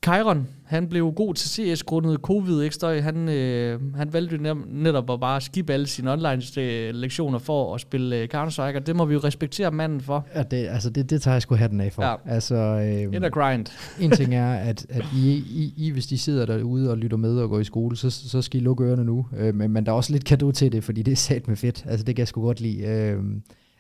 Kyron, han blev god til CS grundet covid, ikke støj? Han, øh, han valgte jo netop at bare skippe alle sine online-lektioner for at spille øh, Counter-Strike, og det må vi jo respektere manden for. Ja, det, altså det, det tager jeg sgu hatten af for. Ja. Altså, øhm, In a grind. [laughs] en ting er, at, at I, I, I, hvis de sidder derude og lytter med og går i skole, så, så skal I lukke ørerne nu. Øh, men, men der er også lidt kado til det, fordi det er sat med fedt. Altså det kan jeg sgu godt lide. Øh,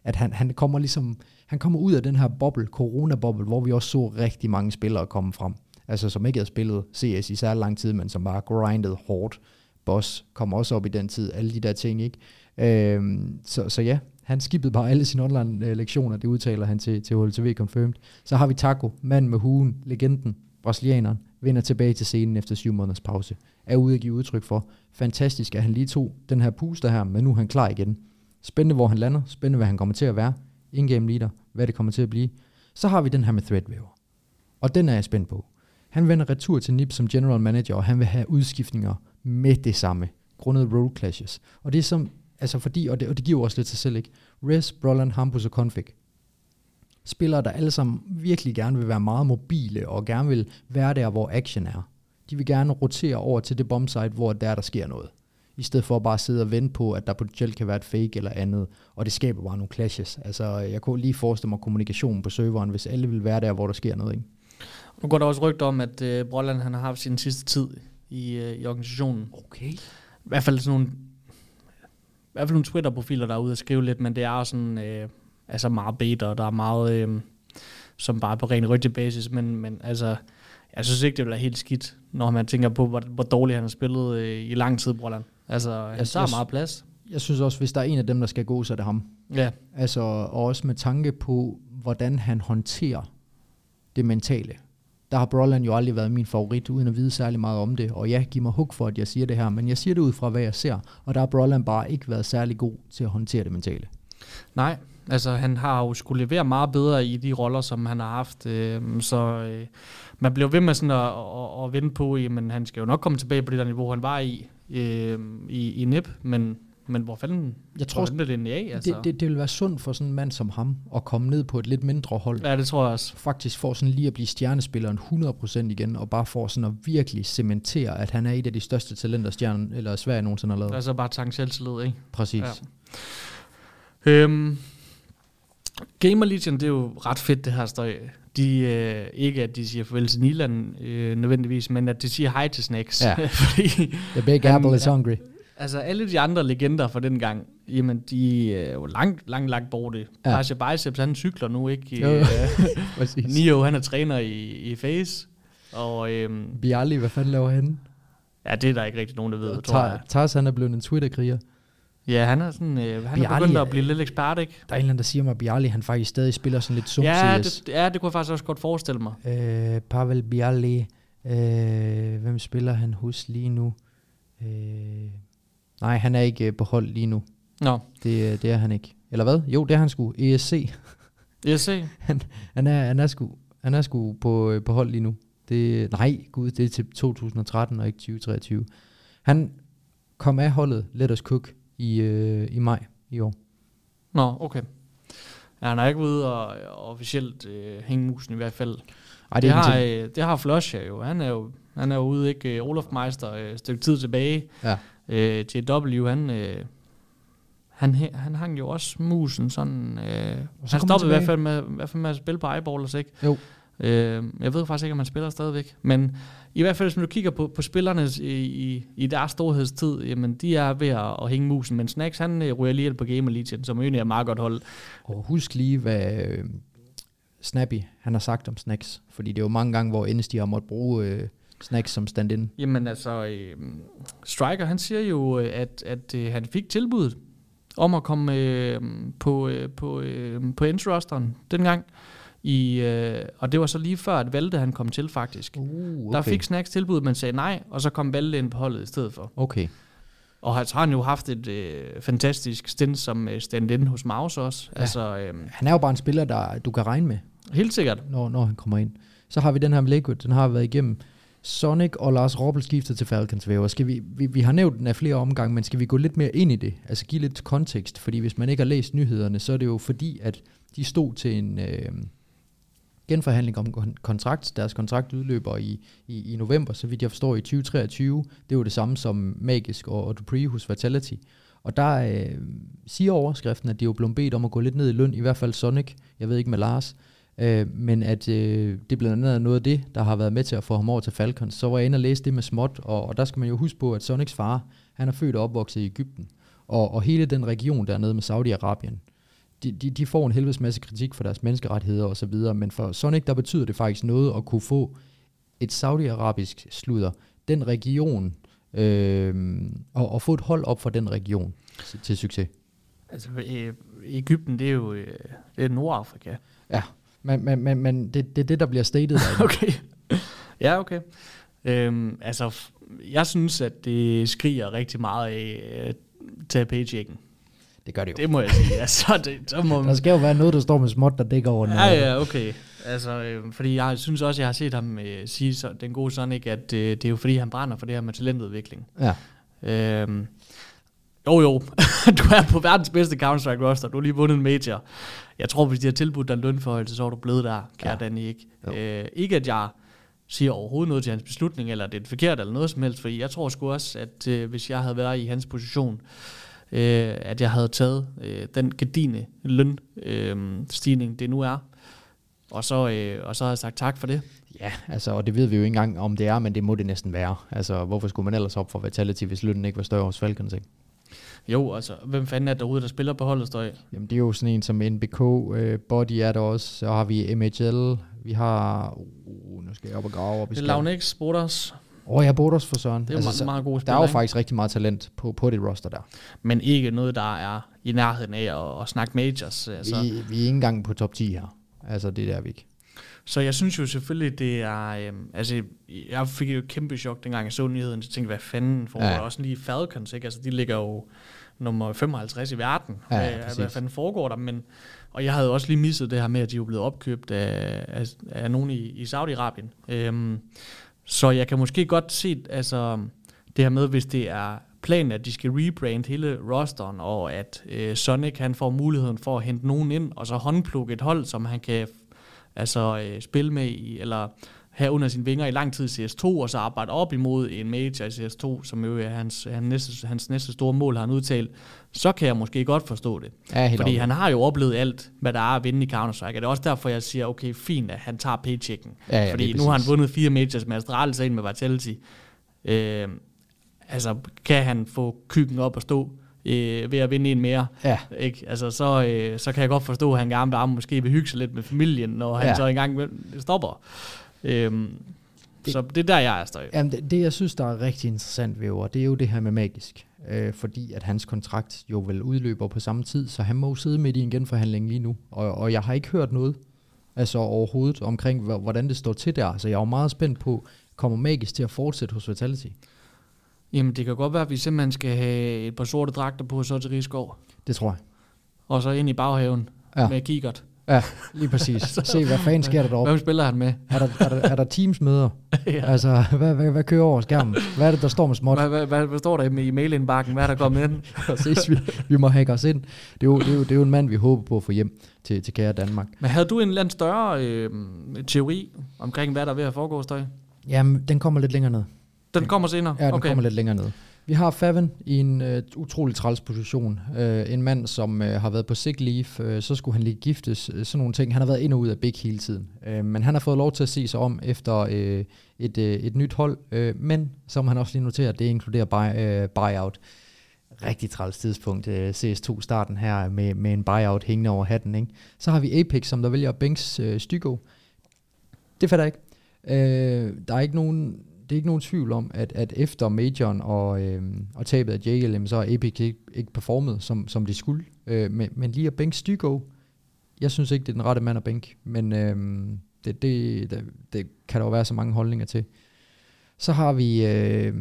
at han, han kommer ligesom, han kommer ud af den her boble, corona-boble, hvor vi også så rigtig mange spillere komme frem. Altså som ikke havde spillet CS i særlig lang tid, men som bare grindede hårdt. Boss kom også op i den tid, alle de der ting, ikke? Øhm, så, så ja, han skippede bare alle sine online-lektioner, øh, det udtaler han til, til HLTV Confirmed. Så har vi Taco, mand med huen, legenden, brasilianeren, vender tilbage til scenen efter syv måneders pause. Er ude at give udtryk for. Fantastisk, at han lige tog den her puster her, men nu er han klar igen. Spændende, hvor han lander. Spændende, hvad han kommer til at være. In-game leader, hvad det kommer til at blive. Så har vi den her med Threadweaver. Og den er jeg spændt på. Han vender retur til NIP som general manager, og han vil have udskiftninger med det samme, grundet role clashes. Og det er som, altså fordi, og det, og det giver også lidt sig selv, ikke? Res, Broland, Hampus og Config. Spillere, der alle sammen virkelig gerne vil være meget mobile, og gerne vil være der, hvor action er. De vil gerne rotere over til det bombsite, hvor der, der sker noget. I stedet for at bare sidde og vente på, at der potentielt kan være et fake eller andet. Og det skaber bare nogle clashes. Altså, jeg kunne lige forestille mig kommunikationen på serveren, hvis alle vil være der, hvor der sker noget, ikke? Nu går der også rygter om, at øh, Brolland han har haft sin sidste tid i, øh, i organisationen. Okay. I hvert fald sådan nogle, i hvert fald nogle Twitter-profiler, der er ude at skrive lidt, men det er også sådan, øh, altså meget og der er meget, øh, som bare på ren rygtebasis, men, men altså, jeg synes ikke, det vil være helt skidt, når man tænker på, hvor, hvor dårligt han har spillet øh, i lang tid, Brolland. Altså, han Jeg- tager jeg- meget plads. Jeg synes også, hvis der er en af dem, der skal gå, så er det ham. Ja, Altså, og også med tanke på, hvordan han håndterer det mentale. Der har Broland jo aldrig været min favorit, uden at vide særlig meget om det. Og ja, giv mig hug for, at jeg siger det her, men jeg siger det ud fra, hvad jeg ser. Og der har Broland bare ikke været særlig god til at håndtere det mentale. nej, altså han har jo skulle levere meget bedre i de roller, som han har haft, øh, så øh, man bliver ved med sådan at, at, at vente på, men han skal jo nok komme tilbage på det der niveau, han var i, øh, i, i NIP, men, men hvor fanden Jeg tror, hvor det egentlig af? Altså? det, det, det vil være sundt for sådan en mand som ham, at komme ned på et lidt mindre hold. Ja, det tror jeg også. faktisk får sådan lige at blive stjernespilleren 100% igen, og bare får sådan at virkelig cementere, at han er et af de største talenter, stjernen, eller Sverige nogensinde har lavet. Altså bare tanke selvtillid, ikke? Præcis. Ja. Øhm, Gamer Legion, det er jo ret fedt, det her støj. De, øh, ikke at de siger farvel til Niland øh, nødvendigvis, men at de siger hej til Snacks. Ja. [laughs] Fordi, The big Han- apple is hungry. altså alle de andre legender fra den gang, jamen de er jo langt, langt, langt borte. Ja. Pasha Biceps, han cykler nu, ikke? Jo, jo. Øh. [laughs] Nio, han er træner i, i Face. Og øhm, Bialy, hvad fanden laver han? ja, det er der ikke rigtig nogen, der ved, tror jeg. Tar- Tars, han er blevet en Twitter-kriger. Ja, han er sådan, øh, han er Bialy begyndt er- at blive lidt ekspert, ikke? Der er en eller anden, der siger mig, at Bialy, han faktisk stadig spiller sådan lidt sum Ja det, ja, det kunne jeg faktisk også godt forestille mig. Øh, Pavel Bialy. Øh, hvem spiller han hos lige nu? Øh, nej, han er ikke øh, på hold lige nu. Nå, Det, øh, det er han ikke. Eller hvad? Jo, det er han sgu. ESC. jeg ser. Han er, han er sgu, han er sgu på, øh, på hold lige nu. Det, nej, gud, det er til 2013 og ikke 2023. Han kom af holdet Let Us Cook i, øh, i maj i år. Nå, okay. Ja, han er ikke ude og, og officielt øh, hænge musen i hvert fald. Ej, det, er har, øh, det har Flush jo. Han er jo, han er jo ude, ikke? Øh, Olof Meister, øh, et stykke tid tilbage. Ja. Øh, JW, han, øh, han, han hang jo også musen sådan... Øh, han så han stoppede i hvert fald med, i hvert fald med at spille på Eyeballers, ikke? Jo. Øh, jeg ved faktisk ikke, om han spiller stadigvæk. Men i hvert fald, hvis du kigger på, på spillerne i, i, i deres storhedstid, jamen de er ved at, at hænge musen. Men Snacks, han øh, ryger lige på Game Legion, som egentlig er et meget godt hold. Og husk lige, hvad øh, Snappy han har sagt om Snacks. Fordi det er jo mange gange, hvor NSD har måttet bruge øh, Snacks som stand-in. Jamen altså, øh, Striker, han siger jo, øh, at, at øh, han fik tilbuddet om at komme øh, på, øh, på, øh, på Ends-rosteren dengang. I, øh, og det var så lige før, at Valde han kom til faktisk. Uh, Okay. Der fik Snacks tilbud, men sagde nej, og så kom Valde ind på holdet i stedet for. Okay. Og så har han jo haft et øh, fantastisk stint som øh, stand-in hos Maus også. Ja. Altså, øh, Han er jo bare en spiller, der du kan regne med, helt sikkert. når, når han kommer ind. Så har vi den her med den har været igennem. Sonic og Lars Robbel skiftet til Falcons væver. Skal vi, vi, vi har nævnt den af flere omgange, men skal vi gå lidt mere ind i det? Altså give lidt kontekst, fordi hvis man ikke har læst nyhederne, så er det jo fordi, at de stod til en øh, genforhandling om kon- kontrakt. Deres kontrakt udløber i, i, i november, så vidt jeg forstår, i 2023. Det er jo det samme som Magisk og, og Dupree hos Vitality. Og der øh, siger overskriften, at de er jo blevet bedt om at gå lidt ned i løn, i hvert fald Sonic, jeg ved ikke med Lars, øh, men at øh, det blandt andet er noget af det, der har været med til at få ham over til Falcons. Så var jeg inde og læse det med småt, og, og der skal man jo huske på, at Sonics far, han er født og opvokset i Ægypten, og, og hele den region dernede med Saudi-Arabien, de, de, de får en helvedes masse kritik for deres menneskerettigheder og så videre, men for Sonic, der betyder det faktisk noget at kunne få et saudiarabisk sludder, den region, øh, og, og få et hold op for den region til, succes. Altså, øh, Ægypten, det er jo øh, det er Nordafrika. Ja, men, men, men, men det, det er det, der bliver stated [laughs] Okay. ja, okay. Øhm, altså, jeg synes, at det skriger rigtig meget af øh, paychecken. Det gør det jo. Det må jeg sige. Altså, det, så må Der skal jo være noget, der står med småt, der dækker over den. Ja, ja, okay. Altså, øh, fordi jeg synes også, jeg har set ham øh, sige, så, den gode Sonic, at øh, det er jo fordi, han brænder for det her med talentudvikling. ja. Øhm, jo, jo. [laughs] du er på verdens bedste Counter-Strike roster. Du har lige vundet en major. Jeg tror, hvis de har tilbudt dig en lønforhøjelse, så var du blevet der, kære Ja. ja. Danny. Ikke? Jo. Øh, ikke at jeg siger overhovedet noget til hans beslutning, eller det er forkert eller noget som helst, fordi jeg tror sgu også, at øh, hvis jeg havde været i hans position, øh, at jeg havde taget øh, den gedine løn øh, det nu er, og så, øh, og så havde jeg sagt tak for det. Ja, altså, og det ved vi jo ikke engang, om det er, men det må det næsten være. Altså, hvorfor skulle man ellers op for Vitality, hvis lønnen ikke var større hos Falcons, ikke? Jo, altså, hvem fanden er der derude, der spiller på holdet, støj? Jamen, det er jo sådan en som NBK, øh, Body er der også, så har vi MHL, vi har, uh, nu skal jeg op og grave op i Det er skærmen. Lavnex, Borders. Åh, oh, jeg bor også for Søren. Det er jo altså, så- meget, gode der spillere, er jo faktisk rigtig meget talent på, på det roster der. men ikke noget, der er i nærheden af at, at snakke majors. Altså. Vi, vi er ikke engang på top 10 her. Altså, det er der vi ikke. Så jeg synes jo selvfølgelig, det er... Øhm, altså, jeg fik jo kæmpe chok, dengang jeg så nyheden. Jeg tænkte, hvad fanden foregår Ja. ja. Også lige Falcons, ikke? Altså, de ligger jo nummer 55 i verden. Ja, hvad, hvad præcis. fanden foregår der? Men, og jeg havde også lige misset det her med, at de er blevet opkøbt af, af, af nogen i, i Saudi-Arabien. Øhm, så jeg kan måske godt se, altså, det her med, hvis det er planen, at de skal rebrand hele rosteren, og at øh, Sonic han får muligheden for at hente nogen ind, og så håndplukke et hold, som han kan altså, øh, spille med, i, eller have under sine vinger i lang tid i CS2, og så arbejde op imod en major i CS2, som jo er hans, hans, næste, hans næste store mål, har han udtalt, så kan jeg måske godt forstå det. Ja, Fordi op. han har jo oplevet alt, hvad der er at vinde i Counter-Strike. Og det er også derfor, jeg siger, okay, fint, at han tager paychecken. Ja, ja, Fordi nu har han vundet fire majors med Astralis og en med Vitality. Øh, altså, kan han få kyggen op og stå øh, ved at vinde en mere? Ja, Ikke? Altså, så, øh, så kan jeg godt forstå, at han gerne vil måske vil hygge sig lidt med familien, når han Ja. så engang stopper. Øhm, Det- så det er der, jeg er støj. Jamen, det, det, jeg synes, der er rigtig interessant ved Over, det er jo det her med magisk. Øh, fordi at hans kontrakt jo vel udløber på samme tid, så han må jo sidde midt i en genforhandling lige nu. Og, og jeg har ikke hørt noget altså overhovedet omkring, hvordan det står til der. Så jeg er jo meget spændt på, kommer magisk til at fortsætte hos Vitality? Jamen, det kan godt være, at vi simpelthen skal have et par sorte dragter på, så til Rigskov. Det tror jeg. Og så ind i baghaven ja. med kikkert. Ja, lige præcis. [laughs] Se, hvad fanden sker der deroppe? Hvem spiller han med? Er der, er der, er der teamsmøder? [laughs] ja. Altså, hvad, hvad, hvad kører over skærmen? Hvad er det, der står med småt? Hvad, hvad, hvad, hvad, står der i i mailindbakken? Hvad er der kommet ind? [laughs] Præcis, vi, vi må hacke os ind. Det er, jo, det, er jo, det er jo en mand, vi håber på at få hjem til, til kære Danmark. Men havde du en eller anden større øh, teori omkring, hvad der er ved at foregå, Støj? Jamen, den kommer lidt længere ned. Den kommer senere? Ja, den okay. kommer lidt længere ned. Vi har Faven i en øh, utrolig træls position. Øh, en mand, som øh, har været på sick leave, øh, så skulle han lige giftes, øh, sådan nogle ting. Han har været ind og ud af Big hele tiden. Øh, men han har fået lov til at se sig om efter øh, et, øh, et nyt hold. Øh, men, som han også lige noterer, det inkluderer buy, øh, buyout. Rigtig træls tidspunkt, øh, CS2-starten her med, med en buyout hængende over hatten. Ikke? Så har vi Apex, som der vælger Banks øh, Stygo. Det fatter jeg ikke. Øh, der er ikke nogen, det er ikke nogen tvivl om, at, at efter majoren og, øh, og tabet af JLM, så har Epic ikke, ikke performet, som, som de skulle. Øh, men, men lige at bænke Stygo, jeg synes ikke, det er den rette mand at bænke, men øh, det, det, det, det kan der jo være så mange holdninger til. Så har vi øh,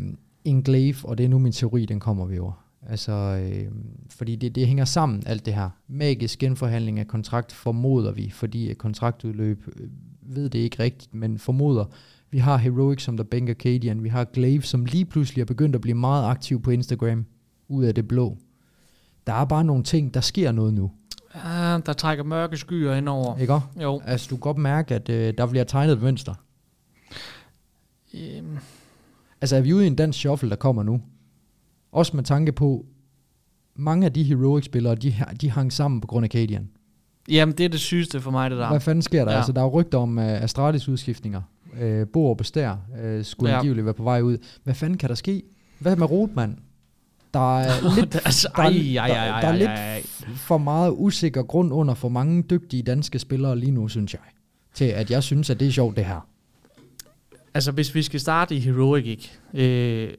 Englave, og det er nu min teori, den kommer vi over. Altså, øh, fordi det, det hænger sammen, alt det her. Magisk genforhandling af kontrakt formoder vi, fordi kontraktudløb øh, ved det ikke rigtigt, men formoder. Vi har Heroic, som der bænker Cadian. Vi har Glaive, som lige pludselig er begyndt at blive meget aktiv på Instagram, ud af det blå. Der er bare nogle ting, der sker noget nu. Ja, der trækker mørke skyer indover. Ikke også? Jo. Altså, du kan godt mærke, at øh, der bliver tegnet et mønster. Øhm, Altså, er vi ude i en dansk shuffle, der kommer nu? Også med tanke på, mange af de Heroic-spillere, de, de hang sammen på grund af Cadian. Jamen, det er det sygeste for mig, det der. Hvad fanden sker der? Ja. Altså, der er jo rygter om uh, Astralis udskiftninger. Uh, Boer Bestær uh, skulle Ja. angiveligt være på vej ud. Hvad fanden kan der ske? Hvad med Rotman? Der er [laughs] lidt, altså, der, er- ej, ej, ej, der, ej, der er ej, lidt ej, ej. for meget usikker grund under for mange dygtige danske spillere lige nu, synes jeg. Til at jeg synes, at det er sjovt, det her. Altså, hvis vi skal starte i Heroic, ikke? Øh,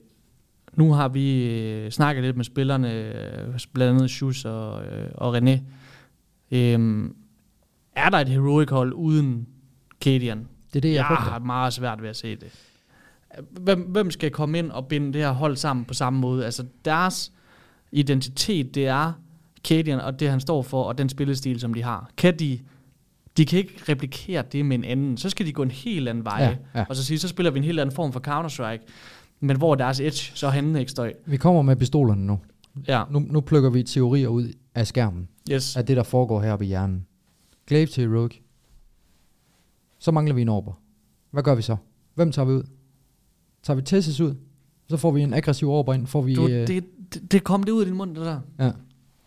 nu har vi øh, snakket lidt med spillerne, øh, blandt andet Schus og, øh, og René. Øh, er der et Heroic-hold uden Cadian? Det er det, jeg Jeg frygter. har meget svært ved at se det. Hvem, hvem skal komme ind og binde det her hold sammen på samme måde? Altså, deres identitet, det er Cadian og det, han står for, og den spillestil, som de har. Kan de... De kan ikke replikere det med en anden. Så skal de gå en helt anden vej. Ja, ja. Og så sige, så spiller vi en helt anden form for Counter-Strike. Men hvor er deres edge, så er henne ikke støj. Vi kommer med pistolerne nu. Ja, nu. Nu plukker vi teorier ud af skærmen. yes. Af det, der foregår heroppe i hjernen. Glaive til Heroic. Så mangler vi en orber. Hvad gør vi så? Hvem tager vi ud? Tager vi Tessis ud? Så får vi en aggressiv orber ind. Får vi, Du, øh, det, det, det kom det ud af din mund, det der. ja.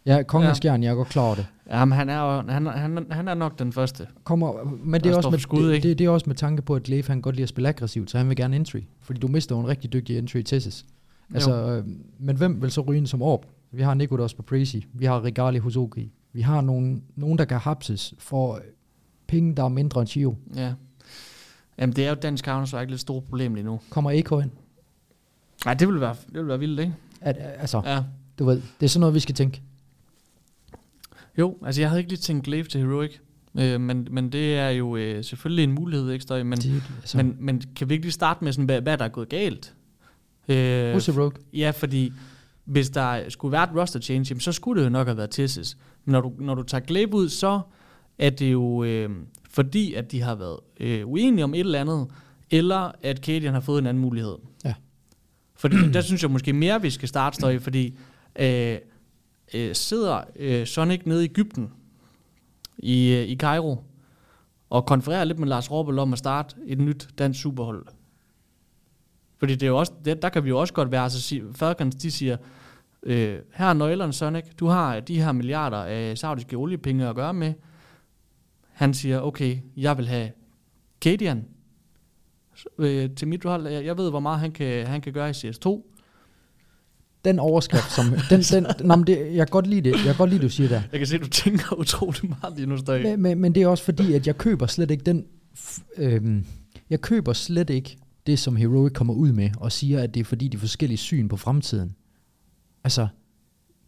Ja, kongen Ja. skjern, jeg er godt klar over det. Jamen, han er, jo- han, han, han er nok den første. Kommer, men det er, også med, skud, det, ikke? det, det, er også med tanke på, at Glaive han godt lide at spille aggressivt, så han vil gerne entry. Fordi du mister jo en rigtig dygtig entry i Tessis. Altså, øh, men hvem vil så ryge som orb? Vi har Nikodos på Crazy. Vi har Regali hos OG. Vi har nogen, nogen der kan hapses for penge, der er mindre end Chio. Ja. Jamen, det er jo dansk Counter-Strike lidt stort problem lige nu. Kommer Eko ind? Nej, det vil være, det vil være vildt, ikke? At, altså, ja. Du ved, det er sådan noget, vi skal tænke. Jo, altså jeg havde ikke lige tænkt Glaive til Heroic, øh, men, men det er jo øh, selvfølgelig en mulighed, ikke Støj? Men, Det, altså, men, men kan vi ikke lige starte med, sådan, hvad, hvad der er gået galt? Øh, Who's a rogue? ja, fordi hvis der skulle være et roster change, jamen, så skulle det jo nok have været Tessis. Men når du, når du tager Glaive ud, så er det jo øh, fordi, at de har været øh, uenige om et eller andet, eller at Cadian har fået en anden mulighed. Ja. Fordi der synes jeg måske mere, vi skal starte, Støj, fordi øh, øh, sidder øh, Sonic nede i Ægypten, i, øh, i Cairo, og konfererer lidt med Lars Robbel om at starte et nyt dansk superhold. Fordi det er jo også, det, der kan vi jo også godt være, altså Falcons, de siger, øh, her er nøglerne Sonic, du har de her milliarder af saudiske oliepenge at gøre med. Han siger, okay, jeg vil have Cadian øh, til mit hold. Jeg, jeg ved, hvor meget han kan, han kan gøre i CS2. Den overskrift, som... [laughs] den, den, nå, men det, jeg kan godt lide det. Jeg kan godt lide, du siger det. Jeg kan se, du tænker utrolig meget lige nu, Støj. Men, men, men det er også fordi, at jeg køber slet ikke den... Øhm, jeg køber slet ikke det, som Heroic kommer ud med, og siger, at det er fordi, de forskellige syn på fremtiden. Altså,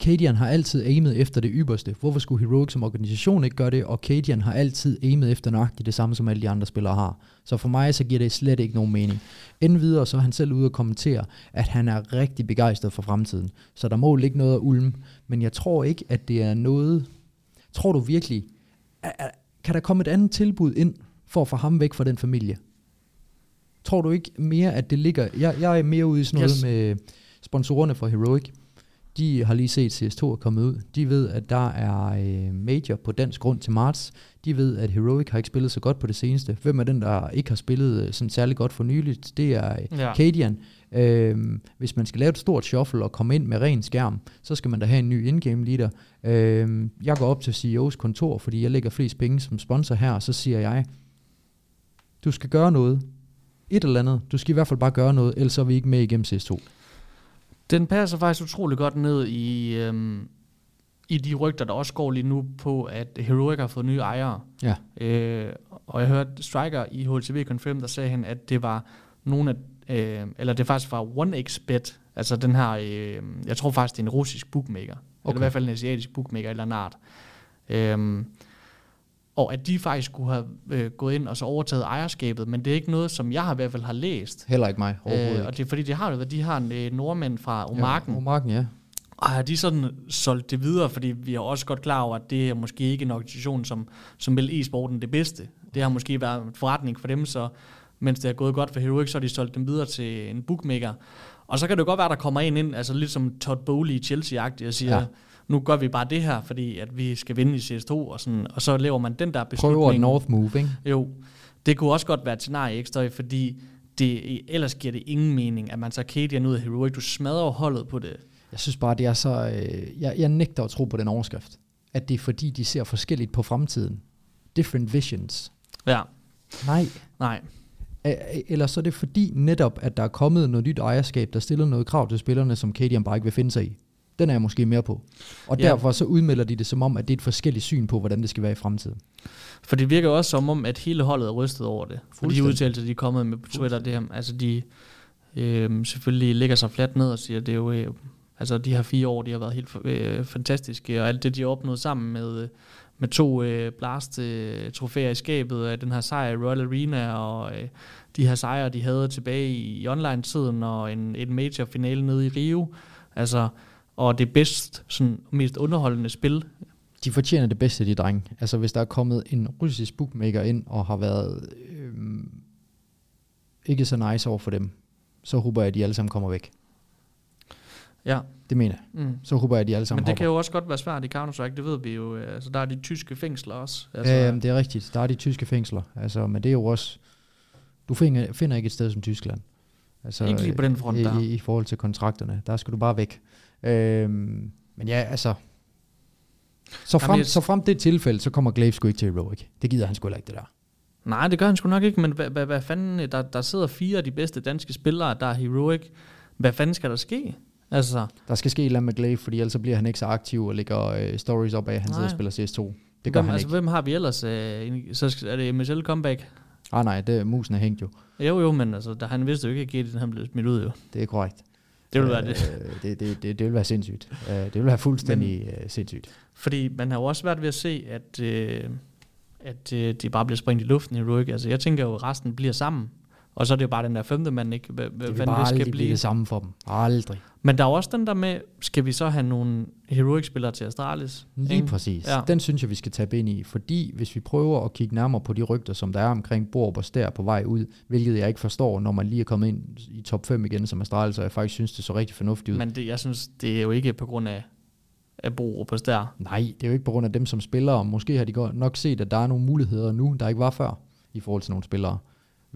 Cadian har altid aimet efter det ypperste. Hvorfor skulle Heroic som organisation ikke gøre det? Og Cadian har altid aimet efter nøjagtigt det samme, som alle de andre spillere har. Så for mig, så giver det slet ikke nogen mening. Inden videre, så er han selv ude og kommentere, at han er rigtig begejstret for fremtiden. Så der må ligge noget af ulm. Men jeg tror ikke, at det er noget... Tror du virkelig, kan der komme et andet tilbud ind for at få ham væk fra den familie? Tror du ikke mere, at det ligger... Jeg, jeg er mere ude i sådan noget yes. med sponsorerne for Heroic. De har lige set CS2 er kommet ud. De ved, at der er øh, major på dansk grund til marts. De ved, at Heroic har ikke spillet så godt på det seneste. Hvem er den, der ikke har spillet øh, sådan særlig godt for nyligt? Det er øh, Ja. Cadian. Øhm, hvis man skal lave et stort shuffle og komme ind med ren skærm, så skal man da have en ny in-game leader. Øhm, jeg går op til CEO's kontor, fordi jeg lægger flest penge som sponsor her, og så siger jeg, du skal gøre noget. Et eller andet. Du skal i hvert fald bare gøre noget, ellers er vi ikke med igennem CS2. Den passer faktisk utrolig godt ned i, øhm, i de rygter, der også går lige nu på, at Heroic har fået nye ejere. Ja. Øh, og jeg hørte Striker i HLTV Confirm, der sagde han, at det var nogle af, øh, eller det faktisk var OneXBet, altså den her, øh, jeg tror faktisk, det er en russisk bookmaker. Okay. Eller i hvert fald en asiatisk bookmaker, eller en art. Øhm, og at de faktisk kunne have øh, gået ind og så overtaget ejerskabet, men det er ikke noget, som jeg i hvert fald har læst. Heller ikke mig, overhovedet øh, Og det er fordi, de har det, de har en øh, nordmand fra Omarken. Ja, Omarken, ja. Og har de sådan solgt det videre, fordi vi er også godt klar over, at det er måske ikke en organisation, som, som vil e-sporten det bedste. Det har måske været en forretning for dem, så mens det har gået godt for Heroic, så har de solgt dem videre til en bookmaker. Og så kan det jo godt være, der kommer en ind, altså lidt som Todd Bowley i Chelsea-agtigt, og siger, ja nu gør vi bare det her, fordi at vi skal vinde i CS2, og, sådan, og så laver man den der beslutning. Prøver North Move, ikke? Jo, det kunne også godt være et scenarie, ikke fordi det, ellers giver det ingen mening, at man tager Cadian ud af Heroic. Du smadrer holdet på det. Jeg synes bare, det er så... Øh, jeg, jeg nægter at tro på den overskrift. At det er fordi, de ser forskelligt på fremtiden. Different visions. Ja, Nej. nej. Eller så er det fordi netop, at der er kommet noget nyt ejerskab, der stiller noget krav til spillerne, som KDM bare ikke vil finde sig i. Den er jeg måske mere på. Og Ja. derfor så udmelder de det som om, at det er et forskelligt syn på, hvordan det skal være i fremtiden. For det virker også som om, at hele holdet er rystet over det. For de udtalelser, de er kommet med på Twitter, det her, altså de øh, selvfølgelig lægger sig flat ned og siger, det er jo, øh, altså de her fire år, de har været helt øh, fantastiske, og alt det, de har opnået sammen med, øh, med to øh, blast øh, trofæer i skabet, af den her sejr i Royal Arena, og øh, de her sejre, de havde tilbage i, i online-tiden, og en, en major-finale nede i Rio, altså, og det bedst, sådan, mest underholdende spil De fortjener det bedste, de drenge. Altså hvis der er kommet en russisk bookmaker ind, og har været øhm, ikke så nice over for dem, så håber jeg, at de alle sammen kommer væk. Ja. Det mener jeg. Mm. Så håber jeg, at de alle sammen Men det hopper. kan jo også godt være svært i Counter-Strike, det ved vi jo. øh, Altså, der er de tyske fængsler også. Altså, øhm, det er rigtigt. Der er de tyske fængsler. Altså, men det er jo også... Du finder, finder ikke et sted som Tyskland. Altså, Ikke lige på den front i, der. I, I forhold til kontrakterne. Der skal du bare væk. Øhm, men ja, altså... Så frem, Jamen, jeg- så frem det tilfælde, så kommer Glaive sgu ikke til Heroic. Det gider han sgu heller ikke, det der. Nej, det gør han sgu nok ikke, men hvad, hvad, hvad fanden, der, der sidder fire af de bedste danske spillere, der er heroic. Hvad fanden skal der ske? Altså, Der skal ske et eller andet med Glaive, fordi ellers bliver han ikke så aktiv og lægger øh, stories op af, at han sidder og Nej. spiller CS2. Det gør hvem, han altså, ikke. hvem har vi ellers? Øh, en- så skal- er det MSL comeback? Ah nej, det, musen er hængt jo. Jo, jo, men altså, der, han vidste jo ikke, at han blev smidt ud, jo. Det er korrekt. Det ville være det. Øh, [laughs] det, det, det, det vil være sindssygt. Øh, det vil være fuldstændig øh, sindssygt. Fordi man har jo også svært ved at se, at, øh, at øh, de bare bliver sprængt i luften i Heroic. Altså, jeg tænker jo, at resten bliver sammen. Og så er det jo bare den der femte mand, ikke? Hvad Det vil bare det skal blive det samme for dem. Aldrig. Men der er også den der med, skal vi så have nogle Heroic-spillere til Astralis? Lige Ikke? præcis. Ja. Den synes jeg, vi skal tabe ind i. Fordi hvis vi prøver at kigge nærmere på de rygter, som der er omkring Borb og Stær på vej ud, hvilket jeg ikke forstår, når man lige er kommet ind i top 5 igen som Astralis, så jeg faktisk synes, det så rigtig fornuftigt ud. Men det, jeg synes, det er jo ikke på grund af, af Bro på der. Nej, det er jo ikke på grund af dem som spillere. Måske har de nok set, at der er nogle muligheder nu, der ikke var før, i forhold til nogle spillere,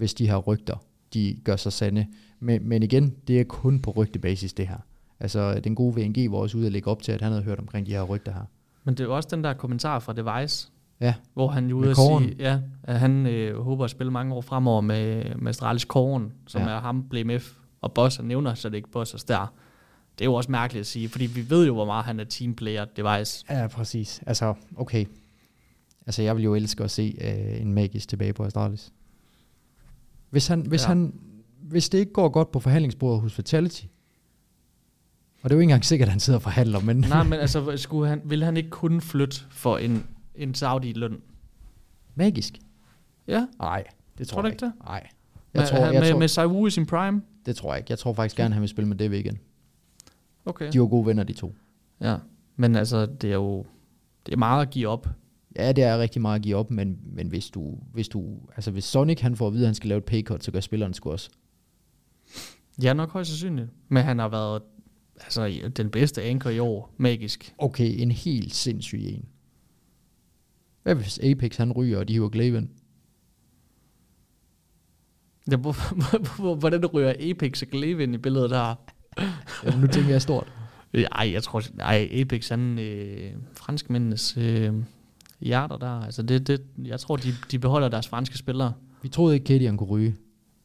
hvis de her rygter, de gør sig sande. Men, men igen, det er kun på rygtebasis, det her. Altså, den gode VNG var også ude at lægge op til, at han havde hørt omkring de her rygter her. Men det er jo også den der kommentar fra Device, Ja, hvor han jo ude at sige, ja, at han øh, håber at spille mange år fremover med, med Astralis Kåren, som Ja. er ham, BMF og Boss, han nævner så det ikke Boss og Stær. Det er jo også mærkeligt at sige, fordi vi ved jo, hvor meget han er teamplayer Device. ja præcis. Altså, okay. Altså, jeg vil jo elske at se øh, en magisk tilbage på Astralis. Hvis, han, hvis, Ja. han, hvis det ikke går godt på forhandlingsbordet hos Fatality, og det er jo ikke engang sikkert, at han sidder og forhandler, men Nej, men altså, skulle han, vil han ikke kun flytte for en, en Saudi-løn? magisk? Ja, Nej, det tror, Tror jeg ikke det? Nej. med, Jeg tror, jeg med, tror, med Saiwu i sin prime? det tror jeg ikke. Jeg tror faktisk gerne, han vil spille med DV igen. Okay. De var gode venner, de to. Ja, men altså, det er jo det er meget at give op. Ja, det er rigtig meget at give op, men, men hvis du, hvis du, altså hvis Sonic han får at vide, at han skal lave et paycut, så gør spilleren sgu også. Ja, nok højst sandsynligt. Men han har været altså, den bedste anchor i år, magisk. Okay, en helt sindssyg en. Hvad hvis Apex han ryger, og de hiver Glaven? Ja, hvor- hvor- hvor- hvordan ryger Apex og Glaive ind i billedet der? Ja, nu tænker jeg stort. Ej, jeg tror, ej, Apex, han, øh, franskmændenes øh, hjerter der, altså det, det, jeg tror, de, de beholder deres franske spillere. Vi troede ikke, Katie han kunne ryge.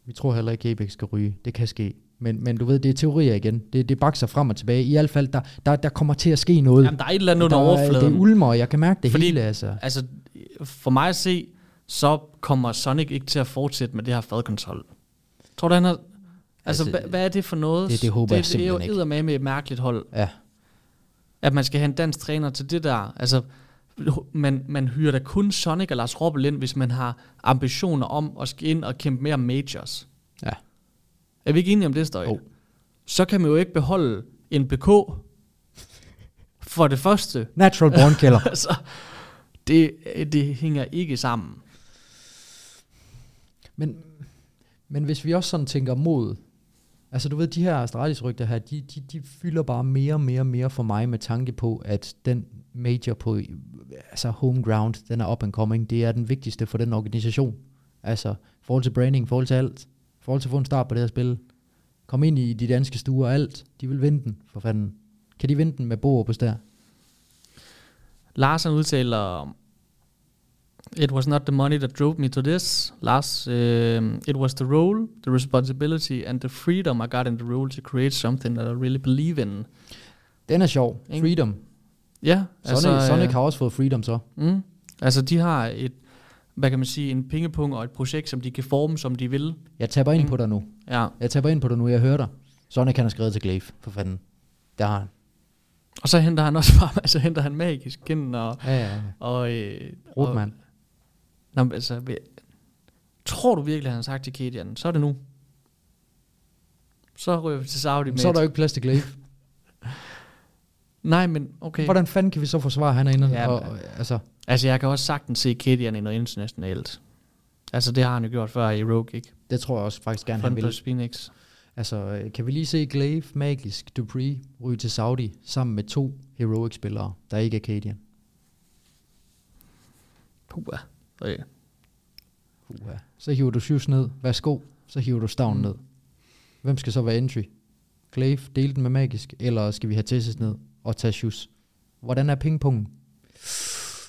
Vi tror heller ikke, Apex skal ryge. Det kan ske. Men, men du ved, det er teorier igen. Det, det bakser frem og tilbage. I hvert fald, der, der, der kommer til at ske noget. Jamen, der er et eller andet under der, er- overfladen. Det ulmer, og jeg kan mærke det Fordi- hele, altså. Altså, for mig at se, så kommer Sonic ikke til at fortsætte med det her fadkontrol. Tror du, han har... Altså, Altså, hvad, hvad er det for noget? det- det håber jeg det, det er jo simpelthen ikke. med med et mærkeligt hold. Ja. At man skal have en dansk træner til det der. Altså, man, man hyrer da kun Sonic og Lars Robbel ind, hvis man har ambitioner om at skal ind og kæmpe mere majors. Ja. Er vi ikke enige om det, Støj? Jo. Så kan man jo ikke beholde en BK for det første. Natural born [laughs] killer. altså, det, det hænger ikke sammen. Men, men hvis vi også sådan tænker mod, altså du ved, de her Astralis-rygter her, de, de, de fylder bare mere og mere og mere for mig med tanke på, at den major på altså home ground, den er up and coming, det er den vigtigste for den organisation. Altså, i forhold til branding, i forhold til alt, i forhold til at få en start på det her spil. Kom ind i de danske stuer, alt. De vil vinde den, for fanden. Kan de vinde den med Bo på der? Lars han udtaler, It was not the money that drove me to this. Lars, um, it was the role, the responsibility and the freedom I got in the role to create something that I really believe in. Den er sjov. Freedom. Ja, Sonic, altså, Sonic har også fået freedom så. Mm, altså de har et, hvad kan man sige, en pengepunkt og et projekt, som de kan forme, som de vil. Jeg taber ind Mm. på dig nu. Ja. Jeg taber ind på dig nu, jeg hører dig. Sonic han har skrevet til Glaive, for fanden. Der har han. Og så henter han også bare, [laughs] altså henter han magisk gennem og... Ja, ja, ja. og øh, Rotman. og- Nå, altså, tror du virkelig, han har sagt til Kedian, så er det nu. Så ryger vi til Saudi med Så er der jo ikke plads til Glaive. Nej, men okay. Hvordan fanden kan vi så forsvare, at han er inde? Ja, og, og, altså, Altså, jeg kan også sagtens se Kedian i noget internationalt. Altså, det har han jo gjort før i Rogue, ikke? det tror jeg også faktisk gerne, han Front vil. plus Phoenix. Altså, øh, kan vi lige se Glaive, Magisk, Dupree ryge til Saudi sammen med to Heroic-spillere, der ikke er Cadian? Puh, okay. Uha. Så hiver du Shoes ned. Værsgo. Så hiver du Stavn Mm. ned. Hvem skal så være entry? Glaive, dele den med Magisk, eller skal vi have Tessis ned og tage Shoes? Hvordan er pingpongen?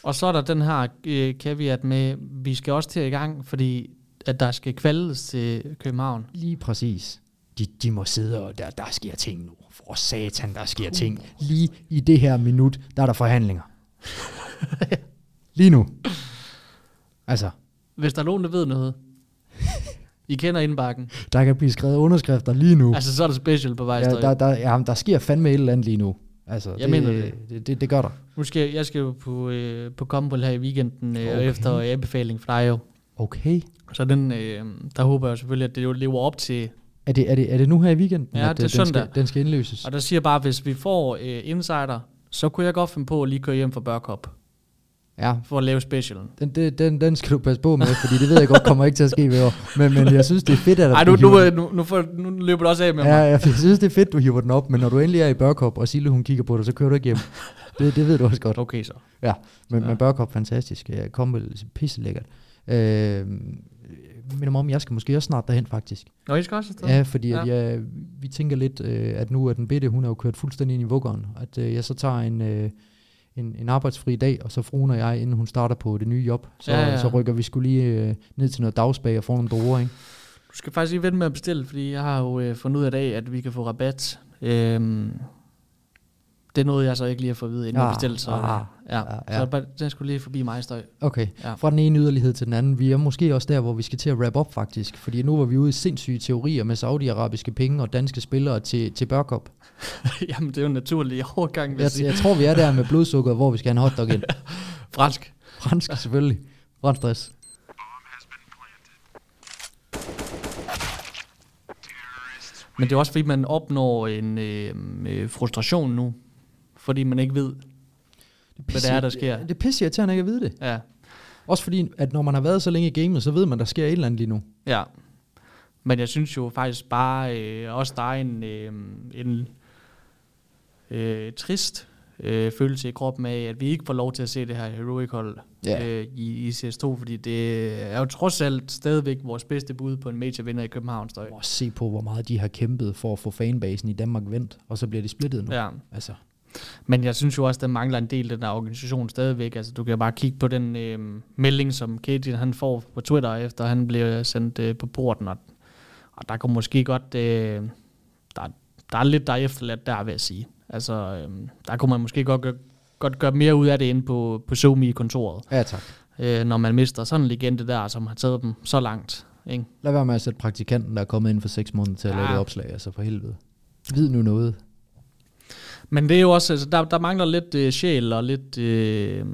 Og så er der den her øh, caveat med, vi skal også til i gang, fordi at der skal kvaldes til København. Lige præcis. De, de må sidde, og der, der sker ting nu. For satan, der sker ting. Lige i det her minut, der er der forhandlinger. Lige nu. Altså, Hvis der er nogen, der ved noget, I kender indbakken. der kan blive skrevet underskrifter lige nu. Altså, så er der special på vej. ja, der, der, ja, der sker fandme et eller andet lige nu. Altså, Jeg det, mener det. Det, det, det gør der. Nu skal jeg, skal jo på, øh, på Combold her i weekenden, øh, okay. Efter anbefaling fra dig jo. Okay. Så den, øh, der håber jeg selvfølgelig, at det jo lever op til. Er det, er det, er det nu her i weekenden, Ja, at det er øh, den, søndag. skal, den skal indløses? Og der siger bare, hvis vi får øh, insider, så kunne jeg godt finde på at lige køre hjem fra Børkop, Ja, for at lave specialen. den, den, den, den skal du passe på med, fordi det ved jeg godt kommer ikke til at ske ved år. Men, men jeg synes, det er fedt, at Ej, du nu, hiver nu, nu, nu, får, nu løber du også af med Ja, mig. jeg, jeg synes, det er fedt, du hiver den op, men når du endelig er i Børkop, og Sille hun kigger på dig, så kører du ikke hjem. [laughs] Det, det ved du også godt. Okay så. Ja, men, Ja. men Børkop, fantastisk. Jeg kom vel pisse lækkert. Øh, minder mig om, jeg skal måske også snart derhen, faktisk. Nå, I skal også afsted? Ja, fordi ja. At Ja. jeg, vi tænker lidt, øh, at nu er den bitte, hun er jo kørt fuldstændig ind i vuggeren. At øh, jeg så tager en, øh, en, en arbejdsfri dag, og så fruen og jeg, inden hun starter på det nye job, så, Ja, ja, ja. ja. så rykker vi skulle lige øh, ned til noget dagsbag og få nogle druer, ikke? Du skal faktisk lige vente med at bestille, fordi jeg har jo øh, fundet ud af i dag, at vi kan få rabat. Øhm, det noget, jeg så ikke lige har fået at vide, inden jeg Ah, bestilte. Så, ah, ja, ja, ja. så bare- den skulle lige forbi mig, støj. Okay, Ja. fra den ene yderlighed til den anden. Vi er måske også der, hvor vi skal til at wrap up faktisk. Fordi nu var vi ude i sindssyge teorier med saudiarabiske penge og danske spillere til, til Børkop. [laughs] Jamen, det er jo en naturlig overgang, vil jeg Jeg, sige. jeg tror, vi er der med blodsukker, hvor vi skal have en hotdog ind. [laughs] Fransk. Fransk selvfølgelig. Fransk stress. Men det er også fordi, man opnår en øh, øh, frustration nu, fordi man ikke ved, hvad det er, der sker. Det er pisse irriterende ikke at vide det. Ja, Også fordi, at når man har været så længe i gamet, så ved man, der sker et eller andet lige nu. ja. Men jeg synes jo faktisk bare, øh, også der er en, øh, en øh, trist øh, følelse i kroppen af, at vi ikke får lov til at se det her heroic hold Ja. øh, i, i CS2, fordi det er jo trods alt stadigvæk vores bedste bud på en major vinder i København. Støj. Se på, hvor meget de har kæmpet for at få fanbasen i Danmark vendt, og så bliver de splittet nu. Ja. Altså, Men jeg synes jo også, der mangler en del af den her organisation stadigvæk. Altså, du kan bare kigge på den øh, melding, som Katie han får på Twitter, efter han blev sendt øh, på porten. Og, og der kunne måske godt... Øh, der, der er lidt, der er efterladt der, vil jeg sige. Altså, øh, der kunne man måske godt, gøre- godt gøre mere ud af det inde på, på Zoom i kontoret. ja tak. Øh, når man mister sådan en legende der, som har taget dem så langt. Ikke? Lad være med at sætte praktikanten, der er kommet ind for seks måneder til at Ja. lave det opslag, altså for helvede. Vid nu noget. Men det er jo også, altså, der, der mangler lidt øh, sjæl og lidt, øh,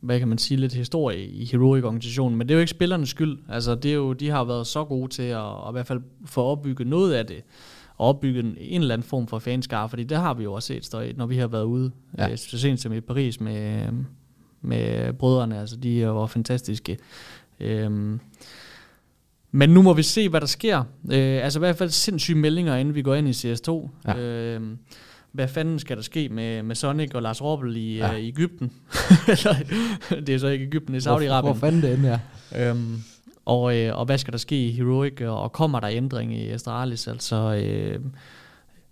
hvad kan man sige, lidt historie i Heroic-organisationen, men det er jo ikke spillernes skyld. Altså, det er jo, de har været så gode til at, at i hvert fald få opbygget noget af det, og opbygge en, en eller anden form for fanskare, fordi det har vi jo også set, støj, når vi har været ude, Ja. øh, så sent som i Paris med, med brødrene, altså de var fantastiske. Øhm, men nu må vi se, hvad der sker. Øh, altså i hvert fald sindssyge meldinger, inden vi går ind i CS2. Ja. Øh, hvad fanden skal der ske med, med Sonic og Lars Robbel i, Ja. øh, Ægypten? [laughs] Det er så ikke Ægypten, det er Hvor, hvor Saudi-Arabien. fanden det end er. Øhm, og, øh, og hvad skal der ske i Heroic, og, og kommer der ændring i Astralis? Altså, øh,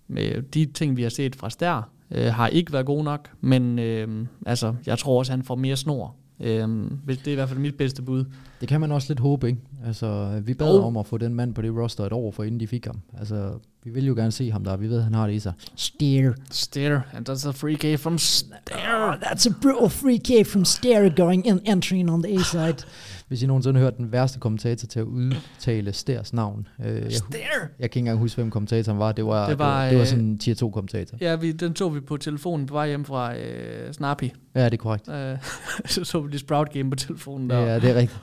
med de ting, vi har set fra Stær, øh, har ikke været gode nok, men øh, altså, jeg tror også, han får mere snor. Øh, hvis det er i hvert fald mit bedste bud. Det kan man også lidt håbe, ikke? Altså, vi bad Jo. om at få den mand på det roster et år, for inden de fik ham. Altså, vi vil jo gerne se ham der. Vi ved, han har det i sig. Steer. Stare, and that's a free K from Stare. Oh, that's a brutal free kick from Steer going in, entering on the A side. [sighs] [laughs] Hvis I nogensinde har hørt den værste kommentator til at udtale Stærs navn. Øh, jeg, jeg kan ikke engang huske, hvem kommentatoren var. Det var, Det var, det var, det var øh, sådan en tier 2 kommentator. Ja, vi, den tog vi på telefonen på vej hjem fra øh, Snappy. Ja, det er korrekt. Øh, [laughs] så så vi det Sprout Game på telefonen der. Ja, det er rigtigt.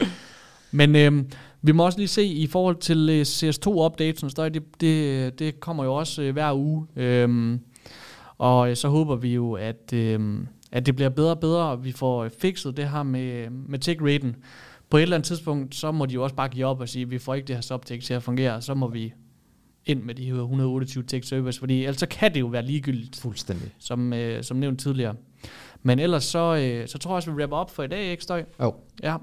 [laughs] Men øhm, vi må også lige se i forhold til øh, CS2-updates, støj, det, det, det kommer jo også øh, hver uge. Øhm, og øh, så håber vi jo, at, øhm, at det bliver bedre og bedre, og vi får øh, fikset det her med, med tech raten. På et eller andet tidspunkt, så må de jo også bare give op og sige, at vi får ikke det her subtech til at fungere, så må vi ind med de her 128 tech servers, fordi ellers så kan det jo være ligegyldigt Fuldstændig. som, øh, som nævnt tidligere. Men ellers så, øh, så tror jeg også, vi rapper op for i dag, ikke støj? Jo. Ja.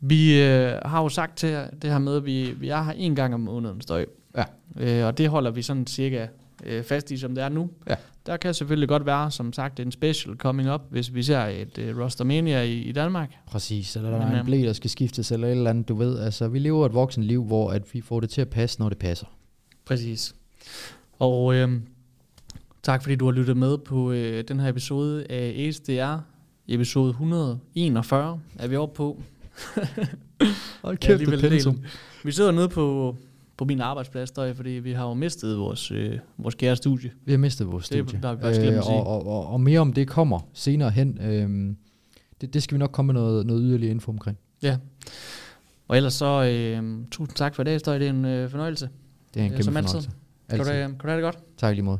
Vi øh, har jo sagt til det her med, at vi, vi er her en gang om måneden, støj. Ja. Øh, og det holder vi sådan cirka øh, fast i, som det er nu. Ja. Der kan selvfølgelig godt være, som sagt, en special coming up, hvis vi ser et øh, Rostermania i, i Danmark. Præcis, eller der Men, er en øhm, blæ, der skal skiftes, eller et eller andet, du ved. Altså, vi lever et voksen liv, hvor at vi får det til at passe, når det passer. Præcis. Og øh, tak fordi du har lyttet med på øh, den her episode af ASDR. Episode 141 er vi oppe på. Hold [laughs] alligevel en del. Vi sidder nede på, på min arbejdsplads, der, fordi vi har jo mistet vores, øh, vores kære studie. Vi har mistet vores Det studie. der er sige. og, og, og, og mere om det kommer senere hen. Øhm, det, det skal vi nok komme med noget, noget yderligere info omkring. Ja. Og ellers så, øh, tusind tak for i dag, Støj. Det er en øh, fornøjelse. Det er en kæmpe som altid. fornøjelse. Kan du, Altid. øh, kan du have det godt? Tak lige måde.